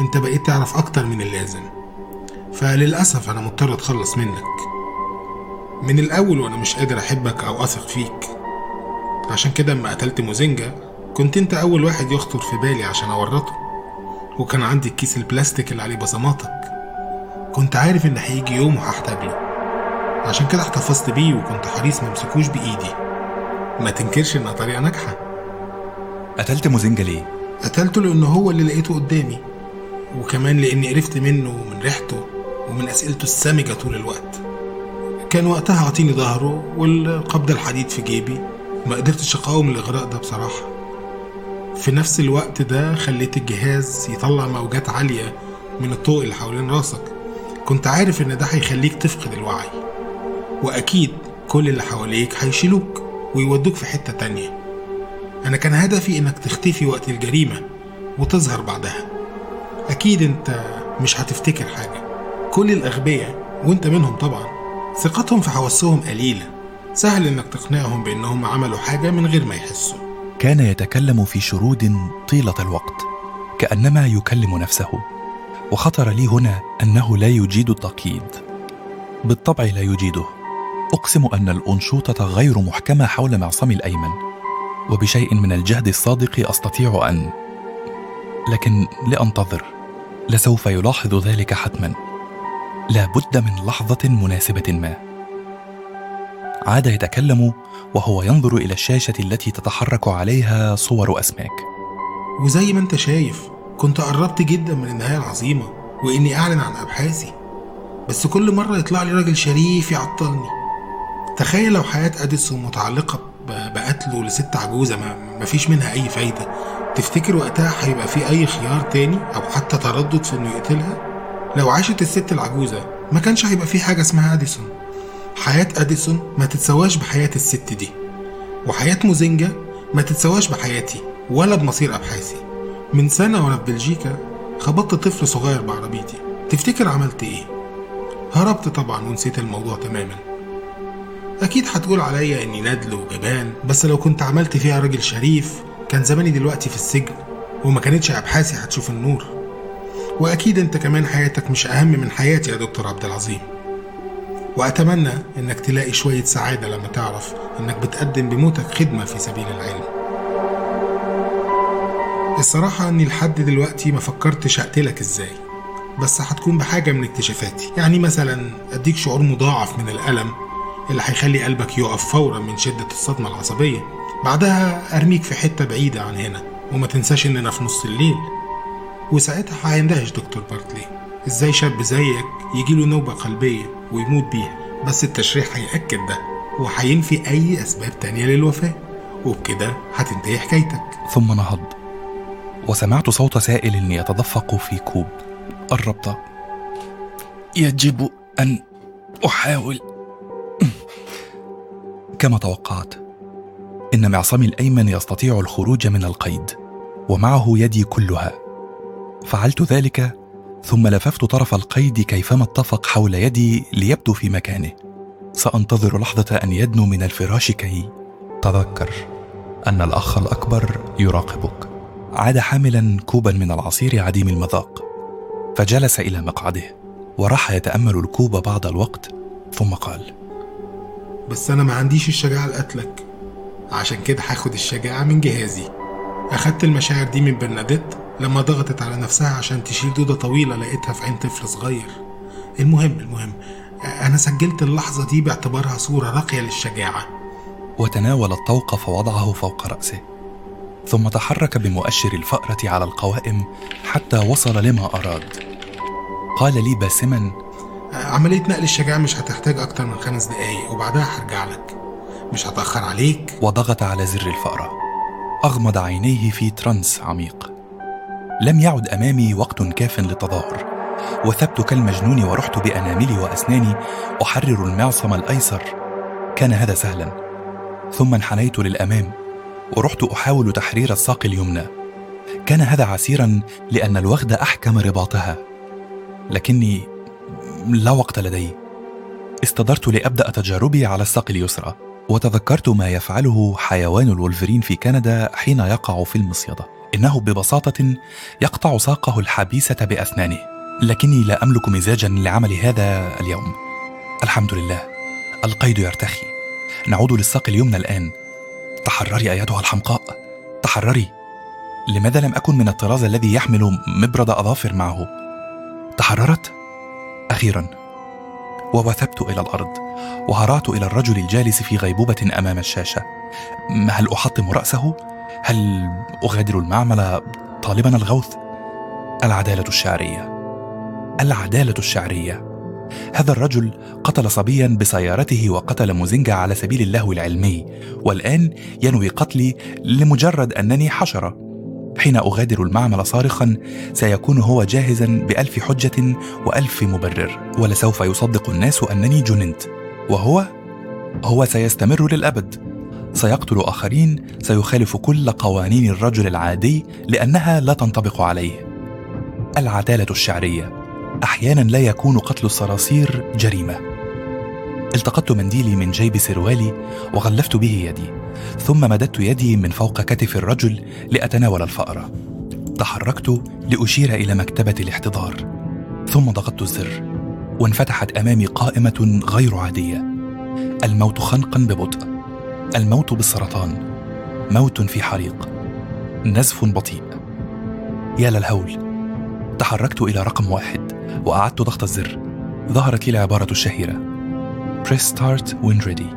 أنت بقيت تعرف أكتر من اللازم. فللأسف أنا مضطر أتخلص منك. من الأول وأنا مش قادر أحبك أو أثق فيك. عشان كده اما قتلت موزينجا كنت أنت أول واحد يخطر في بالي عشان أورطه. وكان عندي الكيس البلاستيك اللي عليه بصماتك. كنت عارف إن هيجي يوم وهحتاج له عشان كده احتفظت بيه وكنت حريص ممسكوش بإيدي. ما تنكرش إنها طريقة ناجحة. قتلت موزينجا ليه؟ قتلته لأنه هو اللي لقيته قدامي. وكمان لأني قرفت منه ومن ريحته ومن أسئلته السامجة طول الوقت. كان وقتها عاطيني ظهره والقبضه الحديد في جيبي. ما قدرتش أقاوم الإغراء ده بصراحة. في نفس الوقت ده خليت الجهاز يطلع موجات عالية من الضوء اللي حوالين راسك. كنت عارف إن ده هيخليك تفقد الوعي. وأكيد كل اللي حواليك هيشيلوك ويودوك في حتة تانية. أنا كان هدفي إنك تختفي وقت الجريمة وتظهر بعدها. أكيد أنت مش هتفتكر حاجة. كل الأغبياء وأنت منهم طبعا. ثقتهم في حواسهم قليلة. سهل إنك تقنعهم بإنهم عملوا حاجة من غير ما يحسوا. كان يتكلم في شرود طيلة الوقت كأنما يكلم نفسه. وخطر لي هنا أنه لا يجيد التقييد. بالطبع لا يجيده. أقسم أن الانشوطه غير محكمة حول معصمي الأيمن. وبشيء من الجهد الصادق أستطيع أن لكن لأنتظر لسوف يلاحظ ذلك حتما. لا بد من لحظة مناسبة ما. عاد يتكلم وهو ينظر إلى الشاشة التي تتحرك عليها صور أسماك. وزي ما أنت شايف كنت قربت جدا من النهاية العظيمة وإني أعلن عن أبحاثي. بس كل مرة يطلع لي راجل شريف يعطلني. تخيل لو حياة أديسون متعلقة ب- بقتله لست عجوزة ما مفيش منها أي فايدة. تفتكر وقتها هيبقى في أي خيار تاني أو حتى تردد في إنه يقتلها؟ لو عاشت الست العجوزة ما كانش هيبقى في حاجة اسمها أديسون. حياة أديسون ما تتسواش بحياة الست دي وحياة موزينجا ما تتسواش بحياتي ولا بمصير أبحاثي. من سنة وأنا في بلجيكا خبطت طفل صغير بعربيتي. تفتكر عملت إيه؟ هربت طبعا ونسيت الموضوع تماما. أكيد هتقول عليا إني ندل وجبان بس لو كنت عملت فيها راجل شريف كان زماني دلوقتي في السجن وما كانتش أبحاثي هتشوف النور. وأكيد أنت كمان حياتك مش أهم من حياتي يا دكتور عبد العظيم. وأتمنى إنك تلاقي شوية سعادة لما تعرف إنك بتقدم بموتك خدمة في سبيل العلم. الصراحة إني لحد دلوقتي ما فكرتش أقتلك إزاي بس هتكون بحاجة من اكتشافاتي. يعني مثلا أديك شعور مضاعف من الألم اللي هيخلي قلبك يقف فورا من شدة الصدمة العصبية. بعدها أرميك في حتة بعيدة عن هنا وما تنساش إننا في نص الليل. وساعتها هيندهش دكتور بارتلي إزاي شاب زيك يجيله نوبة قلبية ويموت بيها؟ بس التشريح هيأكد ده وهينفي أي أسباب تانية للوفاة. وبكده هتنتهي حكايتك. ثم نهض. وسمعت صوت سائل يتدفق في كوب. قربت يجب أن أحاول كما توقعت. إن معصمي الأيمن يستطيع الخروج من القيد ومعه يدي كلها. فعلت ذلك ثم لففت طرف القيد كيفما اتفق حول يدي ليبدو في مكانه. سأنتظر لحظة أن يدنو من الفراش كي تذكر أن الأخ الأكبر يراقبك. عاد حاملا كوبا من العصير عديم المذاق فجلس إلى مقعده وراح يتأمل الكوب بعض الوقت ثم قال بس أنا ما عنديش الشجاعة لقتلك. عشان كده هاخد الشجاعة من جهازي. أخدت المشاعر دي من برناديت لما ضغطت على نفسها عشان تشيل دودة طويلة لقيتها في عين طفل صغير. المهم المهم أنا سجلت اللحظة دي باعتبارها صورة راقية للشجاعة. وتناول الطوق فوضعه فوق رأسه ثم تحرك بمؤشر الفأرة على القوائم حتى وصل لما أراد. قال لي باسما عملية نقل الشجاعة مش هتحتاج أكتر من خمس دقايق وبعدها هرجع لك. مش هتأخر عليك. وضغط على زر الفأرة أغمض عينيه في ترانس عميق. لم يعد أمامي وقت كاف للتظاهر وثبت كالمجنون ورحت بأناملي وأسناني. أحرر المعصم الأيسر. كان هذا سهلا. ثم انحنيت للأمام. ورحت أحاول تحرير الساق اليمنى. كان هذا عسيرا لأن الوغد أحكم رباطها. لكني لا وقت لدي. استدرت لأبدأ تجاربي على الساق اليسرى وتذكرت ما يفعله حيوان الولفرين في كندا حين يقع في المصيدة. إنه ببساطة يقطع ساقه الحبيسة بأسنانه لكني لا أملك مزاجا لعمل هذا اليوم. الحمد لله القيد يرتخي. نعود للساق اليمنى الآن. تحرري أيتها الحمقاء. تحرري. لماذا لم أكن من الطراز الذي يحمل مبرد أظافر معه؟ تحررت؟ أخيرا. ووثبت إلى الأرض وهرعت إلى الرجل الجالس في غيبوبة أمام الشاشة. هل أحطم رأسه؟ هل أغادر المعمل طالبا الغوث؟ العدالة الشعرية. العدالة الشعرية. هذا الرجل قتل صبيا بسيارته وقتل مزنجة على سبيل اللهو العلمي والآن ينوي قتلي لمجرد أنني حشرة. حين أغادر المعمل صارخا سيكون هو جاهزا بألف حجة وألف مبرر ولسوف يصدق الناس أنني جننت. وهو؟ هو سيستمر للأبد. سيقتل آخرين سيخالف كل قوانين الرجل العادي لأنها لا تنطبق عليه. العدالة الشعرية. أحيانا لا يكون قتل الصراصير جريمة. التقطت منديلي من جيب سروالي وغلفت به يدي ثم مددت يدي من فوق كتف الرجل لأتناول الفأرة تحركت لأشير إلى مكتبة الاحتضار. ثم ضغطت الزر. وانفتحت أمامي قائمة غير عادية. الموت خنقا ببطء. الموت بالسرطان. موت في حريق. نزف بطيء. يا للهول. تحركت إلى رقم واحد وأعدت ضغط الزر. ظهرت لي العبارة الشهيرة. Press start when ready.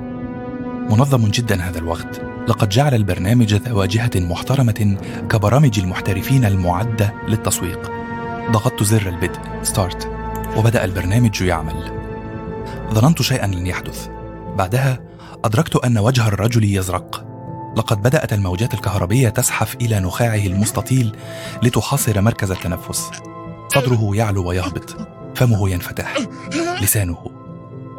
منظم جدا هذا الوقت. لقد جعل البرنامج ذا واجهة محترمة كبرامج المحترفين المعدة للتسويق. ضغطت زر البدء. start وبدأ البرنامج يعمل. ظننت شيئا لن يحدث. بعدها أدركت أن وجه الرجل يزرق. لقد بدأت الموجات الكهربية تزحف إلى نخاعه المستطيل لتحاصر مركز التنفس. صدره يعلو ويهبط. فمه ينفتح. لسانه.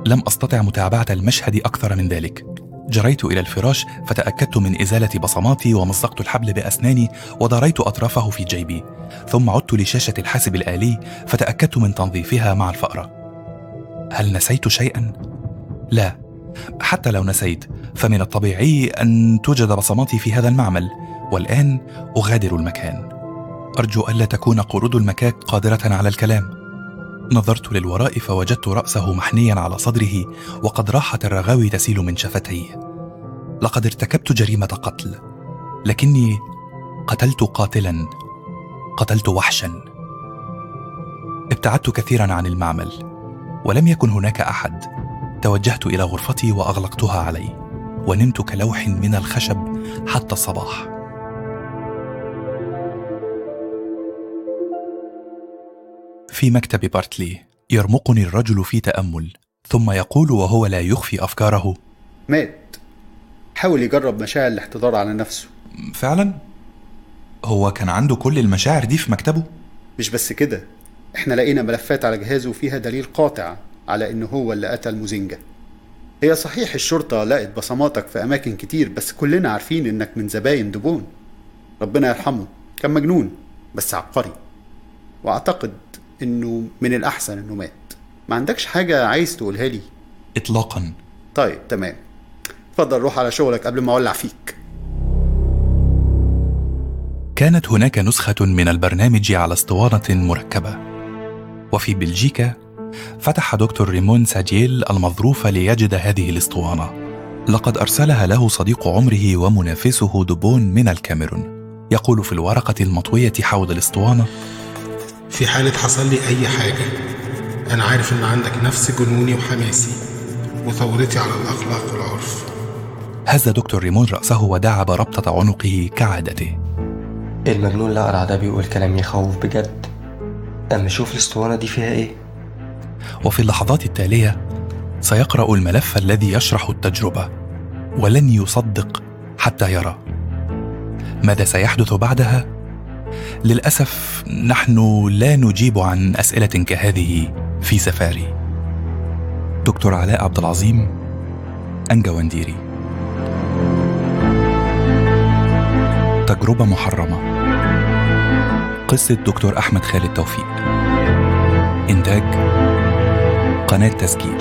لم أستطع متابعة المشهد أكثر من ذلك. جريت إلى الفراش فتأكدت من إزالة بصماتي ومزقت الحبل بأسناني وضريت أطرافه في جيبي. ثم عدت لشاشة الحاسب الآلي فتأكدت من تنظيفها مع الفأرة. هل نسيت شيئا؟ لا. حتى لو نسيت فمن الطبيعي أن توجد بصماتي في هذا المعمل والآن أغادر المكان. أرجو ألا تكون قرود المكاك قادرة على الكلام. نظرت للوراء فوجدت رأسه محنيا على صدره وقد راحت الرغاوي تسيل من شفتيه. لقد ارتكبت جريمة قتل لكني قتلت قاتلا قتلت وحشا. ابتعدت كثيرا عن المعمل ولم يكن هناك أحد. توجهت إلى غرفتي وأغلقتها علي ونمت كلوح من الخشب حتى الصباح. في مكتب بارتلي. يرمقني الرجل في تأمل ثم يقول وهو لا يخفي أفكاره. مات. حاول يجرب مشاعر الاحتضار على نفسه. فعلا؟ هو كان عنده كل المشاعر دي في مكتبه؟ مش بس كده. إحنا لقينا ملفات على جهازه فيها دليل قاطع على انه هو اللي قتل موزينجا. هي صحيح الشرطة لقت بصماتك في أماكن كتير بس كلنا عارفين إنك من زباين دبون. ربنا يرحمه. كان مجنون بس عبقري. وأعتقد إنه من الأحسن إنه مات. ما عندكش حاجة عايز تقولها لي؟ إطلاقا. طيب تمام. اتفضل روح على شغلك قبل ما أولع فيك. كانت هناك نسخة من البرنامج على أسطوانة مركبة. وفي بلجيكا فتح دكتور ريمون ساجيل المظروف ليجد هذه الأسطوانة. لقد أرسلها له صديق عمره ومنافسه دبون من الكاميرون. يقول في الورقة المطوية حول الأسطوانة في حالة حصل لي أي حاجة. أنا عارف إن عندك نفس جنوني وحماسي وثورتي على الأخلاق والعرف. هز دكتور ريمون رأسه ودعب ربطة عنقه كعادته. المجنون الأقرع ده بيقول كلام يخوف بجد. أما شوف الأسطوانة دي فيها إيه؟ وفي اللحظات التالية سيقرأ الملف الذي يشرح التجربة ولن يصدق حتى يرى. ماذا سيحدث بعدها؟ للأسف نحن لا نجيب عن أسئلة كهذه في سفاري. دكتور علاء عبد العظيم أنجوانديري تجربة محرمة. قصة دكتور أحمد خالد توفيق. إنتاج قناة تسجيل.